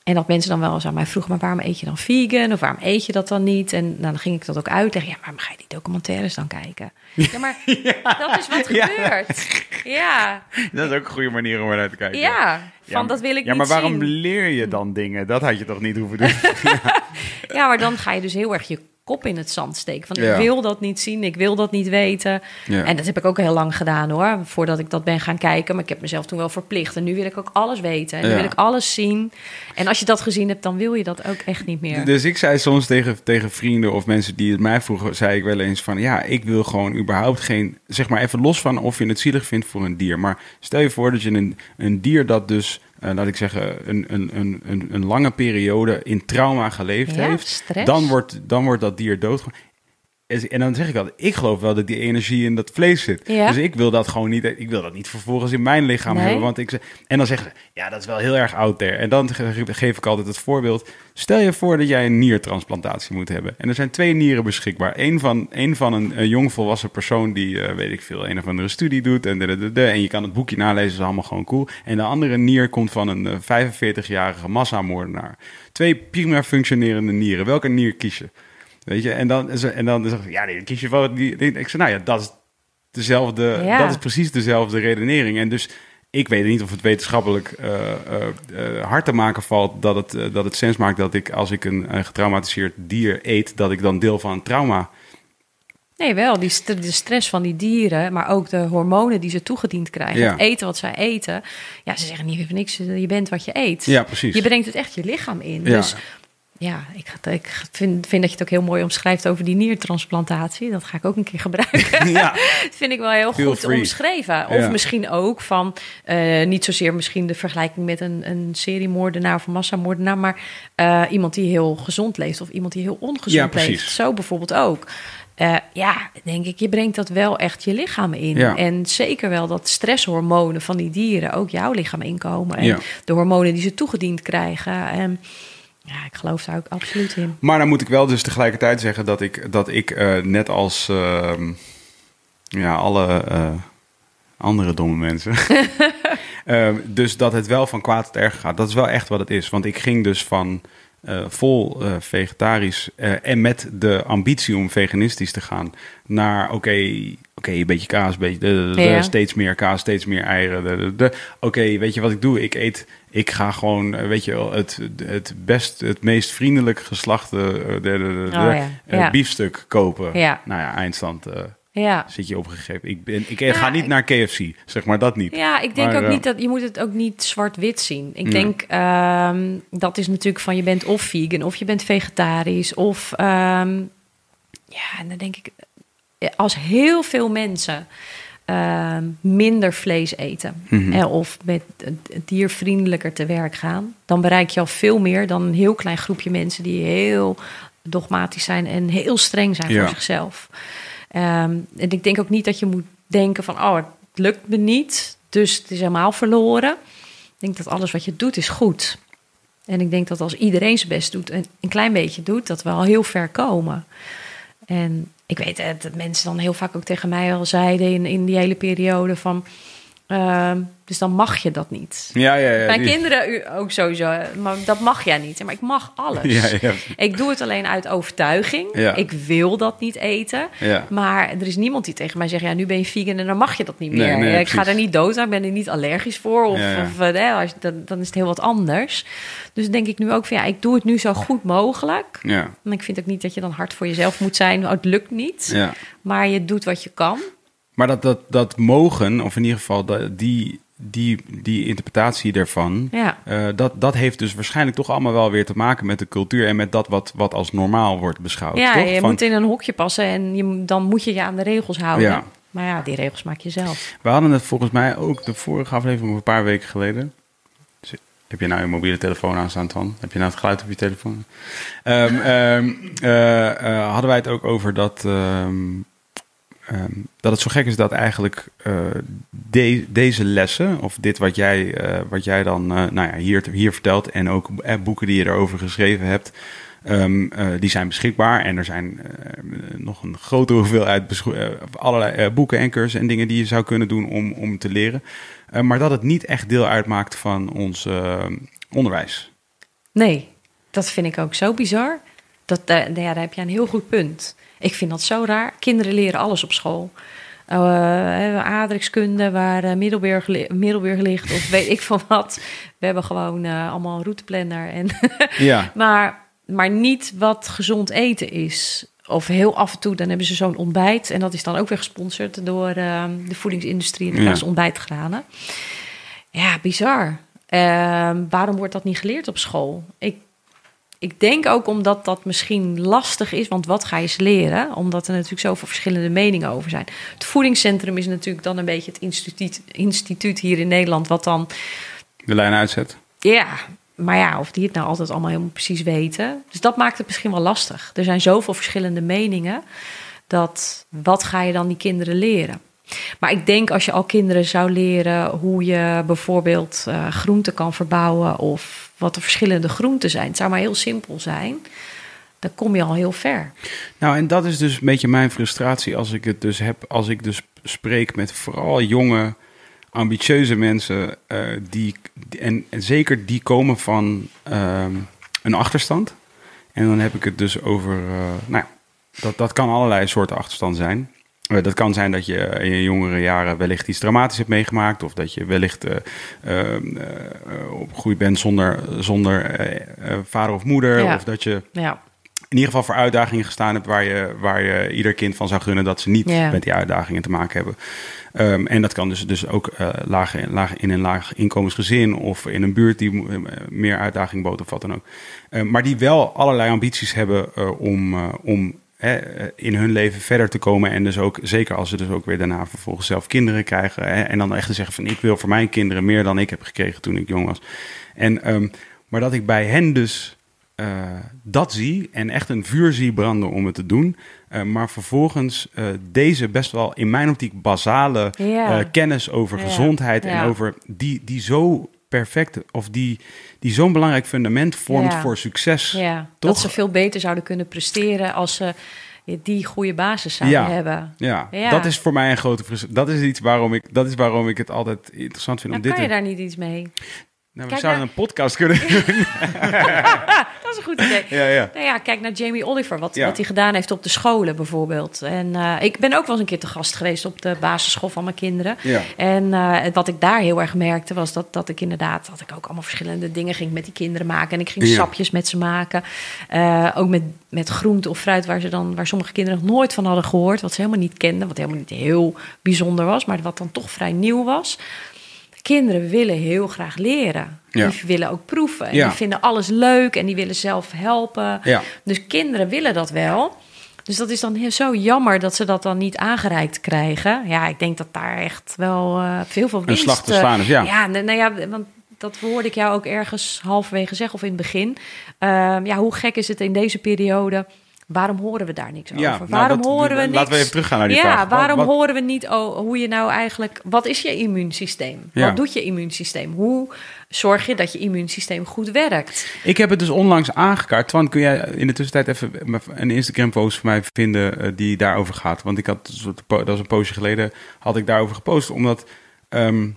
en dat mensen dan wel eens aan mij vroegen, maar waarom eet je dan vegan? Of waarom eet je dat dan niet? En nou, dan ging ik dat ook uitleggen. Ja, waarom ga je die documentaires dan kijken? Ja, maar [LAUGHS] dat is wat [LAUGHS] Ja. gebeurt. Ja, Dat is ook een goede manier om eruit te kijken. ja. Van Ja, dat wil ik Ja, niet maar waarom zien. leer je dan dingen? Dat had je toch niet hoeven doen? [LAUGHS] Ja, maar dan ga je dus heel erg je kop in het zand steken. Van Ja. ik wil dat niet zien, ik wil dat niet weten. Ja. En dat heb ik ook heel lang gedaan hoor, voordat ik dat ben gaan kijken. Maar ik heb mezelf toen wel verplicht. En nu wil ik ook alles weten. En nu wil ik alles zien. En als je dat gezien hebt, dan wil je dat ook echt niet meer. Dus ik zei soms tegen, tegen vrienden of mensen die het mij vroegen, zei ik wel eens van ja, ik wil gewoon überhaupt geen, zeg maar even los van of je het zielig vindt voor een dier. Maar stel je voor dat je een, een dier dat dus, eh, laat ik zeggen, een, een, een, een, een lange periode in trauma geleefd Ja, heeft, stress. dan wordt, dan wordt dat dier dood. En dan zeg ik altijd, ik geloof wel dat die energie in dat vlees zit. Ja. Dus ik wil dat gewoon niet, ik wil dat niet vervolgens in mijn lichaam Nee. hebben. Want ik, en dan zeggen ze, ja, dat is wel heel erg out there. En dan ge- geef ik altijd het voorbeeld. Stel je voor dat jij een niertransplantatie moet hebben. En er zijn twee nieren beschikbaar. Eén van, één van een, een jong volwassen persoon die, eh, weet ik veel, een of andere studie doet. En, de, de, en je kan het boekje nalezen, is allemaal gewoon cool. En de andere nier komt van een eh, 45-jarige massamoordenaar. Twee prima functionerende nieren. Welke nier kies je? Weet je, en dan, en dan zeg ik, ja, nee, kies je wel die. die- Ik zei, nou ja, dat is dezelfde, Ja. dat is precies dezelfde redenering. En dus ik weet niet of het wetenschappelijk eh, hard te maken valt dat het, dat het sens maakt dat ik als ik een getraumatiseerd dier eet, dat ik dan deel van een trauma. Nee, wel. Die st- de stress van die dieren, maar ook de hormonen die ze toegediend krijgen. Ja. Het eten wat zij eten. Ja, ze zeggen niet voor niks, je bent wat je eet. Ja, precies. Je brengt het echt je lichaam in. Ja. Dus ja, ik, ik vind, vind dat je het ook heel mooi omschrijft over die niertransplantatie. Dat ga ik ook een keer gebruiken. [LAUGHS] Ja. Dat [LAUGHS] vind ik wel heel Feel goed free. omschreven. Of Ja. misschien ook van, eh, niet zozeer misschien de vergelijking met een, een seriemoordenaar of een massamoordenaar, maar eh, iemand die heel gezond leeft of iemand die heel Ja, ongezond precies. leeft. Zo bijvoorbeeld ook. Eh, ja, denk ik, je brengt dat wel echt je lichaam in. Ja. En zeker wel dat stresshormonen van die dieren ook jouw lichaam inkomen. En Ja. de hormonen die ze toegediend krijgen. En ja, ik geloof daar ook absoluut in. Maar dan moet ik wel dus tegelijkertijd zeggen dat ik, dat ik eh, net als ehm, ja, alle eh, andere domme mensen. [LAUGHS] [LAUGHS] Ehm, dus dat het wel van kwaad tot erg gaat. Dat is wel echt wat het is. Want ik ging dus van eh, vol eh, vegetarisch eh, en met de ambitie om veganistisch te gaan naar oké, oké, een beetje kaas, beetje de, de- de- Ja. steeds meer kaas, steeds meer eieren. Oké, weet je wat ik doe? Ik eet, ik ga gewoon, weet je wel, het, het best, het meest vriendelijk geslachte de, de, de, de, Oh ja, ja. biefstuk kopen. Ja. Nou ja, eindstand Ja. zit je opgegeven. Ik, ben, ik Ja, ga niet naar KFC, zeg maar dat niet. Ja, ik denk Maar, ook eh, niet dat je moet het ook niet zwart-wit zien. Ik denk ehm, dat is natuurlijk van je bent of vegan of je bent vegetarisch of ehm, ja, en dan denk ik eh, als heel veel mensen ehm, minder vlees eten Mhm. eh, of met diervriendelijker te werk gaan, dan bereik je al veel meer dan een heel klein groepje mensen die heel dogmatisch zijn en heel streng zijn voor zichzelf. Ehm, en ik denk ook niet dat je moet denken van, oh, het lukt me niet, dus het is helemaal verloren. Ik denk dat alles wat je doet is goed. En ik denk dat als iedereen zijn best doet en een klein beetje doet, dat we al heel ver komen. En ik weet eh, dat mensen dan heel vaak ook tegen mij al zeiden in, in die hele periode van, ehm, dus dan mag je dat niet. Ja, ja, ja. Mijn die- kinderen ook sowieso, maar dat mag jij niet. Maar ik mag alles. Ja, ja. Ik doe het alleen uit overtuiging. Ja. Ik wil dat niet eten. Ja. Maar er is niemand die tegen mij zegt: ja, nu ben je vegan en dan mag je dat niet meer. nee, ik ga er niet dood aan, ben er niet allergisch voor. Of, of eh, als, dan, dan is het heel wat anders. Dus denk ik nu ook van ja, ik doe het nu zo goed mogelijk. Ja, En ik vind ook niet dat je dan hard voor jezelf moet zijn. Oh, het lukt niet. ja. Maar je doet wat je kan. Maar dat, dat, dat mogen, of in ieder geval dat, die, die, die interpretatie daarvan... Ja. eh, dat, dat heeft dus waarschijnlijk toch allemaal wel weer te maken met de cultuur... en met dat wat, wat als normaal wordt beschouwd, Ja, toch? je Van- moet in een hokje passen en je, dan moet je je aan de regels houden. Ja. Maar ja, die regels maak je zelf. We hadden het volgens mij ook de vorige aflevering een paar weken geleden. Heb je nou je mobiele telefoon aanstaan, Twan? Heb je nou het geluid op je telefoon? Ehm, ehm, eh, eh, hadden wij het ook over dat, ehm, ehm, dat het zo gek is dat eigenlijk eh, de- deze lessen, of dit wat jij, eh, wat jij dan eh, nou ja, hier, hier vertelt, en ook boeken die je erover geschreven hebt, Ehm, eh, die zijn beschikbaar en er zijn nog een grote hoeveelheid allerlei boeken en cursussen en dingen die je zou kunnen doen om, om te leren. Maar dat het niet echt deel uitmaakt van ons onderwijs. Nee, dat vind ik ook zo bizar. Dat, ja, daar heb je een heel goed punt. Ik vind dat zo raar. Kinderen leren alles op school. Uh, aardrijkskunde, waar eh, Middelburg, li- Middelburg ligt, of weet ik van wat. We hebben gewoon eh, allemaal een routeplanner. En [LAUGHS] Ja, maar, maar niet wat gezond eten is. Of heel af en toe, dan hebben ze zo'n ontbijt. En dat is dan ook weer gesponsord door eh, de voedingsindustrie. En dan Ja. ontbijtgranen. Ja, bizar. Ehm, waarom wordt dat niet geleerd op school? Ik, ik denk ook omdat dat misschien lastig is. Want wat ga je ze leren? Omdat er natuurlijk zoveel verschillende meningen over zijn. Het voedingscentrum is natuurlijk dan een beetje het instituut, instituut hier in Nederland... wat dan de lijn uitzet. ja, maar ja, of die het nou altijd allemaal helemaal precies weten. Dus dat maakt het misschien wel lastig. Er zijn zoveel verschillende meningen. Dat wat ga je dan die kinderen leren? Maar ik denk als je al kinderen zou leren hoe je bijvoorbeeld eh, groenten kan verbouwen of wat de verschillende groenten zijn. Het zou maar heel simpel zijn. Dan kom je al heel ver. Nou, en dat is dus een beetje mijn frustratie als ik het dus heb, als ik dus spreek met vooral jonge, ambitieuze mensen, eh, die, en, zeker die komen van ehm, een achterstand. En dan heb ik het dus over, eh, nou dat, dat kan allerlei soorten achterstand zijn. Eh, dat kan zijn dat je in je jongere jaren wellicht iets dramatisch hebt meegemaakt. Of dat je wellicht eh, eh, eh, opgegroeid bent zonder, zonder vader of moeder. Ja. Of dat je Ja, in ieder geval voor uitdagingen gestaan hebt waar je, waar je ieder kind van zou gunnen dat ze niet Ja. met die uitdagingen te maken hebben. Ehm, en dat kan dus, dus ook laag, laag, in een laag inkomensgezin of in een buurt die meer uitdaging bood of wat dan ook. Ehm, maar die wel allerlei ambities hebben om, om in hun leven verder te komen. En dus ook, zeker als ze dus ook weer daarna vervolgens zelf kinderen krijgen. Hè, en dan echt te zeggen van ik wil voor mijn kinderen meer dan ik heb gekregen toen ik jong was. En, ehm, maar dat ik bij hen dus eh, dat zie en echt een vuur zie branden om het te doen. Eh, maar vervolgens eh, deze best wel in mijn optiek basale eh, kennis over gezondheid en over die, die zo perfect of die, die zo'n belangrijk fundament vormt Ja. voor succes. ja. Toch? dat ze veel beter zouden kunnen presteren als ze die goede basis zouden Ja. hebben. Ja, Ja. dat is voor mij een grote frustratie. Dat is iets waarom ik, dat is waarom ik het altijd interessant vind Dan om dit kan je te... daar niet iets mee. Nou, we Kijk zouden naar- een podcast kunnen [LAUGHS] Dat is een goed idee. ja, ja. Nou ja, kijk naar Jamie Oliver, wat, Ja. wat hij gedaan heeft op de scholen bijvoorbeeld. En eh, ik ben ook wel eens een keer te gast geweest op de basisschool van mijn kinderen. Ja. En eh, wat ik daar heel erg merkte was dat, dat ik inderdaad, dat ik ook allemaal verschillende dingen ging met die kinderen maken. En ik ging Ja. sapjes met ze maken. Eh, ook met, met groente of fruit waar, ze dan, waar sommige kinderen nog nooit van hadden gehoord. Wat ze helemaal niet kenden, wat helemaal niet heel bijzonder was, maar wat dan toch vrij nieuw was. Kinderen willen heel graag leren. Ja. Die willen ook proeven. En Ja. die vinden alles leuk en die willen zelf helpen. Ja. Dus kinderen willen dat wel. Dus dat is dan heel, zo jammer dat ze dat dan niet aangereikt krijgen. Ja, ik denk dat daar echt wel eh, veel van Een winst... slag te eh, slaan is, ja. Ja, nou nou ja, want dat hoorde ik jou ook ergens halverwege zeggen of in het begin. Ehm, ja, hoe gek is het in deze periode? Waarom horen we daar niks Ja, over? nou, waarom dat- horen we niks? laten we even teruggaan naar die ja, vraag. Waarom wat- horen we niet oh, hoe je nou eigenlijk... Wat is je immuunsysteem? Ja. Wat doet je immuunsysteem? Hoe zorg je dat je immuunsysteem goed werkt? Ik heb het dus onlangs aangekaart. Twan, kun jij in de tussentijd even een Instagram-post van mij vinden eh, die daarover gaat? Want ik had, dus dat was een poosje geleden, had ik daarover gepost. Omdat ehm,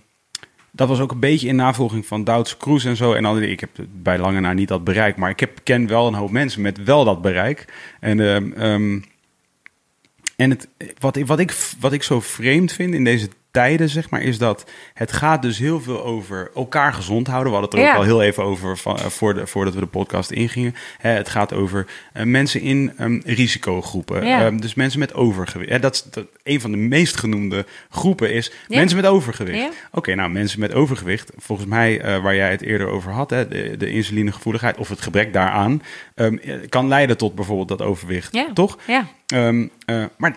dat was ook een beetje in navolging van Douds Kroes en zo. En dan, ik heb bij lange na niet dat bereik. Maar ik heb, ken wel een hoop mensen met wel dat bereik. En, ehm, ehm, en het, wat, wat, ik, wat ik zo vreemd vind in deze tijden, zeg maar, is dat het gaat dus heel veel over elkaar gezond houden. We hadden het er ook Ja. al heel even over van, eh, voor de, voordat we de podcast ingingen. Hè, het gaat over eh, mensen in ehm, risicogroepen. Ja. Ehm, dus mensen met overgewicht. Hè, dat is dat, een van de meest genoemde groepen is Ja. mensen met overgewicht. Ja. Oké, nou mensen met overgewicht, volgens mij eh, waar jij het eerder over had, hè, de, de insulinegevoeligheid of het gebrek daaraan, ehm, eh, kan leiden tot bijvoorbeeld dat overwicht. Ja. Toch? Ja, maar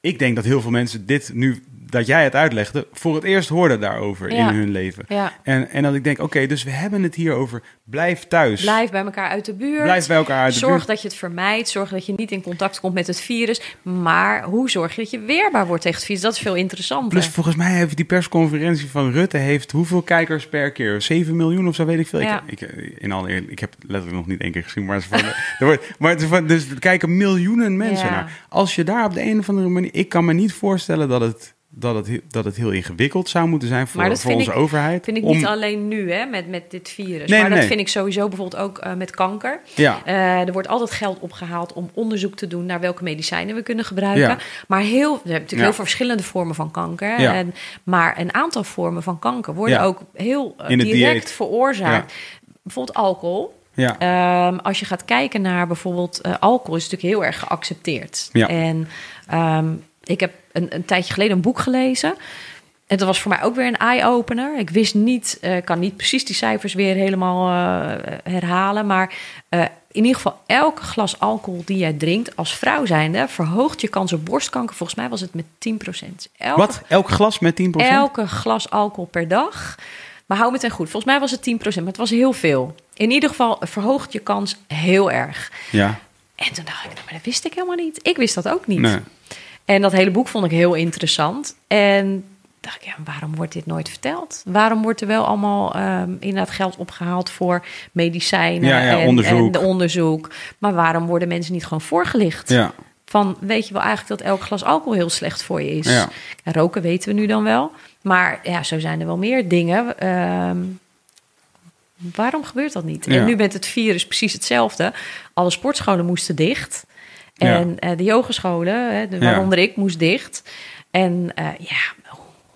ik denk dat heel veel mensen dit nu, dat jij het uitlegde, voor het eerst hoorden daarover Ja. in hun leven. ja. En, en dat ik denk, oké, dus we hebben het hier over blijf thuis. Blijf bij elkaar uit de buurt. Blijf bij elkaar uit de zorg buurt. dat je het vermijdt. Zorg dat je niet in contact komt met het virus. Maar hoe zorg je dat je weerbaar wordt tegen het virus? Dat is veel interessanter. Plus volgens mij heeft die persconferentie van Rutte heeft hoeveel kijkers per keer? 7 miljoen of zo weet ik veel. Ja. Ik, ik, in alle eerlijk, ik heb letterlijk nog niet één keer gezien, maar, van, [LAUGHS] er wordt, maar van, dus er kijken miljoenen mensen naar. Als je daar op de een of andere manier, ik kan me niet voorstellen dat het dat het, he- dat het heel ingewikkeld zou moeten zijn voor, Maar dat voor onze ik- overheid. vind ik om- niet alleen nu hè, met, met dit virus. Nee, maar dat vind ik sowieso bijvoorbeeld ook eh, met kanker. Ja, Eh, er wordt altijd geld opgehaald om onderzoek te doen naar welke medicijnen we kunnen gebruiken. Ja. Maar heel, we hebben natuurlijk Ja. heel veel verschillende vormen van kanker. Ja. En, maar een aantal vormen van kanker worden ook heel eh, direct dieet. veroorzaakt. Bijvoorbeeld alcohol. ja. Ehm, als je gaat kijken naar bijvoorbeeld alcohol, is natuurlijk heel erg geaccepteerd. Ja. En ehm, ik heb een, een tijdje geleden een boek gelezen. En dat was voor mij ook weer een eye-opener. Ik wist niet, ik kan niet precies die cijfers weer helemaal eh, herhalen. Maar eh, in ieder geval, elk glas alcohol die jij drinkt als vrouw zijnde... verhoogt je kans op borstkanker. Volgens mij was het met 10%. Elke Wat? Elk glas met 10%? Elke glas alcohol per dag. Maar hou me ten goed. Volgens mij was het 10%, maar het was heel veel. In ieder geval verhoogt je kans heel erg. Ja. En toen dacht ik, nou, maar dat wist ik helemaal niet. Ik wist dat ook niet. Nee. En dat hele boek vond ik heel interessant. En dacht ik, ja, waarom wordt dit nooit verteld? Waarom wordt er wel allemaal ehm, inderdaad geld opgehaald voor medicijnen Ja, ja, en, onderzoek. en de onderzoek? Maar waarom worden mensen niet gewoon voorgelicht? Ja. Van, weet je wel eigenlijk dat elk glas alcohol heel slecht voor je is? Ja. En roken weten we nu dan wel. Maar ja, zo zijn er wel meer dingen. Ehm, waarom gebeurt dat niet? En nu met het virus precies hetzelfde. Alle sportscholen moesten dicht. En eh, de yogescholen, hè, de, Ja. waaronder ik, moest dicht. En eh, ja,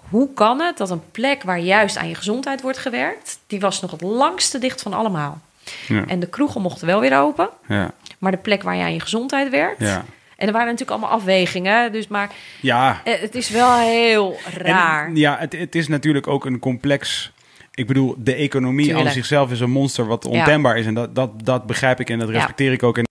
hoe kan het dat een plek waar juist aan je gezondheid wordt gewerkt... die was nog het langste dicht van allemaal. Ja. En de kroegen mochten wel weer open. Ja. Maar de plek waar je aan je gezondheid werkt... Ja. En er waren natuurlijk allemaal afwegingen. Dus maar Ja. eh, het is wel heel raar. En, ja, het, het is natuurlijk ook een complex. Ik bedoel, de economie aan zichzelf is een monster wat Ja. ontembaar is. En dat, dat, dat begrijp ik en dat Ja. respecteer ik ook. En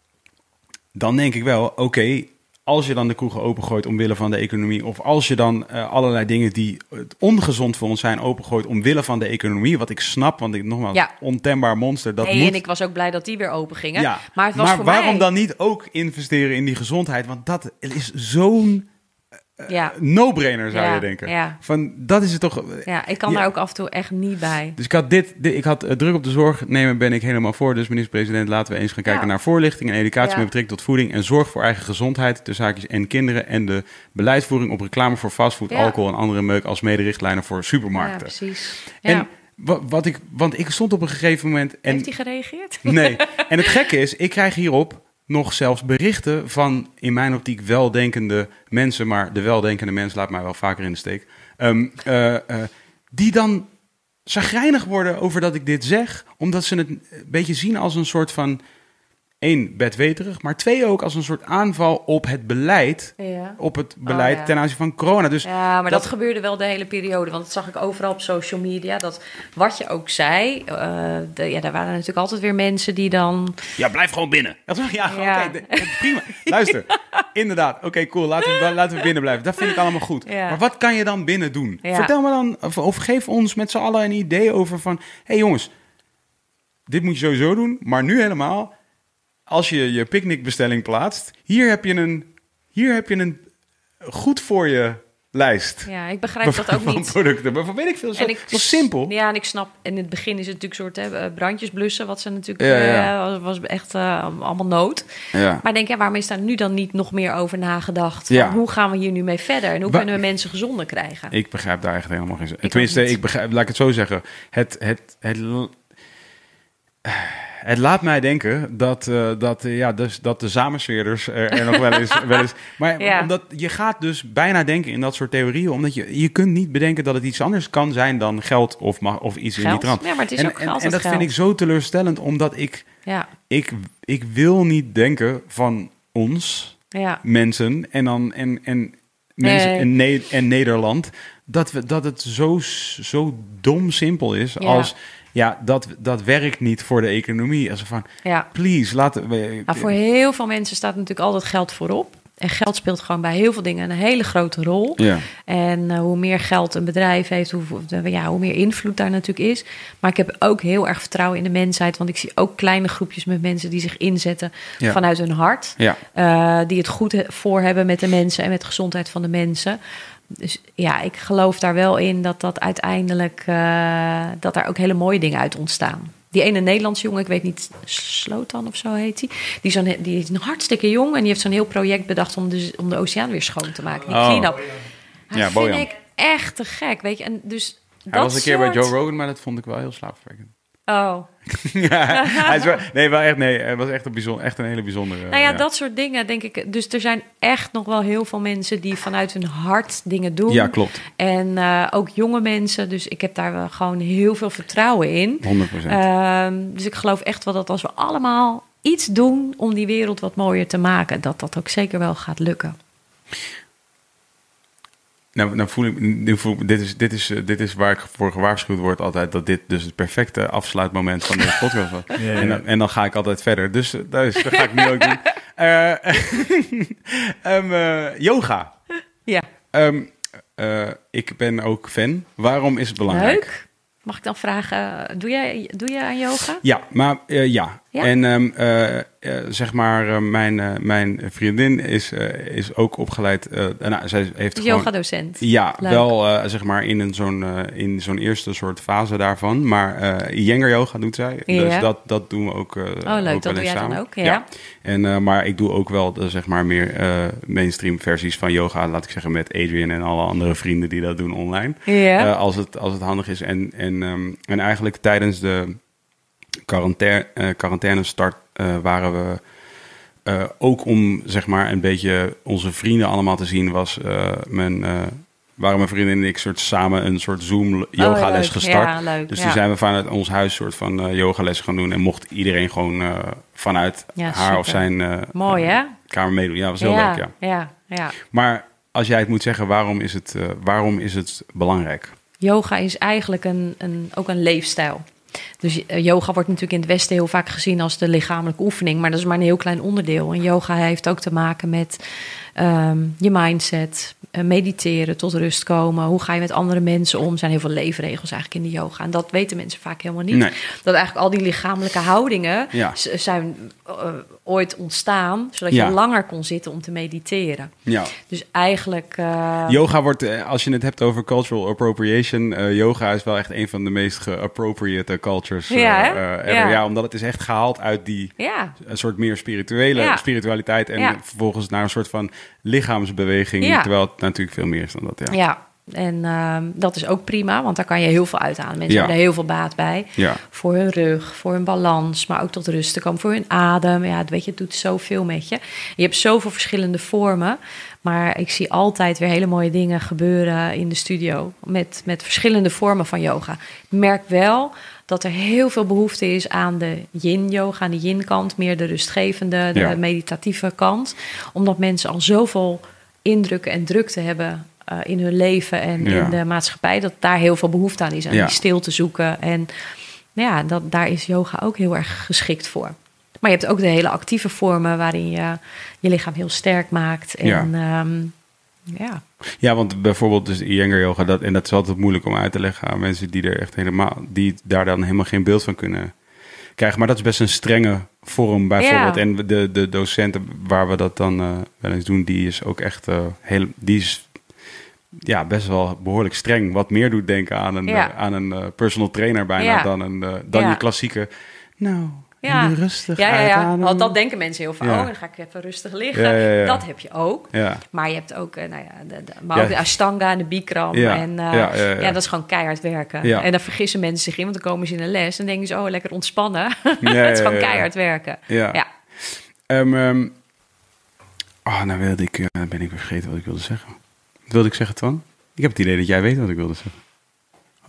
dan denk ik wel, oké, als je dan de kroegen opengooit omwille van de economie... of als je dan eh, allerlei dingen die ongezond voor ons zijn opengooit omwille van de economie... wat ik snap, want ik nogmaals, Ja. ontembaar monster, dat nee, moet... en ik was ook blij dat die weer open gingen. ja, Maar het was voor waarom mij... dan niet ook investeren in die gezondheid? Want dat is zo'n Ja, no-brainer, zou Ja, je denken. ja. Van, dat is het toch... ja, ik kan daar ook af en toe echt niet bij. Dus ik had dit, dit- ik had eh, druk op de zorg nemen, ben ik helemaal voor. Dus minister-president, laten we eens gaan kijken naar voorlichting en educatie met betrekking tot voeding en zorg voor eigen gezondheid, de zaakjes en kinderen en de beleidsvoering op reclame voor fastfood, alcohol en andere meuk als mederichtlijnen voor Ja, supermarkten. precies. En wa- wat ik, want ik stond op een gegeven moment en Heeft hij gereageerd? Nee. [LAUGHS] En het gekke is, ik krijg hierop nog zelfs berichten van in mijn optiek weldenkende mensen, maar de weldenkende mens laat mij wel vaker in de steek, ehm, eh, eh, die dan zagrijnig worden over dat ik dit zeg, omdat ze het een beetje zien als een soort van één, bedweterig, maar twee ook als een soort aanval op het beleid, Ja. op het beleid Oh, ja. ten aanzien van corona. Dus Ja, maar dat, dat- gebeurde wel de hele periode. Want dat zag ik overal op social media. Dat wat je ook zei. eh, de, ja, daar waren natuurlijk altijd weer mensen die dan. ja, blijf gewoon binnen. Ja, Ja. oké, de- prima. [LAUGHS] Luister, inderdaad, oké, cool, laten we, laten we binnen blijven. Dat vind ik allemaal goed. Ja. Maar wat kan je dan binnen doen? Ja. Vertel me dan, of, of geef ons met z'n allen een idee over van, hé hey jongens, dit moet je sowieso doen, maar nu helemaal, als je je picknickbestelling plaatst, hier heb je een, hier heb je een goed voor je lijst. Ja, ik begrijp dat ook niet. producten. Maar van weet ik veel, zo, En ik, zo simpel. Ja, en ik snap. In het begin is het natuurlijk een soort hè, brandjes blussen. Wat ze natuurlijk. Ja, ja. eh, was, was echt eh, allemaal nood. Ja. Maar denk, ja, waarom is daar nu dan niet nog meer over nagedacht? Van. Hoe gaan we hier nu mee verder? En hoe Wa- kunnen we mensen gezonder krijgen? Ik begrijp daar echt helemaal geen zin. Tenminste, ik begrijp, laat ik het zo zeggen. Het, het, het, het laat mij denken dat, eh, dat, eh, ja, dus, dat de samensweerders er, er nog wel eens, [LAUGHS] wel eens... Maar Ja. omdat je gaat dus bijna denken in dat soort theorieën... omdat je, je kunt niet bedenken dat het iets anders kan zijn dan geld of, of iets in die Geld? trant. Ja, maar het is en, ook en, altijd en dat geld. vind ik zo teleurstellend, omdat ik, Ja, ik, ik wil niet denken van ons ja. mensen en dan en, en mensen Nee. en, Ne- en Nederland dat we dat het zo zo dom simpel is als ja dat dat werkt niet voor de economie als van ja. please laten we Maar voor heel veel mensen staat natuurlijk altijd geld voorop. En geld speelt gewoon bij heel veel dingen een hele grote rol. ja En eh, hoe meer geld een bedrijf heeft, hoe, ja, hoe meer invloed daar natuurlijk is. Maar ik heb ook heel erg vertrouwen in de mensheid. Want ik zie ook kleine groepjes met mensen die zich inzetten Ja. vanuit hun hart. ja eh, die het goed voor hebben met de mensen en met de gezondheid van de mensen. Dus ja, ik geloof daar wel in dat dat uiteindelijk eh, dat daar ook hele mooie dingen uit ontstaan. Die ene Nederlandse jongen, ik weet niet, Slotan of zo heet hij. Die, is zo'n- die is een hartstikke jong en die heeft zo'n heel project bedacht om de, om de oceaan weer schoon te maken. Die Oh. clean-up. Dat Ja, vind Bojan. ik echt te gek, weet je. En dus hij dat was een keer bij Joe Rogan maar dat vond ik wel heel slaapverwekkend Oh, [LAUGHS] ja, hij is wel, nee wel echt nee het was echt een bijzonder echt een hele bijzondere Nou ja, ja. dat soort dingen denk ik. Dus er zijn echt nog wel heel veel mensen die vanuit hun hart dingen doen. ja klopt En eh, ook jonge mensen. Dus ik heb daar wel gewoon heel veel vertrouwen in. 100% Ehm, dus ik geloof echt wel dat als we allemaal iets doen om die wereld wat mooier te maken, dat dat ook zeker wel gaat lukken. Nou, nou voel ik, nu voel ik- dit, is, dit, is, eh, dit is waar ik voor gewaarschuwd word altijd, dat dit dus het perfecte afsluitmoment van deze podcast was. [LAUGHS] Ja, ja. En, dan, en dan ga ik altijd verder. Dus, eh, dus dat ga ik nu ook doen. [LAUGHS] Eh, [LAUGHS] ehm, eh, yoga. Ja, Ehm, eh, ik ben ook fan. Waarom is het belangrijk? leuk. Mag ik dan vragen, doe jij, doe jij aan yoga? Ja, maar ja. Ja? En ehm, eh, eh, zeg maar, eh, mijn, mijn vriendin is, is ook opgeleid. nou, zij heeft yoga-docent. Ja, Leuk. wel zeg maar in een zo'n in zo'n eerste soort fase daarvan. Maar Jenger yoga doet zij. Ja. Dus dat, dat doen we ook. Oh, leuk. ook Dat doe jij dan ook, ja. En, maar ik doe ook wel zeg maar meer mainstream versies van yoga. Laat ik zeggen met Adrian en alle andere vrienden die dat doen online. Ja. Als, het, als het handig is. En, en, ehm, en eigenlijk tijdens de quarantaine, eh, quarantaine start eh, waren we eh, ook om zeg maar een beetje onze vrienden allemaal te zien, was mijn, waren mijn vrienden en ik soort samen een soort Zoom yogales Oh, leuk. gestart. Ja, leuk. Dus ja. toen zijn we vanuit ons huis soort van yogales gaan doen en mocht iedereen gewoon vanuit Ja, haar super. of zijn Mooi, hè? kamer meedoen. Ja, was heel leuk, ja. ja, ja. Maar als jij het moet zeggen, waarom is het, waarom is het belangrijk? Yoga is eigenlijk een, een, ook een leefstijl. Dus eh, yoga wordt natuurlijk in het Westen heel vaak gezien als de lichamelijke oefening, maar dat is maar een heel klein onderdeel. En yoga heeft ook te maken met ehm, je mindset, eh, mediteren, tot rust komen. Hoe ga je met andere mensen om? Er zijn heel veel leefregels eigenlijk in de yoga. En dat weten mensen vaak helemaal niet. Nee. Dat eigenlijk al die lichamelijke houdingen Ja. zijn eh, ooit ontstaan, zodat Ja. je langer kon zitten om te mediteren. Ja. Dus eigenlijk. eh, Yoga wordt, als je het hebt over cultural appropriation, yoga is wel echt een van de meest geappropriate cultures. Ja, ever. Ja. ja, omdat het is echt gehaald uit die een soort meer spirituele spiritualiteit en vervolgens naar een soort van lichaamsbeweging, Ja. terwijl het natuurlijk veel meer is dan dat. Ja. Ja, en ehm, dat is ook prima, want daar kan je heel veel uithalen. Mensen Ja. hebben er heel veel baat bij. Ja. Voor hun rug, voor hun balans, maar ook tot rust te komen. Voor hun adem. Ja, het- weet je, het doet zoveel met je. Je hebt zoveel verschillende vormen. Maar ik zie altijd weer hele mooie dingen gebeuren in de studio. Met, met verschillende vormen van yoga. Ik merk wel dat er heel veel behoefte is aan de yin-yoga, aan de yin-kant, meer de rustgevende, de Ja. meditatieve kant. Omdat mensen al zoveel indrukken en drukte hebben eh, in hun leven en Ja. in de maatschappij, dat daar heel veel behoefte aan is, aan Ja. die stilte zoeken. En nou ja, dat, daar is yoga ook heel erg geschikt voor. Maar je hebt ook de hele actieve vormen waarin je je lichaam heel sterk maakt. En Ja. Ja, ja. Want bijvoorbeeld dus Iyengar yoga, dat, en dat is altijd moeilijk om uit te leggen aan mensen die er echt helemaal, die daar dan helemaal geen beeld van kunnen krijgen. Maar dat is best een strenge vorm bijvoorbeeld. Ja. En de, de docenten waar we dat dan eh, wel eens doen, die is ook echt eh, heel, die is ja, best wel behoorlijk streng. Wat meer doet denken aan een, Ja. eh, aan een personal trainer bijna dan, een, dan je klassieke, nou, Ja. en rustig Ja, ja, ja. Want dat denken mensen heel vaak. Oh, dan ga ik even rustig liggen. Dat heb je ook. Maar je hebt ook, eh, nou ja, de, de, maar ook de Ashtanga en de Bikram. Ja. En eh, Ja, dat is gewoon keihard werken. En dan vergissen mensen zich in, want dan komen ze in een les en denken ze, oh, lekker ontspannen. [LAUGHS] Het is gewoon keihard werken. ja. Oh, nou wilde ik, eh, ben ik weer vergeten wat ik wilde zeggen. Wat wilde ik zeggen, Twan? Ik heb het idee dat jij weet wat ik wilde zeggen.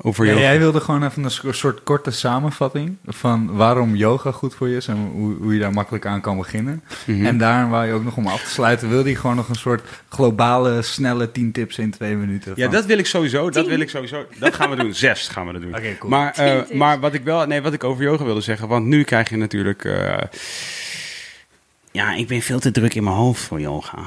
Over Ja, jij wilde gewoon even een so- soort korte samenvatting van waarom yoga goed voor je is en hoe, hoe je daar makkelijk aan kan beginnen. Mhm. En daar waar je ook nog om af te sluiten, wilde je gewoon nog een soort globale, snelle 10 tips in twee minuten. Ja, dat wil ik sowieso. Dat Tien. wil ik sowieso. Dat gaan we doen. [LAUGHS] Zes gaan we dat doen. Oké, cool. Maar, eh, maar wat ik wel, nee, wat ik over yoga wilde zeggen, want nu krijg je natuurlijk. eh, ja, ik ben veel te druk in mijn hoofd voor yoga.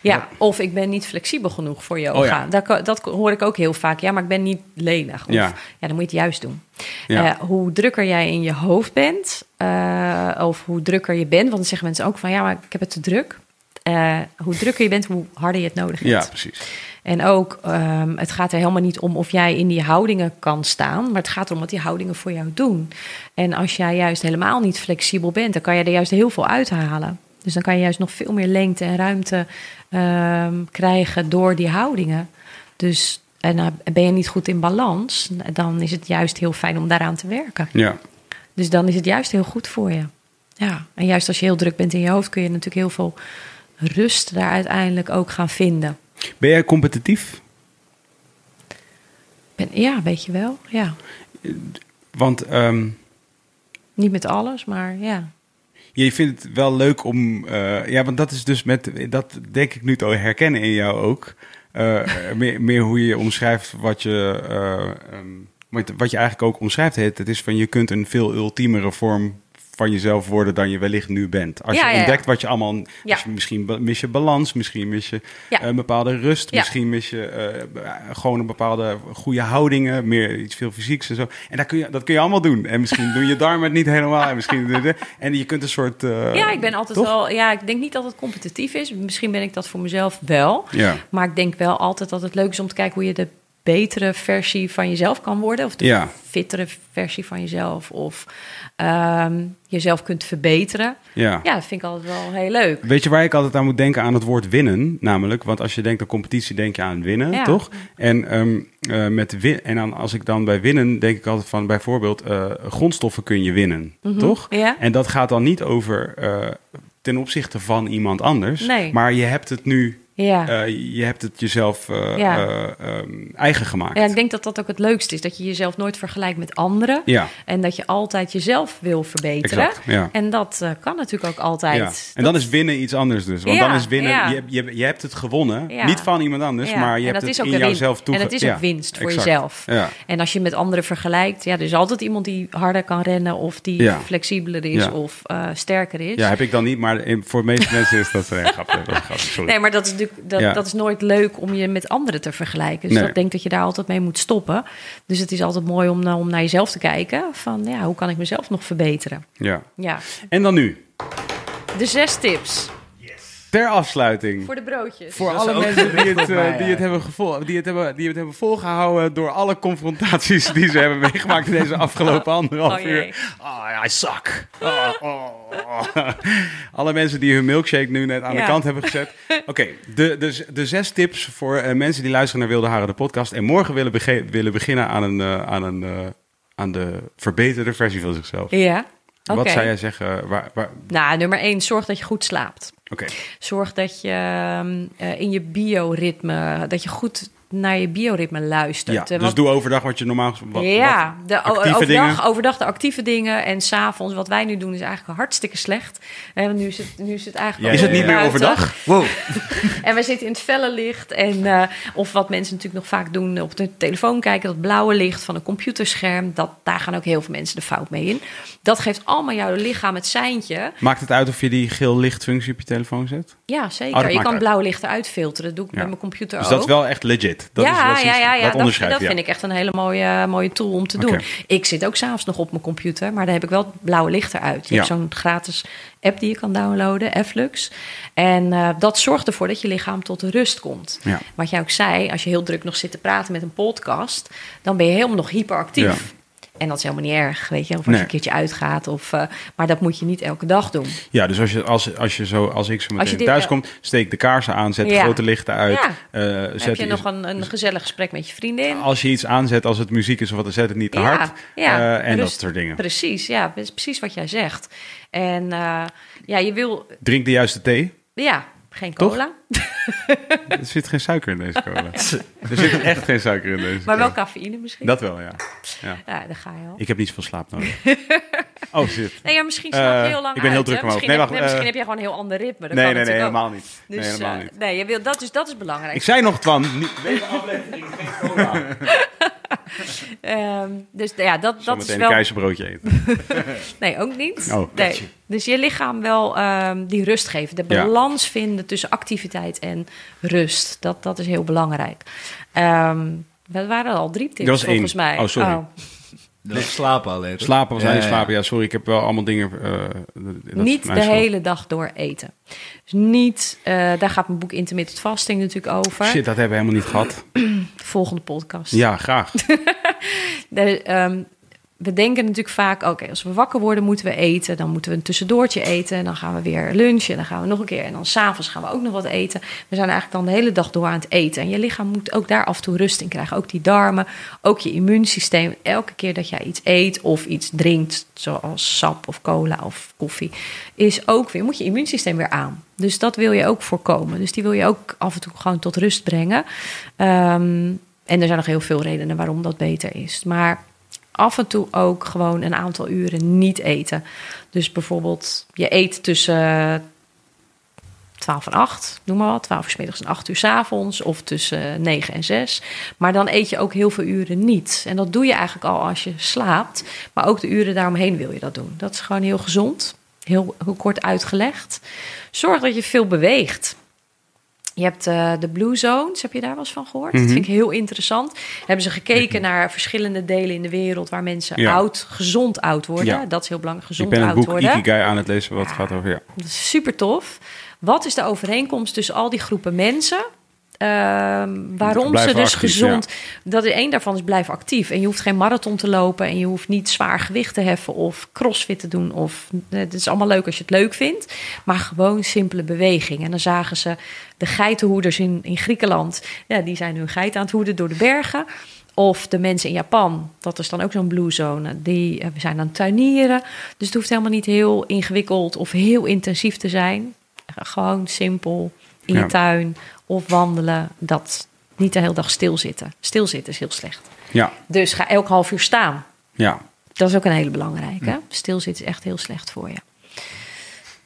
Ja, of ik ben niet flexibel genoeg voor yoga. Oh ja. dat, hoor ik ook heel vaak. Ja, maar ik ben niet lenig. Of, Ja. ja. dan moet je het juist doen. Eh, hoe drukker jij in je hoofd bent, eh, of hoe drukker je bent, want dan zeggen mensen ook van ja, maar ik heb het te druk. Eh, hoe drukker je bent, hoe harder je het nodig hebt. Ja, precies. En ook, ehm, het gaat er helemaal niet om of jij in die houdingen kan staan, maar het gaat erom wat die houdingen voor jou doen. En als jij juist helemaal niet flexibel bent, dan kan je er juist heel veel uithalen. Dus dan kan je juist nog veel meer lengte en ruimte ehm, krijgen door die houdingen. Dus en uh, ben je niet goed in balans, dan is het juist heel fijn om daaraan te werken. Ja. Dus dan is het juist heel goed voor je. Ja, en juist als je heel druk bent in je hoofd, kun je natuurlijk heel veel rust daar uiteindelijk ook gaan vinden. Ben jij competitief? Ben, ja, weet je wel. Ja. Want ehm, Niet met alles, maar ja. Je vindt het wel leuk om. eh, ja, want dat is dus met. Dat denk ik nu te herkennen in jou ook. Eh, [LAUGHS] meer, hoe je omschrijft wat je. wat, wat je eigenlijk ook omschrijft. Het, het is van je kunt een veel ultiemere vorm van jezelf worden dan je wellicht nu bent. Als Ja, je ontdekt wat je allemaal... Ja. als je, misschien mis je balans, misschien mis je eh, een bepaalde rust, misschien mis je eh, gewoon een bepaalde goede houdingen, meer iets veel fysieks en zo. En dat kun je, dat kun je allemaal doen. En misschien doen je darmen het niet helemaal. En, misschien, en je kunt een soort... eh, ja, ik ben altijd toch? wel. Ja, ik denk niet dat het competitief is. Misschien ben ik dat voor mezelf wel. Ja. Maar ik denk wel altijd dat het leuk is om te kijken hoe je de betere versie van jezelf kan worden. Of de Ja. fittere versie van jezelf. Of ehm, jezelf kunt verbeteren. Ja. Ja, dat vind ik altijd wel heel leuk. Weet je waar ik altijd aan moet denken? Aan het woord winnen. Namelijk, want als je denkt aan competitie, denk je aan winnen, Ja. toch? En, ehm, eh, met win en dan, als ik dan bij winnen, denk ik altijd van bijvoorbeeld eh, grondstoffen kun je winnen, toch? Mhm. Ja. En dat gaat dan niet over eh, ten opzichte van iemand anders. Nee. Maar je hebt het nu, Ja. eh, je hebt het jezelf eh, Ja. eh, ehm, eigen gemaakt. ja, ik denk dat dat ook het leukste is. Dat je jezelf nooit vergelijkt met anderen. Ja, En dat je altijd jezelf wil verbeteren. exact. Ja. En dat kan natuurlijk ook altijd. Ja. En dan is winnen iets anders dus. Want dan is winnen, je, je, je hebt het gewonnen. Niet van iemand anders, maar je en hebt dat het is ook in jouzelf toe. En het is ook winst voor exact. jezelf. Ja. En als je met anderen vergelijkt, ja, er is altijd iemand die harder kan rennen of die flexibeler is of sterker is. Ja, heb ik dan niet, maar in- voor de meeste [LAUGHS] mensen is dat een grapje. Dat is een grapje, sorry. Nee, maar dat is natuurlijk dat, Ja. dat is nooit leuk om je met anderen te vergelijken. Dus Nee. ik denk dat je daar altijd mee moet stoppen. Dus het is altijd mooi om, om naar jezelf te kijken. Van ja, hoe kan ik mezelf nog verbeteren? Ja. Ja, En dan nu, de zes tips ter afsluiting. voor de broodjes. Voor alle mensen die het, eh, mij, die, ja. het hebben gevol- die, het hebben, die het hebben volgehouden door alle confrontaties die ze hebben meegemaakt in deze afgelopen anderhalf Oh, jee. uur. Oh ja, I suck. Oh, oh, oh. Alle mensen die hun milkshake nu net aan de kant hebben gezet. Oké, de, de, de zes tips voor eh, mensen die luisteren naar Wilde Haren, de podcast. En morgen willen, willen beginnen aan, een, eh, aan, een, eh, aan de verbeterde versie van zichzelf. Ja, Wat zou jij zeggen? Waar, waar, Nou, nummer één, zorg dat je goed slaapt. Zorg dat je ehm, eh, in je bioritme, dat je goed naar je bioritme luistert. Ja, Eh, dus wat- doe overdag wat je normaal... Wat, ja, wat de, overdag, dingen. overdag de actieve dingen en s'avonds wat wij nu doen is eigenlijk hartstikke slecht. En nu is het, nu is het eigenlijk Ja, Is het niet meer overdag? Wow. [LAUGHS] En we zitten in het felle licht. En, eh, of wat mensen natuurlijk nog vaak doen, op de telefoon kijken, dat blauwe licht van een computerscherm. Dat, daar gaan ook heel veel mensen de fout mee in. Dat geeft allemaal jouw lichaam het seintje. Maakt het uit of je die geel lichtfunctie op je telefoon zet? Ja, Oh, zeker. dat je kan uit. blauwe lichten uitfilteren. Dat doe ik Ja. met mijn computer Dus ook. dat is wel echt legit. Dat ja, is, ja, ja, ja. Dat vind ik echt een hele mooie, mooie tool om te doen. Ik zit ook s'avonds nog op mijn computer, maar daar heb ik wel het blauwe licht eruit. Je hebt zo'n gratis app die je kan downloaden, Flux. En eh, dat zorgt ervoor dat je lichaam tot rust komt. Wat jij ook zei, als je heel druk nog zit te praten met een podcast, dan ben je helemaal nog hyperactief. En dat is helemaal niet erg, weet je. Of als Nee. je een keertje uitgaat. Of, eh, maar dat moet je niet elke dag doen. Ja, dus als je, als, als je zo, als ik zo Als meteen je dit- thuis kom, steek de kaarsen aan, zet de Ja. grote lichten uit. Ja. eh, zet heb je nog een, een gezellig gesprek met je vriendin. Als je iets aanzet, als het muziek is of wat, dan zet het niet te Ja, hard. ja, eh, en rust. dat soort dingen. Precies, ja, dat is precies wat jij zegt. En eh, ja, je wil, Drink de juiste thee. ja, geen Toch? cola, [LAUGHS] Er zit geen suiker in deze cola. [LAUGHS] er zit echt geen suiker in deze maar wel cola. cafeïne misschien. Dat wel, ja. ja. Ja, daar ga je al. Ik heb niet zoveel slaap nodig. [LAUGHS] oh, shit. Nee, ja, misschien slaap je Eh, heel lang ik ben heel druk. Misschien, Nee, heb, wacht, nee, misschien eh, heb je gewoon een heel ander ritme. Dat Nee, kan nee, nee, ook. helemaal niet. Dus, nee, helemaal eh, niet. nee, je wil, dat, is, dat is belangrijk. Ik zei nog, Twan, niet, deze aflevering geen cola. [LAUGHS] Ehm, dus ja, dat, dat is wel... een keizerbroodje eten. [LAUGHS] Nee, ook niet. Oh, nee. Dus je lichaam wel ehm, die rust geven. De Ja. balans vinden tussen activiteit en rust. Dat, dat is heel belangrijk. Ehm dat waren al drie tips Dat was volgens één. mij. Oh, sorry. Dat is slapen alleen. toch? Slapen was Ja, alleen ja. slapen. Ja, sorry, ik heb wel allemaal dingen... eh, dat niet de schuld. hele dag door eten. Dus niet, eh, daar gaat mijn boek Intermittent Fasting natuurlijk over. Shit, dat hebben we helemaal niet gehad. De [CLEARS THROAT] volgende podcast. Ja, graag. [LAUGHS] De, ehm, we denken natuurlijk vaak, oké, als we wakker worden moeten we eten. Dan moeten we een tussendoortje eten. En dan gaan we weer lunchen. En dan gaan we nog een keer. En dan s'avonds gaan we ook nog wat eten. We zijn eigenlijk dan de hele dag door aan het eten. En je lichaam moet ook daar af en toe rust in krijgen. Ook die darmen, ook je immuunsysteem. Elke keer dat jij iets eet of iets drinkt, zoals sap of cola of koffie, is ook weer, moet je immuunsysteem weer aan. Dus dat wil je ook voorkomen. Dus die wil je ook af en toe gewoon tot rust brengen. Ehm, en er zijn nog heel veel redenen waarom dat beter is. Maar af en toe ook gewoon een aantal uren niet eten. Dus bijvoorbeeld, je eet tussen 12 en 8, noem maar wat. 12 uur 's middags en 8 uur 's avonds. Of tussen 9 en 6. Maar dan eet je ook heel veel uren niet. En dat doe je eigenlijk al als je slaapt. Maar ook de uren daaromheen wil je dat doen. Dat is gewoon heel gezond. Heel, heel kort uitgelegd. Zorg dat je veel beweegt. Je hebt eh, de Blue Zones, heb je daar wel eens van gehoord? Mhm. Dat vind ik heel interessant. Hebben ze gekeken naar verschillende delen in de wereld waar mensen Ja. oud, gezond oud worden. Ja. Dat is heel belangrijk, Ik gezond ben het oud boek worden. Ikigai aan het lezen wat gaat over... Ja. Dat is super tof. Wat is de overeenkomst tussen al die groepen mensen? Ehm, waarom ze dus actief, gezond. Dat is één daarvan is blijf actief. En je hoeft geen marathon te lopen. En je hoeft niet zwaar gewicht te heffen of crossfit te doen. Of, eh, het is allemaal leuk als je het leuk vindt. Maar gewoon simpele beweging. En dan zagen ze de geitenhoeders in, in Griekenland. Ja, die zijn hun geit aan het hoeden door de bergen. Of de mensen in Japan, dat is dan ook zo'n blue zone, die eh, zijn aan het tuinieren. Dus het hoeft helemaal niet heel ingewikkeld of heel intensief te zijn. Gewoon simpel in je Ja. tuin of wandelen. Dat niet de hele dag stilzitten. Stilzitten is heel slecht. Ja, Dus ga elk half uur staan. ja. Dat is ook een hele belangrijke. Stilzitten is echt heel slecht voor je.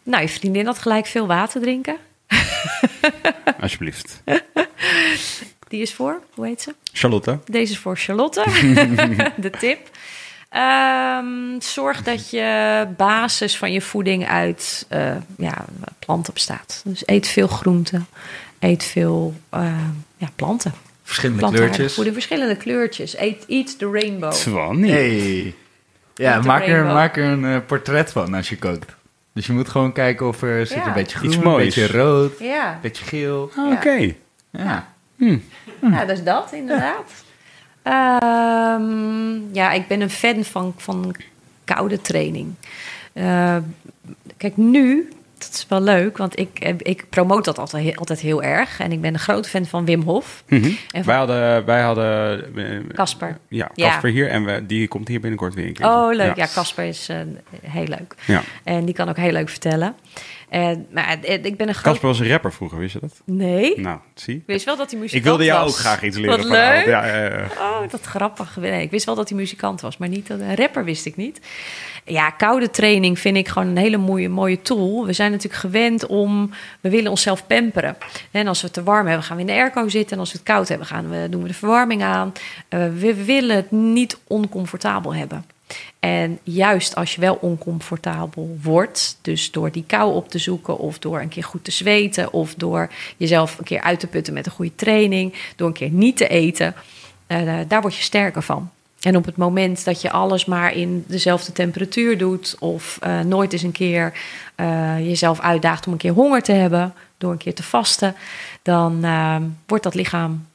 Nou, je vriendin had gelijk veel water drinken. [LAUGHS] Alsjeblieft. Die is voor, hoe heet ze? Charlotte? Deze is voor Charlotte, [LAUGHS] de tip. Ehm, zorg dat je basis van je voeding uit eh, ja, planten bestaat. Dus eet veel groenten, eet veel eh, ja, planten. Verschillende kleurtjes. voeding, verschillende kleurtjes. Eat, eat the rainbow. Twan. Hey. Ja, de maak er, maak er een eh, portret van als je kookt. Dus je moet gewoon kijken of er zit Ja. een beetje groen, Iets een moois. beetje rood, een Ja, beetje geel. Ah, Oké. Ja. ja, dat is dat inderdaad. Ehm, ja, ik ben een fan van, van koude training. Eh, kijk, nu, dat is wel leuk, want ik, eh, ik promoot dat altijd, heel- altijd heel erg. En ik ben een grote fan van Wim Hof. En Wij hadden... Wij hadden eh, Casper. Ja, Ja. Casper hier. En we, die komt hier binnenkort weer een keer. Oh, leuk. Ja, Casper is eh, heel leuk. Ja. En die kan ook heel leuk vertellen. En, maar ik ben een groot... Casper was een rapper vroeger, wist je dat? Nee? Nou, zie. Ik wist wel dat hij muzikant Ik wilde jou was. ook graag iets leren Wat leuk. Ja, ja, ja. Oh, dat grappig. Nee, ik wist wel dat hij muzikant was, maar niet dat een rapper wist ik niet. Ja, koude training vind ik gewoon een hele mooie, mooie tool. We zijn natuurlijk gewend om, we willen onszelf pamperen. En als we het te warm hebben, gaan we in de airco zitten. En als we het koud hebben, gaan we, doen we de verwarming aan. Eh, we willen het niet oncomfortabel hebben. En juist als je wel oncomfortabel wordt, dus door die kou op te zoeken, of door een keer goed te zweten, of door jezelf een keer uit te putten met een goede training, door een keer niet te eten, eh, daar word je sterker van. En op het moment dat je alles maar in dezelfde temperatuur doet, of eh, nooit eens een keer eh, jezelf uitdaagt om een keer honger te hebben, door een keer te vasten, dan wordt dat lichaam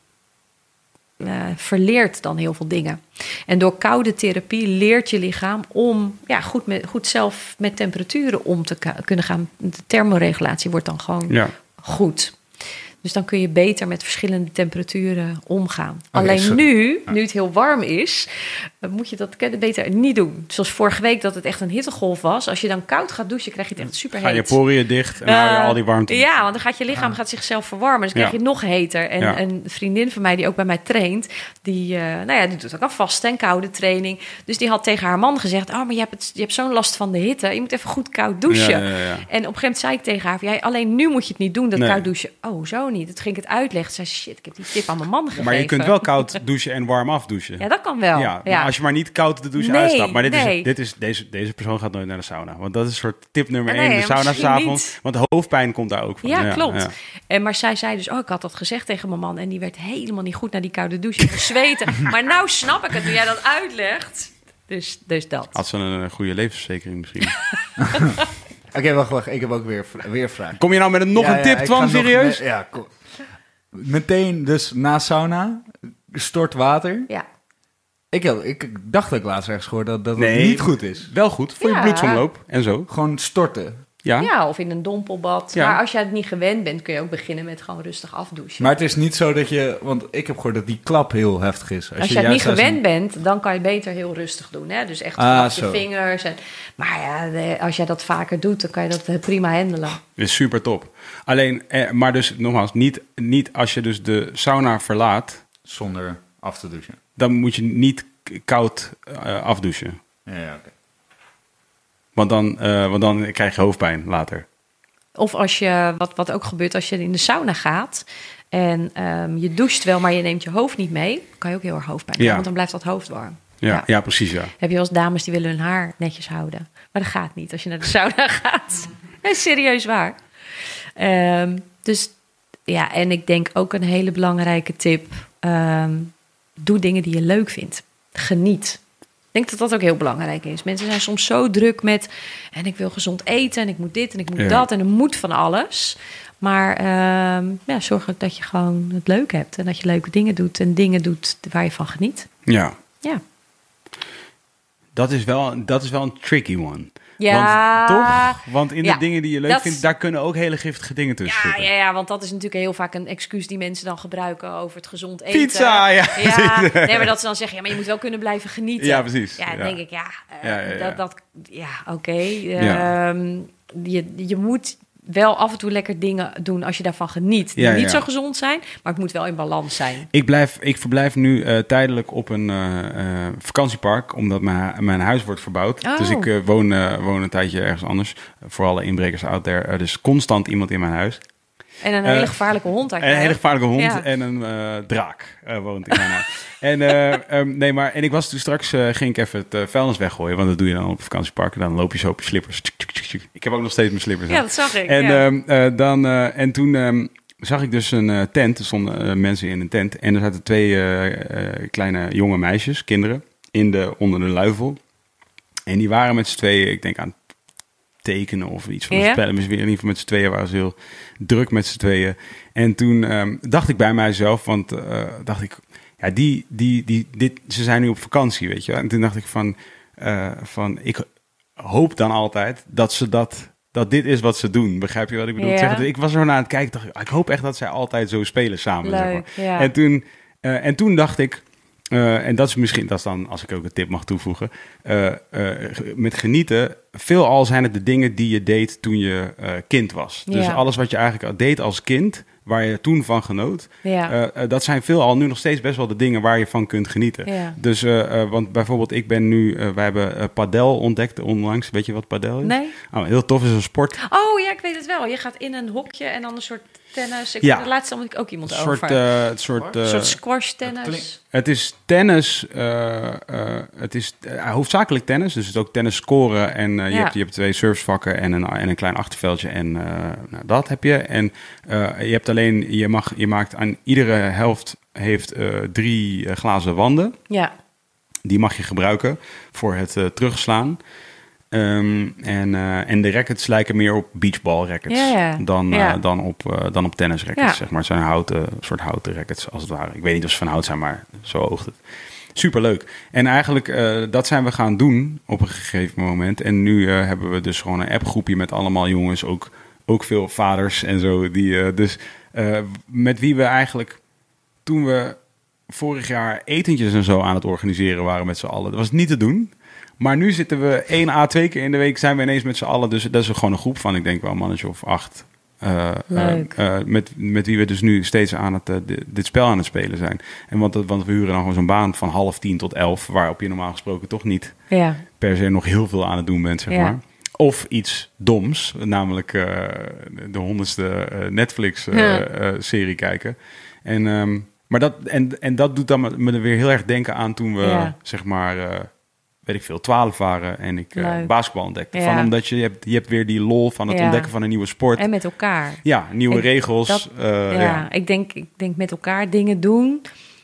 eh, verleert dan heel veel dingen. En door koude therapie leert je lichaam om ja, goed, met, goed zelf met temperaturen om te kunnen gaan. De thermoregulatie wordt dan gewoon Ja. goed. Dus dan kun je beter met verschillende temperaturen omgaan. Alleen nu, nu het heel warm is, moet je dat beter niet doen. Zoals vorige week dat het echt een hittegolf was. Als je dan koud gaat douchen, krijg je het echt super Ga je heet. poriën dicht en hou je Eh, al die warmte. Ja, want dan gaat je lichaam gaat zichzelf verwarmen. Dus krijg je het nog heter. En Ja. een vriendin van mij die ook bij mij traint, die, eh, nou ja, die doet ook aan vaste en koude training. Dus die had tegen haar man gezegd: Oh, maar je hebt, het, je hebt zo'n last van de hitte. Je moet even goed koud douchen. Ja. En op een gegeven moment zei ik tegen haar: ja, Alleen nu moet je het niet doen, dat Nee. koud douchen. Oh, zo niet. Toen ging ik het uitleggen. Zei ze, shit, ik heb die tip aan mijn man gegeven. Maar je kunt wel [LAUGHS] koud douchen en warm afdouchen. Ja, dat kan wel. Ja, als je maar niet koud de douche Nee, uitstapt. Maar dit nee. is, dit is, deze, deze persoon gaat nooit naar de sauna. Want dat is soort tip nummer Nee, 1 in de sauna s'avonds. Want hoofdpijn komt daar ook van. Ja, klopt. ja. En, maar zij zei dus, oh, ik had dat gezegd tegen mijn man. En die werd helemaal niet goed naar die koude douche. En zweten. [LAUGHS] maar nou snap ik het, nu jij dat uitlegt. Dus, dus dat. Had ze een eh, goede levensverzekering misschien. [LAUGHS] Oké, wacht, wacht. Ik heb ook weer, weer vraag. Kom je nou met een, nog Ja, een tip, Twan? nog- Serieus? ja, kom. Meteen dus na sauna, stort water. Ja. Ik, had, ik dacht dat ik laatst ergens gehoord dat dat Nee. niet goed is. Wel goed, voor Ja. je bloedsomloop en zo. Gewoon storten. Ja, ja, of in een dompelbad. Ja. Maar als je het niet gewend bent, kun je ook beginnen met gewoon rustig afdouchen. Maar het is niet zo dat je... Want ik heb gehoord dat die klap heel heftig is. als je, het niet een- gewend bent, dan kan je beter heel rustig doen. Hè? Dus echt Ah, vanaf je vingers. En, maar ja, als jij dat vaker doet, dan kan je dat eh, prima handelen. is super top. Alleen, eh, maar dus nogmaals, niet, niet als je dus de sauna verlaat, Zonder af te douchen. Dan moet je niet koud eh, afdouchen. Ja. Want dan, eh, want dan krijg je hoofdpijn later. Of als je, wat, wat ook gebeurt als je in de sauna gaat en ehm, je doucht wel, maar je neemt je hoofd niet mee, kan je ook heel erg hoofdpijn hebben, Ja. want dan blijft dat hoofd warm. Ja, Ja. ja. precies, ja. Heb je wel eens dames die willen hun haar netjes houden. Maar dat gaat niet als je naar de [LAUGHS] sauna gaat. Nee, serieus waar. Ehm, dus ja, en ik denk ook een hele belangrijke tip. ehm, doe dingen die je leuk vindt. Geniet. Ik denk dat dat ook heel belangrijk is. Mensen zijn soms zo druk met... en ik wil gezond eten en ik moet dit en ik moet Ja. dat... en er moet van alles. Maar ehm, ja, zorg ook dat je gewoon het leuk hebt... en dat je leuke dingen doet en dingen doet waar je van geniet. Ja, Ja. dat is wel, dat is wel een tricky one. Ja. Want, toch? Want in Ja, de dingen die je leuk dat- vindt, daar kunnen ook hele giftige dingen tussen Ja, zitten. ja, ja, want dat is natuurlijk heel vaak een excuus die mensen dan gebruiken over het gezond eten. Pizza, ja. Ja, [LAUGHS] nee, maar dat ze dan zeggen, ja, maar je moet wel kunnen blijven genieten. Ja, precies. Ja, dan denk ik, ja, eh, Ja, dat, dat, ja oké. Ehm, je, je moet wel af en toe lekker dingen doen als je daarvan geniet. Die Ja, niet ja. zo gezond zijn, maar het moet wel in balans zijn. Ik, blijf, ik verblijf nu eh, tijdelijk op een eh, eh, vakantiepark, omdat mijn, mijn huis wordt verbouwd. Oh. Dus ik woon, woon een tijdje ergens anders. voor alle inbrekers out there. Er is constant iemand in mijn huis. En een Eh, hele gevaarlijke hond Een eigenlijk. hele gevaarlijke hond Ja. en een eh, draak eh, woont in mijn huis. [LAUGHS] En, eh, ehm, nee, maar, en ik was toen straks, ging ik even het vuilnis weggooien. Want dat doe je dan op vakantiepark. En dan loop je zo op je slippers. Ik heb ook nog steeds mijn slippers aan. Ja, dat zag ik. En, ja. ehm, eh, dan, en toen ehm, zag ik dus een tent. Er stonden mensen in een tent. En er zaten twee kleine jonge meisjes, kinderen, in de, onder de luifel. En die waren met z'n tweeën, ik denk aan tekenen of iets van Ja? spellen. Misschien in ieder geval met z'n tweeën waren ze heel druk met z'n tweeën. En toen ehm, dacht ik bij mijzelf, want eh, dacht ik, ja, die, die, die, dit, ze zijn nu op vakantie, weet je. En toen dacht ik van, eh, van ik hoop dan altijd dat ze dat, dat dit is wat ze doen. Begrijp je wat ik bedoel? Ik was er naar aan het kijken, dacht ik, ik hoop echt dat zij altijd zo spelen samen. zeg maar. Leuk, ja. En, toen, eh, en toen dacht ik, eh, en dat is misschien, dat is dan, als ik ook een tip mag toevoegen. eh, eh, met genieten, veelal zijn het de dingen die je deed toen je kind was. Dus alles wat je eigenlijk al deed als kind, waar je toen van genoot, Ja. dat zijn veelal nu nog steeds best wel de dingen waar je van kunt genieten. Ja. Dus, want bijvoorbeeld, ik ben nu, wij hebben padel ontdekt onlangs. Weet je wat padel is? Nee? Oh, heel tof is een sport. Oh ja, ik weet het wel. Je gaat in een hokje en dan een soort tennis. Ik, Ja. De laatste had ik ook iemand Een over. soort, eh, het soort, een eh, soort squash tennis. Het is tennis. eh, eh, het is hoofdzakelijk tennis. Dus het is ook tennis scoren. En eh, je, Ja. hebt, je hebt twee surfsvakken en een, en een klein achterveldje. En eh, nou, dat heb je. En eh, je hebt alleen, je, mag, je maakt aan iedere helft heeft eh, drie glazen wanden. Ja. Die mag je gebruiken voor het eh, terugslaan. Ehm, en, eh, en de rackets lijken meer op beachball rackets Ja, ja. Dan, eh, dan op, eh, dan op tennis rackets. Zeg maar. Het zijn houten, soort houten rackets als het ware. Ik weet niet of ze van hout zijn, maar zo oogt het. Superleuk. En eigenlijk, dat zijn we gaan doen op een gegeven moment. En nu hebben we dus gewoon een appgroepje met allemaal jongens. Ook, ook veel vaders en zo. Die, dus met wie we eigenlijk toen we vorig jaar etentjes en zo aan het organiseren waren met z'n allen. Dat was niet te doen. Maar nu zitten we één à twee keer in de week zijn we ineens met z'n allen. Dus dat is gewoon een groep van, ik denk wel een mannetje of acht. eh, eh, eh, met, met wie we dus nu steeds aan het, di- dit spel aan het spelen zijn. En want, want we huren dan gewoon zo'n baan van half tien tot elf, waarop je normaal gesproken toch niet Ja. per se nog heel veel aan het doen bent, zeg Ja. maar. Of iets doms, namelijk de honderdste Ja. Netflix-serie kijken. En, ehm, maar dat, en, en dat doet dan me, me er weer heel erg denken aan toen we, zeg maar, weet ik veel, twaalf waren en ik Leuk. basketbal ontdekte. Ja. Van, omdat je, je, hebt, je hebt weer die lol van het Ja. ontdekken van een nieuwe sport. En met elkaar. ja, nieuwe Ik- regels. dat- eh, ja, ja. Ik, denk, ik denk met elkaar dingen doen.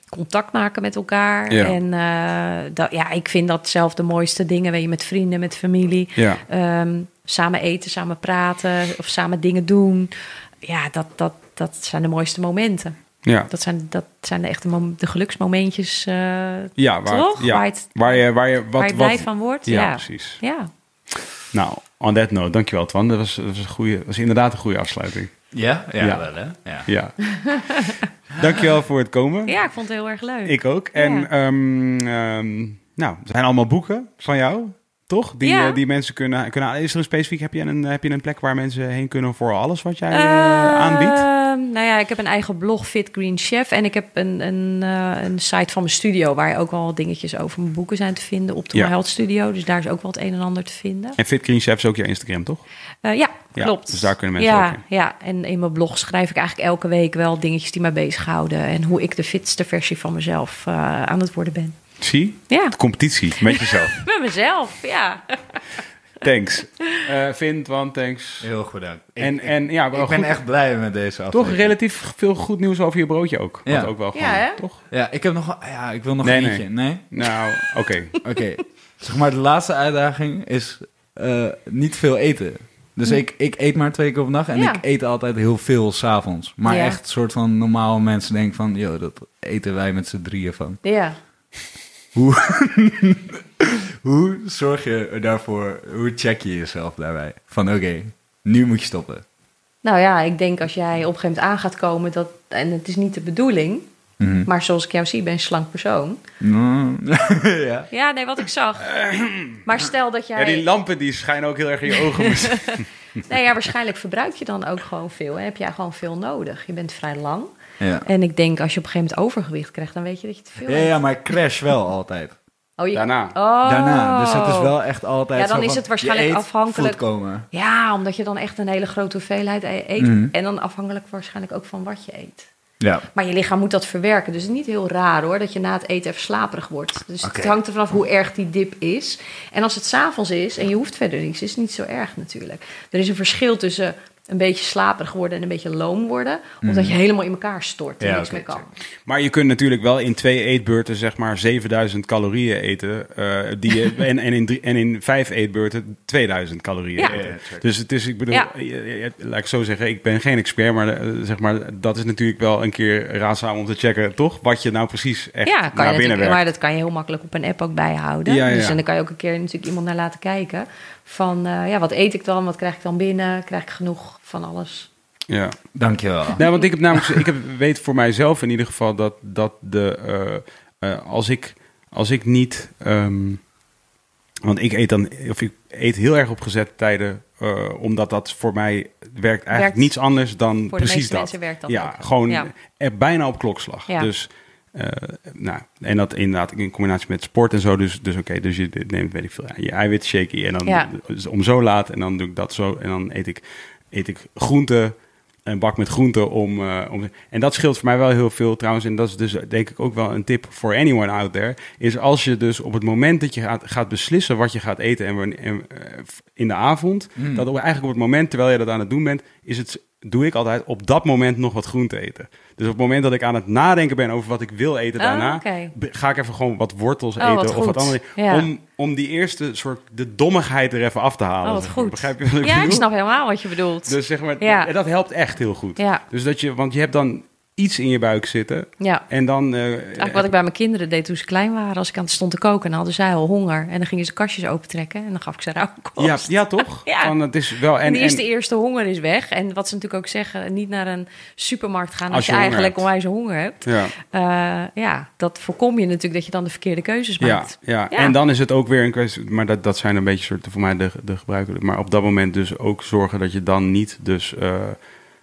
Contact maken met elkaar. Ja. En eh, dat, ja, ik vind dat zelf de mooiste dingen. Weet je, met vrienden, met familie. Ja. Ehm, samen eten, samen praten of samen dingen doen. Ja, dat, dat, dat zijn de mooiste momenten. Ja. Dat zijn, dat zijn de echte mom- de geluksmomentjes. eh, Ja, waar, Toch? Ja, Waar het- waar je, waar je, wat, waar je blij wat, van wordt. Ja, Ja, precies. ja. Nou, on that note, dankjewel Twan. Dat was, dat was, een goede, was inderdaad een goede afsluiting. Ja? Ja, Ja. wel hè? Ja. Ja. [LAUGHS] dankjewel voor het komen. ja, ik vond het heel erg leuk. Ik ook. En Ja. ehm, ehm, nou, er zijn allemaal boeken van jou, toch? Die, Ja. eh, die mensen kunnen, kunnen... Is er een specifiek... Heb je een, heb je een plek waar mensen heen kunnen voor alles wat jij Ehm, aanbiedt? Nou ja, ik heb een eigen blog, Fit Green Chef. En ik heb een, een, eh, een site van mijn studio... waar ook wel dingetjes over mijn boeken zijn te vinden. Optimal Ja. Health Studio. Dus daar is ook wel het een en ander te vinden. En Fit Green Chef is ook je Instagram, toch? Ja, Ja, klopt. dus daar kunnen mensen ja, ook in. Ja, en in mijn blog schrijf ik eigenlijk elke week wel dingetjes die mij bezighouden. En hoe ik de fitste versie van mezelf aan het worden ben. Zie? Ja, De competitie met jezelf. [LAUGHS] met mezelf, ja. thanks. [LAUGHS] Eh Vin, Twan, thanks. Heel goed dank. Ik, En, en ja, ik ben goed. echt blij met deze Toch aflevering. relatief veel goed nieuws over je broodje ook. Wat Ja. ook wel gewoon, Ja, toch? Ja, ik heb nog... Ja, ik wil nog Nee, eentje. Nee? Nou, [LAUGHS] oké. Oké. zeg maar, de laatste uitdaging is eh, niet veel eten. Dus ik, ik eet maar twee keer op dag en Ja. ik eet altijd heel veel s'avonds. Maar Ja. echt soort van normale mensen denken van... Yo, dat eten wij met z'n drieën van. Ja. Hoe, [LAUGHS] hoe zorg je daarvoor... Hoe check je jezelf daarbij? Van oké, nu moet je stoppen. Nou ja, ik denk als jij op een gegeven moment aan gaat komen... Dat, en het is niet de bedoeling... Mhm. Maar zoals ik jou zie, ben je een slank persoon. Mm. [LAUGHS] ja. Ja, nee, wat ik zag. Maar stel dat jij... Ja, die lampen die schijnen ook heel erg in je ogen. [LAUGHS] Nee, ja, waarschijnlijk verbruik je dan ook gewoon veel. Hè? Heb jij gewoon veel nodig. Je bent vrij lang. Ja. En ik denk, als je op een gegeven moment overgewicht krijgt... dan weet je dat je te veel Ja, hebt. ja, maar ik crash wel altijd. Oh, je... Daarna. Oh. Daarna. Dus het is wel echt altijd Ja, dan zo is het waarschijnlijk je eet, afhankelijk- komen. Ja, omdat je dan echt een hele grote hoeveelheid e- eet. Mhm. En dan afhankelijk waarschijnlijk ook van wat je eet. Ja. Maar je lichaam moet dat verwerken. Dus het is niet heel raar hoor, dat je na het eten even slaperig wordt. Dus Oké. het hangt er vanaf hoe erg die dip is. En als het s'avonds is en je hoeft verder niets, is het niet zo erg natuurlijk. Er is een verschil tussen een beetje slaperig worden en een beetje loom worden. Omdat je helemaal in elkaar stort en Mhm. Ja, niks meer kan. Maar je kunt natuurlijk wel in twee eetbeurten zeg maar 7000 calorieën eten. eh, die je, [LAUGHS] en, en, in drie, en in vijf eetbeurten 2000 calorieën Ja. eten. Ja, dus het is, ik bedoel, Ja. je- je- je- laat ik zo zeggen, ik ben geen expert, maar, eh, zeg maar dat is natuurlijk wel een keer raadzaam om te checken, toch? Wat je nou precies echt Ja, kan je naar binnen natuurlijk, werkt. maar dat kan je heel makkelijk op een app ook bijhouden. Ja, ja, Dus ja. en dan kan je ook een keer natuurlijk iemand naar laten kijken. Van eh, ja, wat eet ik dan? Wat krijg ik dan binnen? Krijg ik genoeg van alles? Ja. Dankjewel. Nou, want ik heb namelijk, ik heb, weet voor mijzelf in ieder geval dat, dat de, eh, als, ik, als ik niet... ehm, want ik eet dan, of ik eet heel erg op gezette tijden, eh, omdat dat voor mij werkt eigenlijk Werkt- niets anders dan precies dat. mensen werkt dat ja, ook. gewoon Ja. er bijna op klokslag. Ja. Dus, eh, nou, en dat inderdaad in combinatie met sport en zo. Dus, dus oké, dus je neemt, weet ik veel, je eiwit shaky en dan Ja. dus om zo laat en dan doe ik dat zo en dan eet ik, eet ik groente, een bak met groente om, eh, om... En dat scheelt voor mij wel heel veel trouwens. En dat is dus denk ik ook wel een tip voor anyone out there. Is als je dus op het moment dat je gaat, gaat beslissen wat je gaat eten en, eh, in de avond... Mm. dat eigenlijk op het moment terwijl je dat aan het doen bent... is het, doe ik altijd op dat moment nog wat groente eten. Dus op het moment dat ik aan het nadenken ben over wat ik wil eten Oh, daarna... ga ik even gewoon wat wortels Oh, eten wat of wat andere... Ja. Om, om die eerste soort de dommigheid er even af te halen. Oh, wat goed. Begrijp je wat ik Ja, ik bedoel? snap helemaal wat je bedoelt. Dus zeg maar, Ja. en dat helpt echt heel goed. Ja, Dus dat je, want je hebt dan iets in je buik zitten ja. en dan... eh, Eigenlijk wat ik bij mijn kinderen deed toen ze klein waren. Als ik aan het stond te koken, dan hadden zij al honger. En dan gingen ze kastjes opentrekken en dan gaf ik ze rauwkost. ja, ja, toch? [LAUGHS] Ja. Van, het is wel, En, en, die is en- de eerste honger is weg. En wat ze natuurlijk ook zeggen, niet naar een supermarkt gaan als, Als je, eigenlijk onwijs honger hebt. ja, Eh, ja, dat voorkom je natuurlijk dat je dan de verkeerde keuzes maakt. ja. Ja. en dan is het ook weer een kwestie, maar dat, dat zijn een beetje soort, voor mij de, de gebruikelijke. Maar op dat moment dus ook zorgen dat je dan niet dus eh,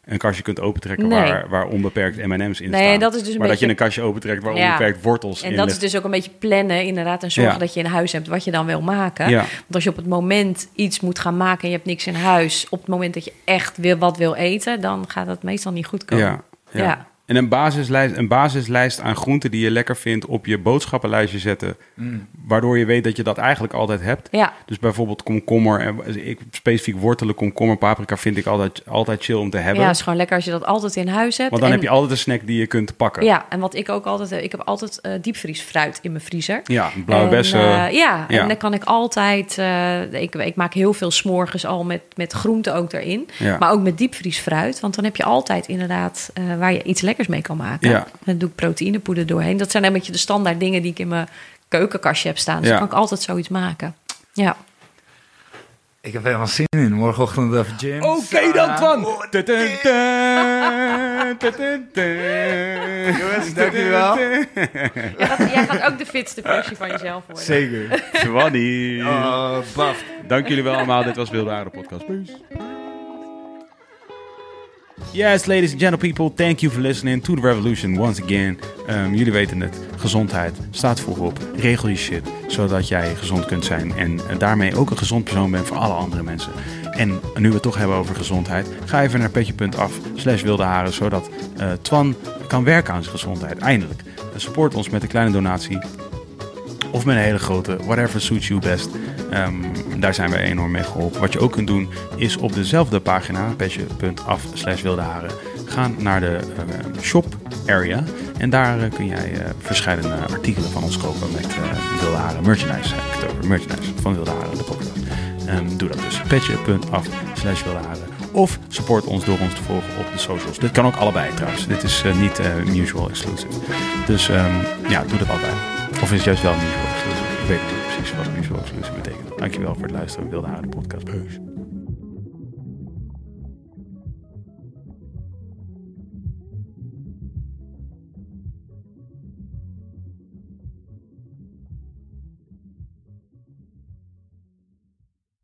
een kastje kunt opentrekken Nee. waar, waar onbeperkt M&M's in Nee, staan. dat is dus een maar dat je een kastje opentrekt waar Ja. onbeperkt wortels En in dat is dus ook een beetje plannen, inderdaad. En zorgen Ja. dat je in huis hebt wat je dan wil maken. Ja. Want als je op het moment iets moet gaan maken en je hebt niks in huis... op het moment dat je echt wil, wat wil eten... dan gaat dat meestal niet goed komen. Ja, ja. En een basislijst, een basislijst aan groenten die je lekker vindt op je boodschappenlijstje zetten. Mm. Waardoor je weet dat je dat eigenlijk altijd hebt. Ja, Dus bijvoorbeeld komkommer, en ik, specifiek wortelen, komkommer, paprika vind ik altijd, altijd chill om te hebben. ja, het is gewoon lekker als je dat altijd in huis hebt. Want dan En- heb je altijd een snack die je kunt pakken. Ja, en wat ik ook altijd heb... ik heb altijd eh diepvriesfruit in mijn vriezer. Ja, blauwe En, bessen. eh, ja, ja. en dan kan ik altijd... eh, ik, ik maak heel veel s'morgens al met, met groenten ook erin. ja. Maar ook met diepvriesfruit. Want dan heb je altijd inderdaad eh, waar je iets lekkers mee kan maken. Ja. Dan doe ik proteïnepoeder doorheen. Dat zijn een beetje de standaard dingen die ik in mijn keukenkastje heb staan. Dus Ja. dan kan ik altijd zoiets maken. Ja. Ik heb helemaal zin in. Morgenochtend even gym. Oké dan, Twan. Oh, [LAUGHS] Jongens, dankjewel. Jij gaat, jij gaat ook de fitste versie van jezelf worden. Zeker. Twanny. Oh, baf. Dank jullie wel allemaal. Dit was Wilde Aarde Podcast. Peace. Yes, ladies and gentle people, thank you for listening to the revolution once again. Um, jullie weten het, gezondheid staat voorop. Regel je shit, zodat jij gezond kunt zijn en daarmee ook een gezond persoon bent voor alle andere mensen. En nu we het toch hebben over gezondheid, ga even naar petje.af slash wilde haren, zodat eh, Twan kan werken aan zijn gezondheid, eindelijk. Support ons met een kleine donatie of met een hele grote, whatever suits you best. Ehm, daar zijn we enorm mee geholpen. Wat je ook kunt doen, is op dezelfde pagina, petje.af slash wilde haren, gaan naar de eh, shop area. En daar eh, kun jij eh verschillende artikelen van ons kopen met eh, wilde haren merchandise. Heb ik het over merchandise van wilde haren, de podcast. Ehm, doe dat dus. Petje.af slash wilde haren. Of support ons door ons te volgen op de socials. Dit kan ook allebei trouwens. Dit is niet eh, mutual exclusive. Dus ehm, ja, doe dat allebei. Of is het juist wel mutual exclusive? Ik weet niet precies wat mutual exclusive betekent. Dankjewel voor het luisteren. Wilde Haren podcast. Peace.